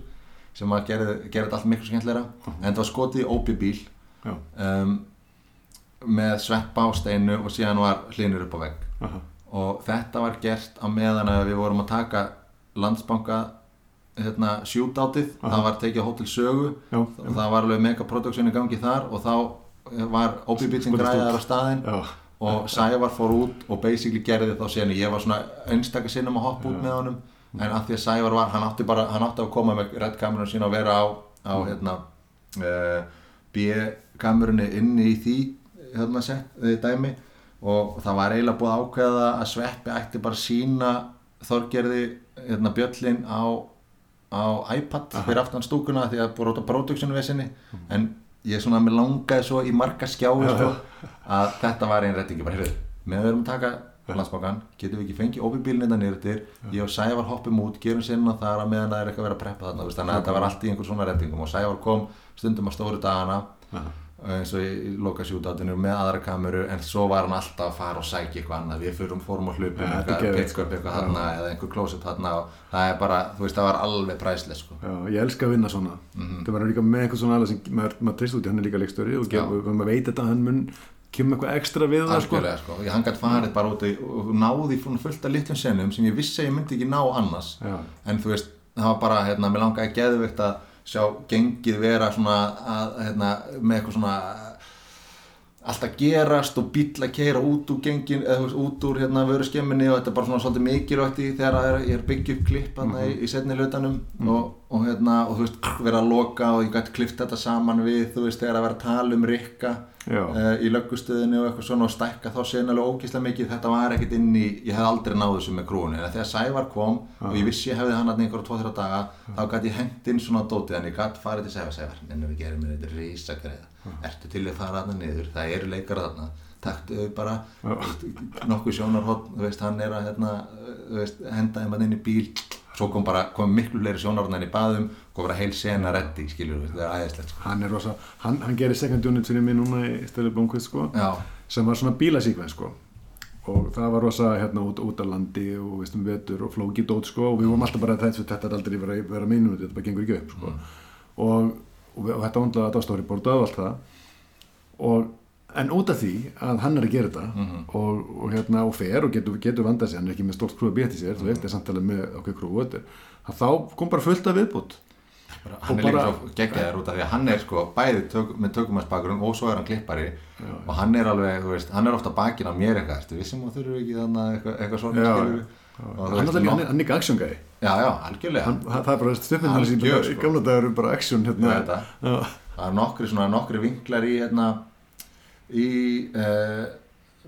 sem að gera, þetta allt miklu skemmtilegra. En þetta var skotið í óbjöbíl já, um, með sveppa á steinu og síðan var hlýnur upp á vegg. Aha, og þetta var gert á meðan að við vorum að taka landsbanka hérna, shootoutið, Aha. það var tekið á Hotel Sögu. Já, og það var alveg mega production í gangi þar og þá var OP-bílinn Skotist græðar á staðinn. Já, og Sævar fór út og basically gerði þá senu ég var svona einstakar sinnum að hoppa út með honum. En að því að Sævar var, hann átti bara hann átti að koma með redd kamerun sína og vera á, á Mm. hérna uh, B-kamerunni inni í því hérna sett, því dæmi. Og það var eiginlega búið ákveða að Sveppi ætti bara sína Þorgerði hérna Bjöllin á á iPad fyrir aftan stúkuna því að búið út á production vesinni en ég svona mér langaði svo í marga skjái Já, sko, að þetta var einn rettingi bara heyrðu, með að taka landsbókan, getum við ekki fengið óbíbílinn þetta niður til, ég og Sævar hoppum út gerum sinna þar að meðan það er eitthvað að vera að preppa þarna þannig að þetta var allt í einhver svona rettingum og Sævar kom stundum að stóru dagana eins og í loka sjútátinu með aðra kameru en svo var hann alltaf að fara og sækja eitthvað annað. Við fyrum, fórum og hlupum Ja, eitthvað, geðveikt, pick up eitthvað þarna eða einhver closet þarna og það er bara, þú veist, það var alveg præslega sko. já, ég elska að vinna svona. Það var líka með eitthvað svona aðla sem maður, maður treyst út í, hann er líka leikstöri og maður veit þetta, hann mun kemur eitthvað ekstra við það sko. Sko, ég hann gætt farið bara út og náði fullt af litlum senum sem ég vissi að ég myndi ekki ná annars. Já, en þú veist, það var bara, hérna, sjá gengið vera svona, að, hérna, með eitthvað svona alltaf gerast og bíll að keira út úr gengin, eða út úr hérna vöru skemminni og þetta er bara svona svolítið mikilvægt í þegar er, ég er byggja upp klipp hérna í, í setni hlutanum og, og hérna, og þú veist, vera að loka og ég gæti klift þetta saman við, þú veist, þegar að vera að tala um Rikka uh, í löggustöðinu og eitthvað svona og stækka þá senalega ógeðslega mikið. Þetta var ekkert inn í, ég hef aldrei náð þessu með krúinu en þegar Sævar kom og ég vissi ég hefði hann að einhverja 2-3 daga þá gæti ég hengt inn svona dótið en ég gæti farið til Sævar Sævar, ennum við gerum þetta rísa greiða ertu til að fara þarna niður, það eru leikar þarna. Taktu þau bara Já. veist, nokkuð sjónarhótt, þú veist, hann er að hérna, veist, henda að inn í bíl svo kom bara, kom miklu fleiri en í baðum, kom bara heil sena reddi skilur við, það er æðislegt sko. hann er rosa hann, hann gerir second unit fyrir mig núna í stöðu Blomqvist sko já, sem var svona bílasíkven sko. Og það var rosa hérna út, út á landi og veistum vetur og flóki dót sko og við vorum alltaf bara þessu þetta er aldrei vera, vera mínum þetta bara gengur ekki upp sko. Og, og, og þetta ondlaði að það stóri bortað og allt það. Og en út af því að hann er að gera þetta Mhm. og, og hérna og fer og getur, getur vandað sér, hann er ekki með stórt krúi að béti sér, þú veist, er samtalið með okkur krúi að þá kom bara fullt af viðbútt Bara, hann er líka svo geggjaður út af því að hann er sko bæði tök, með tökumannsbakgrunn og svo er hann klippari og hann er alveg, þú veist, hann er ofta bakinn á mér eitthvað, ertu vissum að þurfu ekki þannig eitthvað, eitthvað svona Já, já. hann, veist, hann, er- ekki action guy já, já, algjörlega hann, það er bara Algjör, í sko. gamla dagur bara action hérna það. Já. það er nokkri svona nokkri vinklar í hérna í uh,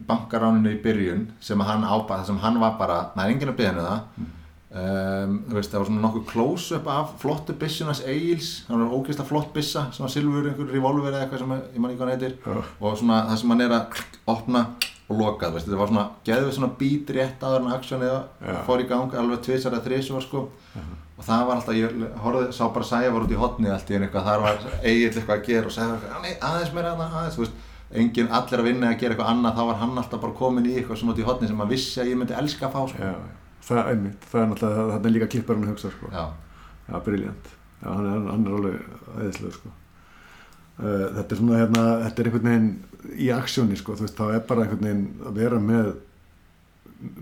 bankaráninu í byrjun sem hann ábæð, það sem hann var bara það er enginn að byggja henni það. Um, þú veist, það var svona nokkuð close-up af flottu byssunas Egil's. Það var ógeðslega flott byssa, sem var silfur einhver revolver eða eitthvað sem ég man ekki hvað hann heitir. Já. og svona það sem hann er að opna og loka, veist, þetta var svona geðið svona beat rétt áður en aksjónið Já. fór í gang, alveg tvisar eða þrisvar sko. Og það var alltaf, ég horfði, sá bara Sæja var út í hotni allt í einu eitthvað, þar var Egil eitthvað að gera og Sæja var eitthvað, "Á, nei, aðeins meira aðeins, þú veist, engin allir að vinna að gera eitthvað annað, þá var hann alltaf bara komin í eitthvað svona út í hotni sem maður vissi að ég myndi elska að fá sko. Já, það er einmitt, það er náttúrulega, það er líka klipparinn að hugsa, sko. Já, Já, briljant. Já, hann er, hann er alveg aðeinslega, sko. Uh, þetta er svona, hérna, þetta er einhvern veginn í aksjóni, sko, þú veist, þá er bara einhvern veginn að vera með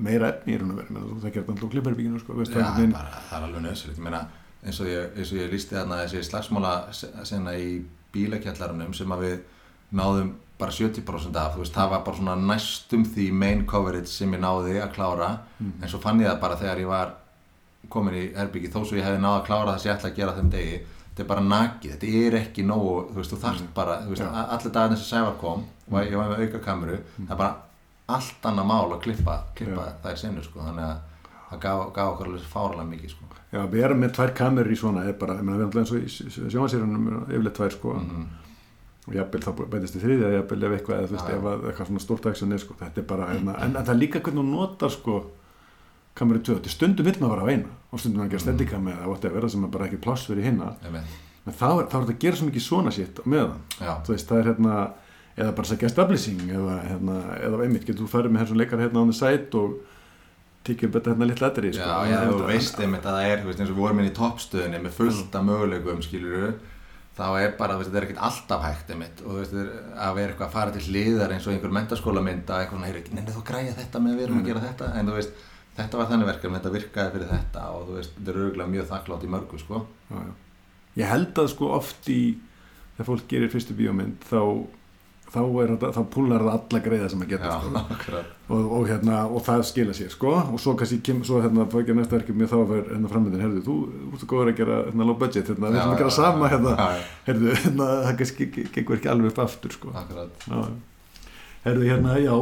meira efni í raun og verið, menn það gerði alltaf klipparbygginu, sko, veist, Já, veginn, bara, það er alveg meina eins og ég, eins og ég lísti þarna þessi slagsmála í bílakjallarunum sem að við náðum bara 70% af, veist, það var bara svona næstum því main coverage sem ég náði að klára, en svo fann ég það bara þegar ég var komin í herbyggi þó svo ég hefði náð að klára það sem ég ætla að gera þeim degi þetta er bara nakið, þetta er ekki nógu þú veist, þú þarft bara, þú veist, Já. a- allir dagarnir sem Sævar kom og ég var með auka kameru það er bara allt annað mál að klippa, klippa þær senur, sko, þannig að það gaf, gaf okkur alveg fáralega mikið, sko. Já, að vera með tvær kamerur í svona er bara, ég meina, við erum alltaf eins og í sjónasýrunum, yfirleitt tvær, sko, Mhm. Og jafnvel þá bætist í þriðja, jafnvel ef eitthvað, þú veist, ef að eitthvað svona stórt er, sko, þetta er bara, hérna, en, en það er líka hvernig hún notar, sko, kameru 2, þetta er stundum vill maður vera á eina og stundum að gera steadicam eða whatever, það sem er bara ekki pláss fyrir hinna, en þá er, þetta að gera svo mikið svona sitt meðan, þú veist, það er hérna, eða bara sækja establishing, eða, hérna, eða einmitt, getur þú farið með þessum leikar hérna á the side og tikið upp þetta hérna litla etri, sko. já, já, þú veist einmitt að það er, veist, eins og við vorum inn í toppstöðinni með fullt af möguleikum, skilur þá er bara, þetta er ekkert alltaf hægt einmitt. Og þetta er að vera eitthvað að fara til hliðar eins og einhver mentaskólamynd að eitthvað, heyri, nefnir þú að græja þetta með að erum að gera þetta? En þú veist, þetta var þannig verkefni, þetta virkaði fyrir þetta og þú veist, þetta er auðvitað mjög þakklátt í mörgu, sko. Já, já. ég held að sko oft í þegar fólk gerir fyrstu bíómynd þá, þá, er, þá púlar það alla greiða sem að geta Já, sko. og, og, hérna, og það skila sér sko. og svo kannski kem, svo hérna fór ekki næsta verkefni þá var hérna framöndin, herðu, þú ert góður að gera hérna, low budget, hérna, við ætlum að gera sama hérna, herðu, hérna, það kannski ge- gengur ekki alveg upp aftur sko. Herðu, hérna, já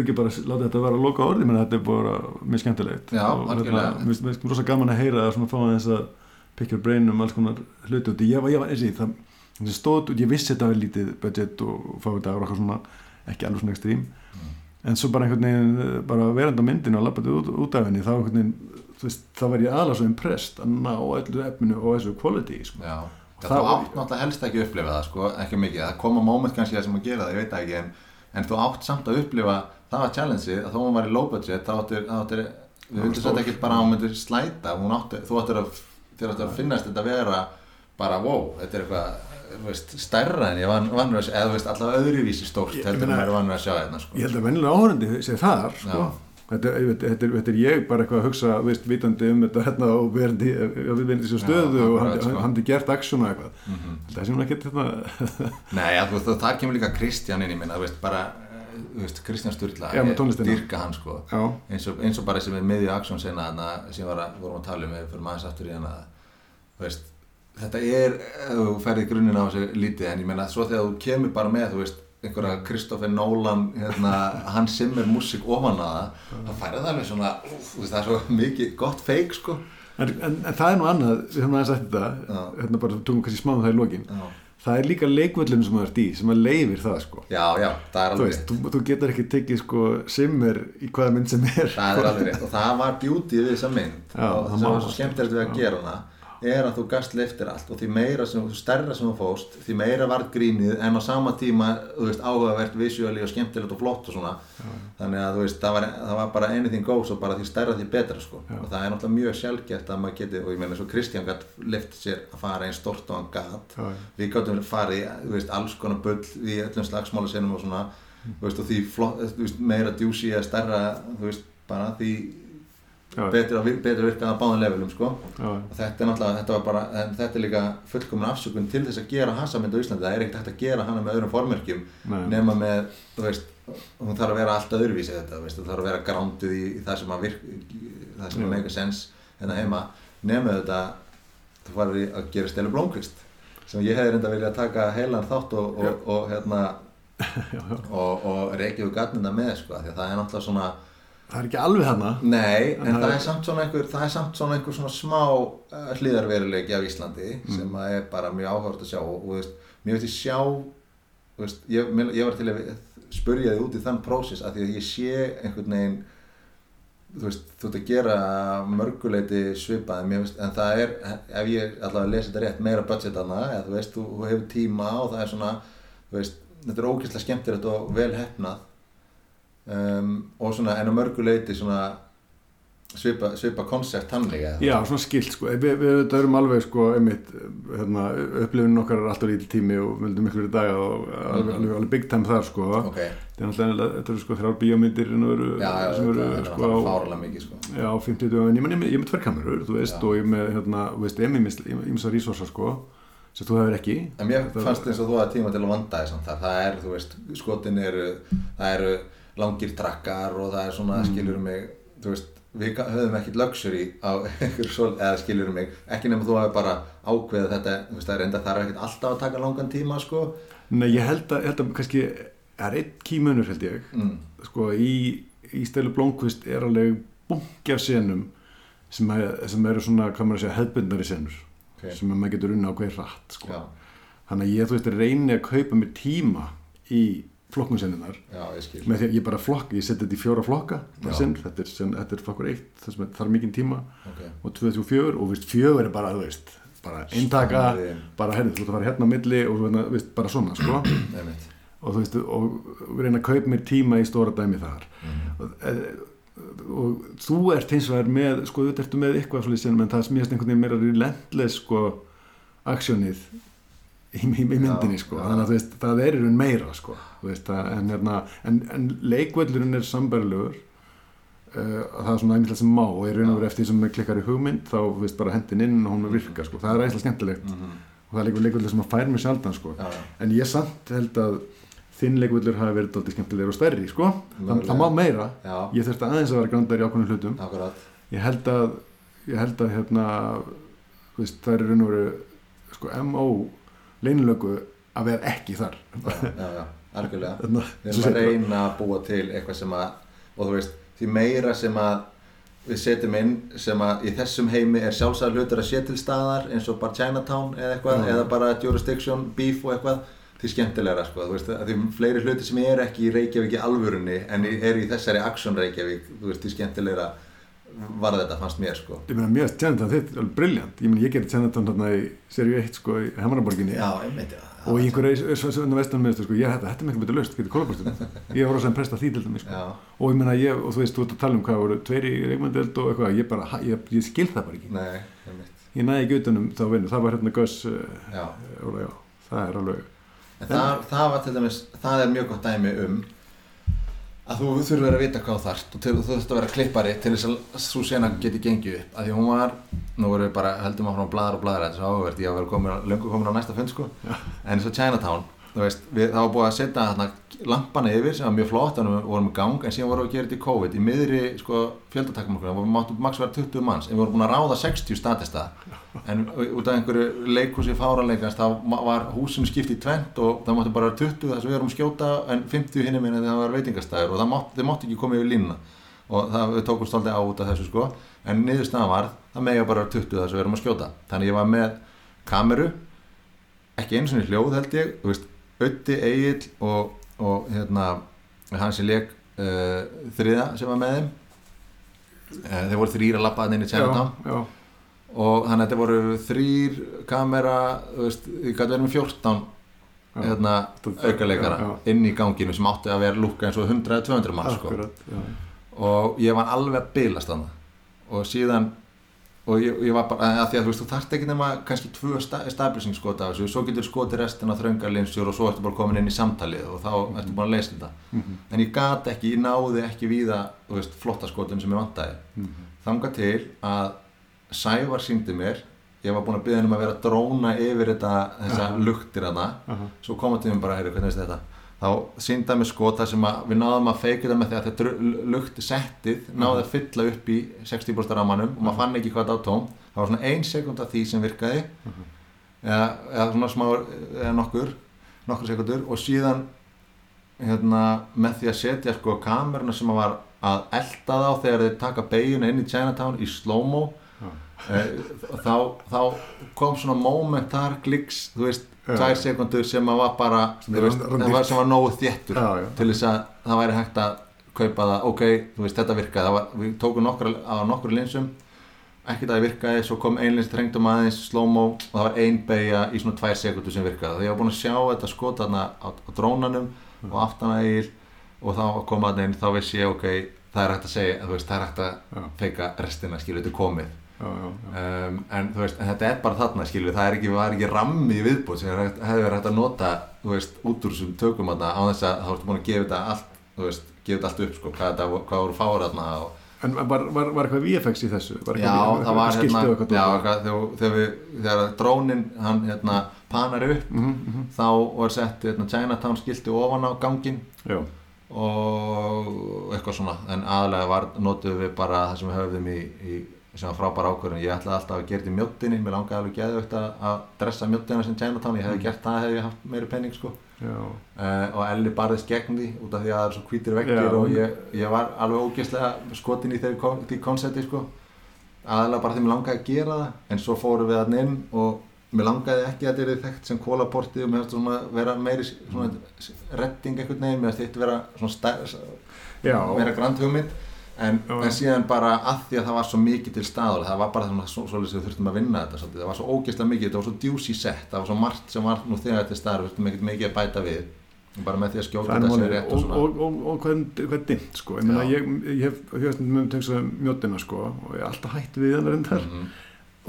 ekki bara láta þetta vera að loka orði menn þetta er bara mjög skemmtilegt. Já, og hérna, mér finnst rosa gaman að heyra að svona fá þess að pick your brain um alls konar hluti og ég var, ég var, eins og ég, það það stóð ég vissi þetta var lítið budget og fá þetta ára svona, ekki alveg svona ekstrím. En svo bara einhvern veginn bara verandi á myndinu og lappandi út, út af henni þá einhvern veginn, þú veist, þá var ég alveg svo impressed að ná öllu efninu og þessu quality sko. já. Og Það það- þú átt náttúrulega helst ekki að upplifa það, sko, ekki mikið. Það koma moment kannski það sem að gera það, ég veit það ekki en, en þú átt samt að upplifa, það var challenge að þó hún var í low budget, þá áttir, þá áttir við vildum þetta ekki bara að hún myndir slæta hún átti, þú áttir að þér áttir að finnast þetta vera bara wow, þetta er eitthvað veist, stærra en ég van, vanur að sjá eða veist, allavega öðruvísi stórt Ég- heldur en maður vanur að sjá hérna sko. ég held að venjulega áhörandi sé þar sko. Þetta, þetta, þetta, er, þetta er ég bara eitthvað að hugsa veist, vitandi um þetta hérna, og við verandi svo stöðu Já, og hann, sko. hann, hann er gert aksjón og eitthvað Mhm. það sem hún ekki hérna, Nei, ja, þú veist, og þar kemur líka Kristján inn í minna, þú veist, bara þú veist, Kristján Sturla, dyrka hann sko eins og, eins og bara sem er miðju aksjón sem var að, vorum að tala um fyrir maður aftur í þú veist, þetta er þú ferði grunninn á þessu lítið en ég meina svo þegar þú kemur bara með þú veist einhverja Kristoffer Nolan hérna, hann sem er músík ofan að það þá færði það alveg svona úf, þú veist, það er svo mikið gott feik sko. En, en, en það er nú annað við höfum aðeins sagt þetta Já. hérna bara tökum kannski smáum það í lokin. Já, það er líka leikvöllin sem það ert í sem að leifir það sko. Já, já það er þú alveg veist, rétt. þú, þú getur ekki tekið sko simmer í hvaða mynd sem er. Það er alveg rétt og það var beauty við þessa mynd. Já, og það það var svo það, skemmtilegt við að gera hana er að þú gast leiftir allt og því meira sem, þú stærra sem þú fóst því meira var grínið en á sama tíma þú veist, áhugavert, visuáli og skemmtilegt og flott og svona þannig að þú veist, það var, það var bara anything goes og bara því stærra því betra sko Já. og það er náttúrulega mjög sjálfgeft að maður geti og ég meina svo Kristján gætt lift sér að fara einn stort og hann Já, já. við gáttum farið þú veist, alls konar bull í öllum slagsmála sinum og svona þú veist, og því flott, veist, meira djúsi eða stærra, þú veist, bara því Já. Betur, að, virkað á báðum levelum, sko. Þetta er náttúrulega, þetta bara þetta er líka fullkomun afsökun til þess að gera hasamynd á Íslandi, það er ekkert hægt að gera hana með öðrum formerkjum Nei. nema með, veist hún þarf að vera allt öðruvísi þetta, veist, það þarf að vera gránduð í, í það sem að virk það sem að make sense hérna heima nema þetta, þú farið að gera Stelu Blómkvist sem ég hefði reynda viljað taka heilan þátt og, og, og hérna já, já. og, og reykja úr gatnina með sko, því að það er náttúrulega svona það er ekki alveg hana Nei, en En það er samt svona einhver, það er samt svona einhver svona smá uh, hlýðarveruleiki af Íslandi sem að er bara mjög áhört að sjá og, og veist, mér veist ég sjá veist, ég, ég var til að spurja þið út í þann prósess af því að ég sé einhvern veginn þú veist, þú ert að gera mörguleiti svipað veist, en það er, ef ég allavega lesi þetta rétt meira budgetana, eða þú veist, þú, þú hefur tíma og það er svona, þú veist þetta er ógeðslega skemmtilegt og vel hefnað um, og svona en á mörguleiti svona svipa, svipa koncept eða Já, svona skilt sko, við, við erum alveg sko, einmitt, hérna, upplifin okkar er alltaf lítil tími og við vildum miklu í dag og alveg, Mhm. alveg, alveg big time þar sko ok, þetta er eru sko þrjár bíómyndir sem eru, er sko á, fáralega mikið sko já, 50 dögum, ég ég með tvær kamerur, þú veist, Já. og ég með, hérna, þú veist, ímsa resursa sko, sem þú hefur ekki En mér fannst eins og þú hafði tíma til að vanda þess þar. Það er, þú veist, skotin eru, það eru langir trakkar og það er svona, Mm. skilur mig, þú veist, við höfum ekkert luxury á einhverju svol, eða skilur mig, ekki nema þú hafi bara ákveðið þetta, þú veist, það er enda þarf ekkert alltaf að taka langan tíma, sko. Nei, ég held að, held að kannski er einn kímunur held ég Mm. sko í, í stelu Blomqvist er alveg bungi af senum sem, er, sem eru svona, hvað maður að segja, hefðbundari senur Ok. sem að maður getur unna á hver rætt sko. Já, þannig að ég, þú veist, reyni að kaupa mér tíma í skil. með því að ég bara flokk, ég seti þetta í fjóra flokka sinn, þetta er, sen, þetta er flokkur eitt það sem þarf mikinn tíma Ok, og 24 og veist, fjögur er bara, þú veist bara eintaka, bara herri, þú ert að fara hérna á milli og þú veist, bara svona, sko. Og þú veist, og reyna að kaupa mér tíma í stóra dæmi þar. Mm. og, e- og þú ert hins vegar með, sko, þú ertu með eitthvað svolítið sem, en það smíðast einhvern veginn meira relentless, sko, aksjónið í, í, myndinni, sko, já. þannig að veist, það er raun meira, sko, veist, það, en, hérna, en, en leikvöllurinn er sambærilegur uh, það er svona einmitt sem má. Og í raun og veru eftir því sem klikkar í hugmynd þá, veist, bara hendin inn og hún er virka, sko, það er æsla skemmtilegt. Mm og það er leikur leikvöllur sem að fær mér sjaldan, sko. Já, já, en ég samt held að þinn leikvöllur hafi verið dálítið skemmtilegur og stærri sko. það, það má meira. Ég þurfti aðeins að vera grandar í ákveðnum hlutum. Akkurat. ég held að ég held að hérna það er raun og veru sko, MO leynilögu að vera ekki þar. Já, já, já, algjörlega. Við erum að reyna að búa til eitthvað sem að, og þú veist, því meira sem að við setjum inn sem að í þessum heimi er sjálfsæðar hlutur að sé til staðar eins og bara Chinatown eða eitthvað, eða bara jurisdiction, beef og eitthvað, því skemmtilegra sko, þú veist, því fleiri hluti sem er ekki í Reykjavík í alvörunni en eru í þessari action Reykjavík, þú veist, því skemmtilegra var þetta fannst mér sko. ég meina mjög tjæntan þetta er alveg briljant ég meina ég gerði tjæntan þarna í seríu 1 sko í já. og í einhverju svona vestan með sko, ég þetta, þetta miklu betur löst, getur kólaborstinu ég var rosa að presta því til dæmis sko. Já, og ég meina ég, og þú veist, þú ert að tala um hvað voru tveir í reikmyndeld og eitthvað, ég bara, ég, ég skil það bara ekki. Nei, ég næði ekki utanum þá vinnu, það var hérna Gus uh, já, það er alveg En það, það var til dæmis, það er mjög gott dæmi um að þú þurfur að vita hvað þarft og til, þú þurft að vera klippari til þess að svo sena geti gengið upp. Að því hún var, nú vorum við bara heldum að bladra og bladra, þetta er svo áhugavert ég að vera komin, löngu komin á næsta fund sko. En eins og Chinatown, veist, við, það var búið að setja þarna lampana yfir sem var mjög flott þannig að við vorum í gang, en síðan vorum við að gera þetta í COVID. Í miðri sko fjöldatakmarkunum við máttum maks vera 20 manns, en við vorum búin að ráða 60 statista en út af einhverju leikhúsi fáranleikast þá var húsinu skipt í tvent og það mátti bara vera 20 þar sem við að skjóta en 50 hinni minni það var veitingastæður og það mátti, þeir mátti ekki koma yfir línuna. Og það, tókum stoltið á út af þessu sko. En niðurstaðan var, það mega bara vera 20 þar sem við erum að skjóta. Þannig ég var með kameru ekki einu sinni hljóð held ég þú veist, Ötti, Egil og, og hérna hann sem leik uh, þriða sem var með þeim uh, þeir voru þrýr að lappa inn í Chinatown já, og þannig að þetta voru þrýr kamera, þú veist, ég gæti verið með 14 Já. hérna, já. inn í ganginu sem átti að vera lúka eins og 100-200 mann sko. og ég var alveg að bilast þannig og síðan og ég, ég var bara, að því að þú veist, þú þarft ekki nema kannski tvö sta establishing skot af þessu. Svo getur skotið restina þröngarlinsjur og svo ertu bara komin inn í samtalið og þá ertu búin að leysa þetta. Mhm, en ég gat ekki, ég náði ekki víða þú veist, flotta skotum sem ég vantaði. Mhm. þangað til að Sævar síndi mér ég var búinn að byggja hann um að vera að dróna yfir þetta, þessa Aha. luktir hana Aha. svo koma til mér bara, heyrðu, hvernig veist þetta þá síndi hann mér skota sem að við náðum að feika þetta með því að þetta lukti settið náði að fylla upp í 60% ramanum og maður fann ekki hvað þetta á tóm það var svona ein sekund af því sem virkaði. Eða, eða svona smá eða nokkur nokkur sekundur og síðan hérna, með því að setja sko kameruna sem að var að elda þá þegar þeir taka beiguna inn í Chinatown í slow-mo eh, þá, þá kom svona moment þar gliks, þú veist. Tvær sekundur sem að var bara, Sem veist, var sem var nógu þéttur Já, já. til þess að það væri hægt að kaupa það, ok, þú veist, þetta virkaði. Var, við tókum nokkur, á nokkur linsum. Ekkert að það virkaði, svo kom ein lins trengdum aðeins, slow-mo og það var ein beigja í svona tvær sekundur sem virkaði. Þegar ég var búin að sjá þetta skot þarna á, á drónanum og aftan að eil og þá kom að neinn, þá vissi ég, ok það er hægt að segja, þú veist, það er hægt að feika restina, skilur, þetta er komið. Um, en þú veist, en þetta er bara þarna skilur, það er ekki, ekki rammi í viðbútt sem er hægt- hefði verið hægt að nota veist, út úr þessum tökum á þess að þá ertu búin að gefa þetta allt veist, gefa þetta allt upp, sko, hvað, þetta, hvað voru fáur þarna og, En var, var, var eitthvað VFX í þessu? Var já, það var hérna já, þegar, þegar, við, þegar drónin hann hérna panar upp Mhm, mhm. þá var sett hérna, Chinatown skilti ofan á gangin Já, og eitthvað svona en aðalega var, notuðum við bara það sem við höfðum í, í sem var frábæra ákvörðun. Ég ætlaði alltaf að gera þetta í mjóttinni mér langaði alveg geðvögt að, að dressa mjóttina sem Chinatown, ég hefði gert það hefði ég haft meiri penning sko. Uh, og Elli barðist gegn því út af því að það er svo hvítir veggir Já. og ég, ég var alveg ógeðslega skotin í því konsepti sko. Aðalega bara því mér langaði að gera það. En svo fórum við hann inn og mér langaði ekki að þetta er þekkt sem kólaportið og mér finnst svona vera meiri svona redding einhvern veginn, mér finnst þetta vera svona vera grand hugmynd en, en síðan bara að því að það var svo mikið til staður það var bara svona svo, svo við þurftum að vinna þetta svolítið. það var svo ógeðslega mikið, þetta var svo djúsi sett það var svo margt sem var nú þegar til staður við þurftum ekkert mikið að bæta við. Bara með því að skjóta er þetta málið. sér rétt og og, og, og, er dimmt sko. Ég, ég, ég hef hef mjög tengst að mjóttina sko og ég er alltaf hætt við hennar reyndar. Mhm,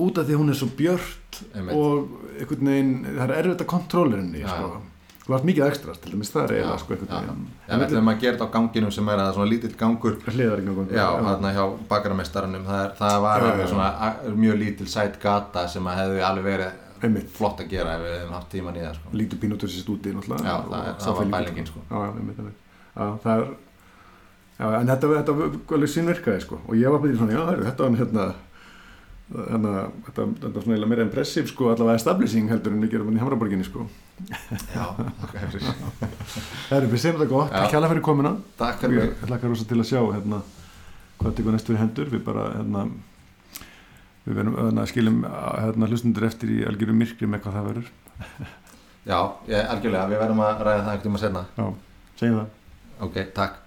út af því hún er svo björt Einmitt. og einhvern veginn, það er erfitt að kontróla henni sko. Vart mikið ekstra til dæmis það er Já, eiginlega sko já, einhvern veginn. Já, við ætlum að gera þetta á ganginum sem er að svona lítill gangur. Hliðar ekki gangur Já, þarna hjá bakaramestaranum það, það var Já, já. svona mjög lítil sæt gata sem að hefði alveg verið einmitt, flott að gera ef við hefum haft tíman í það sko. lítur pínútur sér stúti náttúrulega Já, það, er- það var bælingin sko. já, já, já, það er já, en þetta, var alveg sínvirkaði sko. Og ég var bara í svona, já, þetta var hérna hérna, þetta, þetta var svona meira impressiv sko, allavega establishing heldur en við gerum hann í Hamraborginni sko. Já, ok, Það er við segjum þetta gott, Já. kjalla fyrir komuna. Takk fyrir. Ég hlakka rosa til að sjá hérna, hvað tekur næst fyrir hendur. Við bara hérna, við verðum hérna, skiljum hérna, hlustundur eftir í algjörum myrkri með hvað það verður. Já, ég, algjörlega, við verðum að ræða það einhvern tíma senna Já, segjum það. Ok, takk